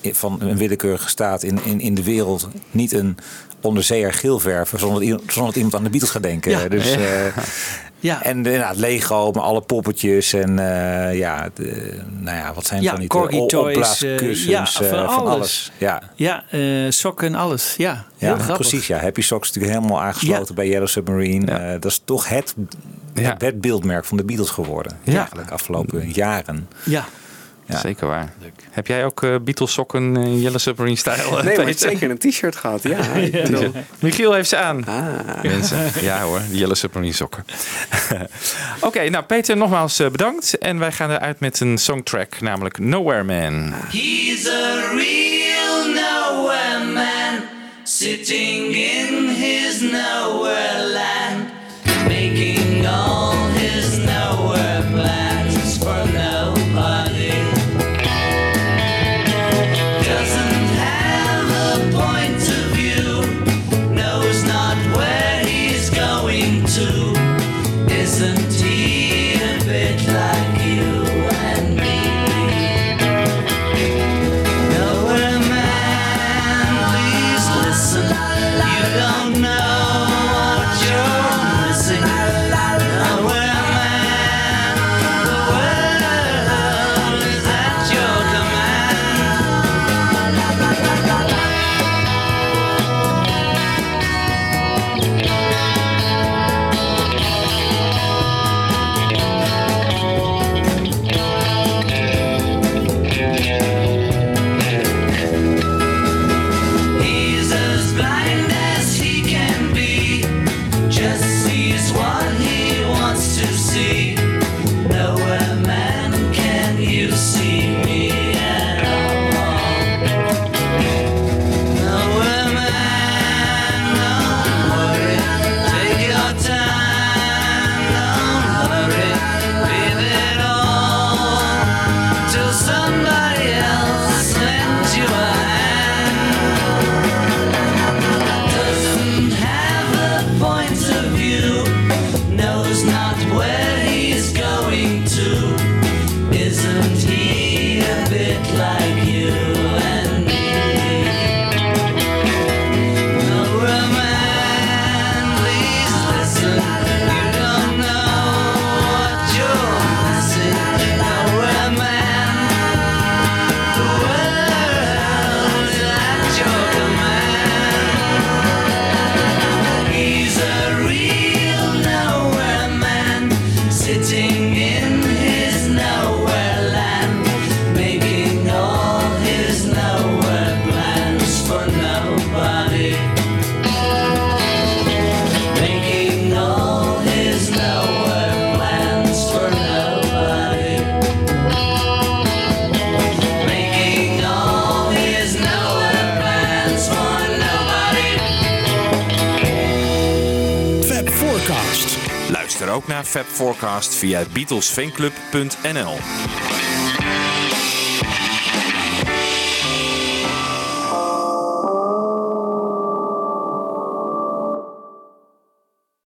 van een willekeurige staat in, in, in de wereld niet een onderzeeër geel verven zonder, dat iemand- zonder dat iemand aan de Beatles gaat denken. Ja. Dus, Ja. Ja. En de, het Lego met alle poppetjes en eh, ja, de, nou ja, wat zijn Ja, van die corgi toys, eh, ja, eh, van alles. Ja, Ja, sokken, alles. Ja, ja, precies. Ja. Happy Socks natuurlijk helemaal aangesloten bij Yellow Submarine. Dat is toch het, het, beeldmerk van de Beatles geworden. Eigenlijk afgelopen jaren. Ja. Ja. Zeker waar. Heb jij ook eh, Beatles sokken in Yellow Submarine stijl? Nee, maar ik heb Peter? zeker een t-shirt gehad. Ja, Michiel heeft ze aan. Ah. Mensen. Ja hoor, de Yellow Submarine sokken. Oké, nou Peter, nogmaals eh, bedankt. En wij gaan eruit met een songtrack, namelijk Nowhere Man. He's a real nowhere man, sitting in his nowhere naar Fab Forecast via beatlesfanclub.nl.